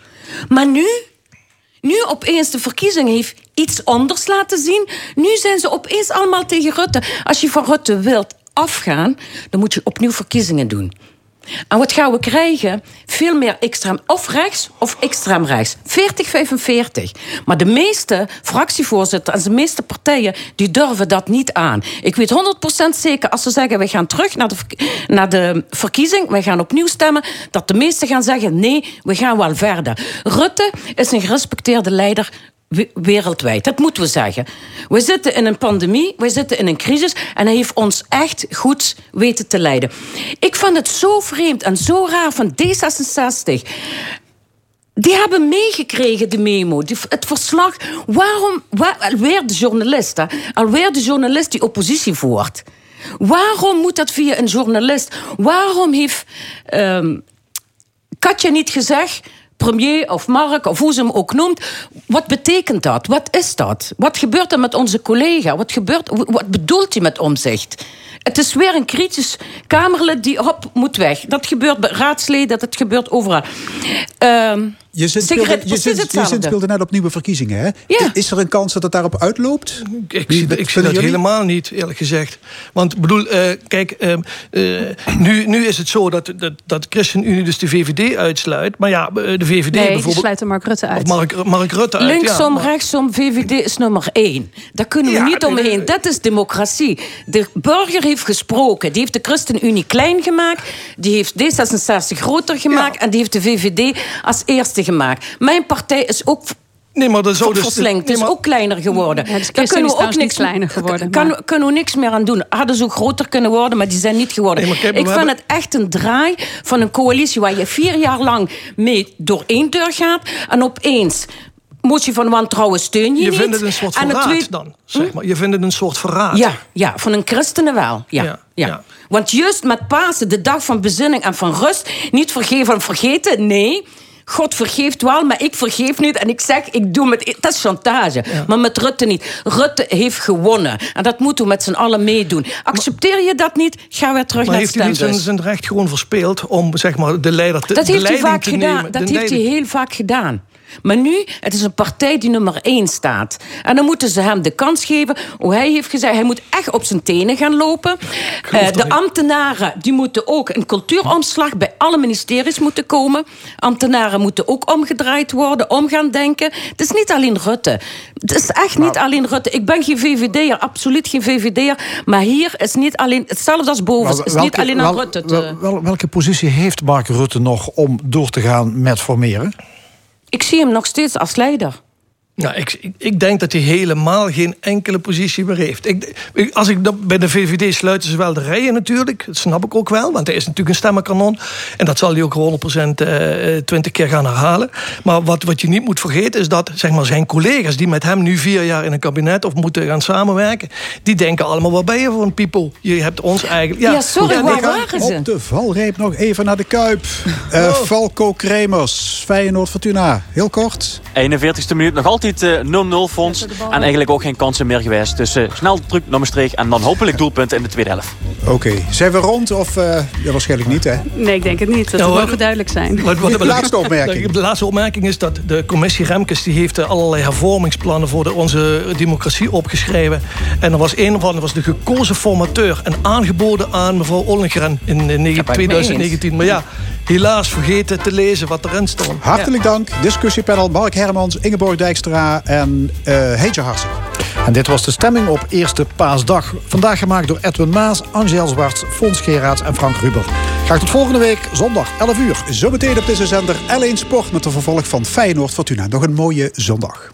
Speaker 7: Maar nu, nu opeens de verkiezing heeft iets anders laten zien. Nu zijn ze opeens allemaal tegen Rutte. Als je van Rutte wilt afgaan, dan moet je opnieuw verkiezingen doen. En wat gaan we krijgen? Veel meer extreem of rechts of extreem rechts. 40, 45. Maar de meeste fractievoorzitters en de meeste partijen... die durven dat niet aan. Ik weet 100% zeker als ze zeggen... we gaan terug naar de, naar de verkiezing... we gaan opnieuw stemmen... dat de meesten gaan zeggen... nee, we gaan wel verder. Rutte is een gerespecteerde leider wereldwijd. Dat moeten we zeggen. We zitten in een pandemie, we zitten in een crisis en hij heeft ons echt goed weten te leiden. Ik vond het zo vreemd en zo raar van D66. Die hebben meegekregen, de memo, het verslag. Waarom, waar, alweer de journalist, hè? alweer de journalist die oppositie voert. Waarom moet dat via een journalist? Waarom heeft ehm, Katja niet gezegd, premier of Mark, of hoe ze hem ook noemt, wat betekent dat? Wat is dat? Wat gebeurt er met onze collega? Wat, gebeurt, wat bedoelt hij met omzicht? Het is weer een kritisch Kamerlid die hop moet weg. Dat gebeurt bij raadsleden, dat gebeurt overal. Ehm
Speaker 1: Je zit, speelde, je, zit, je speelde net op nieuwe verkiezingen, hè?
Speaker 15: Ja.
Speaker 1: Is er een kans dat het daarop uitloopt?
Speaker 15: Ik zie,
Speaker 1: wat
Speaker 15: ik zie dat
Speaker 1: jullie?
Speaker 15: helemaal niet, eerlijk gezegd. Want ik bedoel, eh, kijk, eh, eh, nu, nu is het zo dat, dat, dat ChristenUnie dus de VVD uitsluit. Maar ja, eh, de VVD
Speaker 16: Nee, die
Speaker 15: bijvoorbeeld...
Speaker 16: sluiten Mark Rutte uit.
Speaker 15: Of Mark, Mark Rutte uit,
Speaker 7: Linksom,
Speaker 15: ja.
Speaker 7: rechtsom, VVD is nummer één. Daar kunnen we
Speaker 15: Ja,
Speaker 7: niet
Speaker 15: nee,
Speaker 7: omheen. Dat is democratie. De burger heeft gesproken. Die heeft de ChristenUnie klein gemaakt. Die heeft D66 groter gemaakt. En die heeft de VVD als eerste gemaakt. Mijn partij is ook
Speaker 15: Nee, maar dat dus...
Speaker 7: verslingd.
Speaker 15: nee,
Speaker 7: is ook kleiner geworden.
Speaker 16: Ja, dus
Speaker 7: Daar kunnen
Speaker 16: is
Speaker 7: we ook niks
Speaker 16: kleiner geworden,
Speaker 7: Kan,
Speaker 16: maar-
Speaker 7: kunnen we niks meer aan doen. Hadden ze ook groter kunnen worden, maar die zijn niet geworden.
Speaker 15: Nee, maar kijk,
Speaker 7: Ik vind
Speaker 15: hebben-
Speaker 7: het echt een draai van een coalitie waar je vier jaar lang mee door één deur gaat. En opeens motie van wantrouwen steun je,
Speaker 15: Je
Speaker 7: niet.
Speaker 15: vindt het een soort
Speaker 7: En het
Speaker 15: verraad
Speaker 7: tweede-
Speaker 15: dan, zeg maar. Je vindt het een soort verraad.
Speaker 7: Ja, ja, van een christenen wel. Ja,
Speaker 15: Ja,
Speaker 7: ja,
Speaker 15: ja.
Speaker 7: Want juist met Pasen, de dag van bezinning en van rust, niet vergeven en vergeten, nee. God vergeeft wel, maar ik vergeef niet. En ik zeg, ik doe met... Dat is chantage. Maar met Rutte niet. Rutte heeft gewonnen. En dat moeten we met z'n allen meedoen. Accepteer je dat niet, ga weer terug
Speaker 15: Maar
Speaker 7: naar
Speaker 15: heeft
Speaker 7: het
Speaker 15: hij niet zijn, recht gewoon verspeeld om zeg maar, de leider te
Speaker 7: Dat heeft hij
Speaker 15: leiding
Speaker 7: vaak
Speaker 15: te
Speaker 7: gedaan.
Speaker 15: nemen?
Speaker 7: Dat heeft hij heel vaak gedaan. Maar nu, het is een partij die nummer één staat. En dan moeten ze hem de kans geven. Hoe hij heeft gezegd, hij moet echt op zijn tenen gaan lopen. Eh, de ambtenaren, die moeten ook een cultuuromslag bij alle ministeries moeten komen. Ambtenaren moeten ook omgedraaid worden, om gaan denken. Het is niet alleen Rutte. Het is echt niet alleen Rutte. Ik ben geen VVD'er, absoluut geen VVD'er. Maar hier is niet alleen, hetzelfde als boven. Het is niet alleen aan
Speaker 2: wel-
Speaker 7: Rutte. te-
Speaker 2: wel- wel- welke positie heeft Mark Rutte nog om door te gaan met formeren?
Speaker 7: Ik zie hem nog steeds als leider.
Speaker 15: Nou, ik, ik, denk dat hij helemaal geen enkele positie meer heeft. Ik, als ik dat- bij de VVD sluiten ze wel de rijen natuurlijk. Dat snap ik ook wel, want hij is natuurlijk een stemmenkanon. En dat zal hij ook 100% eh, eh, 20 keer gaan herhalen. Maar wat, wat je niet moet vergeten is dat zeg maar, zijn collega's... die met hem nu vier jaar in een kabinet of moeten gaan samenwerken... die denken allemaal, wat ben je voor een people? Je hebt ons eigenlijk...
Speaker 7: Ja, sorry,
Speaker 15: Ja,
Speaker 7: waar waren ze?
Speaker 1: Op de valreep nog even naar de Kuip. Eh Falco Kremers, Feyenoord Fortuna. Heel kort.
Speaker 11: 41ste minuut, nog altijd eh, 0-0 fonds. En eigenlijk ook geen kansen meer geweest. Dus eh, snel druk naar Maastricht en dan hopelijk doelpunten in de tweede helft.
Speaker 1: Oké, zijn we rond of... eh, ja, waarschijnlijk niet, hè?
Speaker 16: Nee, ik denk het niet. Dat
Speaker 15: Ja,
Speaker 16: we
Speaker 15: hoor.
Speaker 16: mogen duidelijk zijn.
Speaker 15: Wat- wat-
Speaker 1: De laatste opmerking.
Speaker 15: De laatste opmerking is dat de commissie Remkes die heeft eh, allerlei hervormingsplannen voor de, onze democratie opgeschreven. En er was een van, was de gekozen formateur en aangeboden aan mevrouw Ollengren in, eh, negen-
Speaker 7: het mee
Speaker 15: 2019. Maar ja, helaas vergeten te lezen wat erin stond.
Speaker 1: Hartelijk dank. Discussiepanel Mark Hermans, Ingeborg Dijkstra en eh Heetje Harsing.
Speaker 2: En dit was de stemming op Eerste Paasdag. Vandaag gemaakt door Edwin Maas, Angel Zwarts, Fons Geraerts en Frank Ruber. Graag tot volgende week, zondag 11 uur.
Speaker 1: Zometeen op deze zender L1 Sport met de vervolg van Feyenoord Fortuna. Nog een mooie zondag.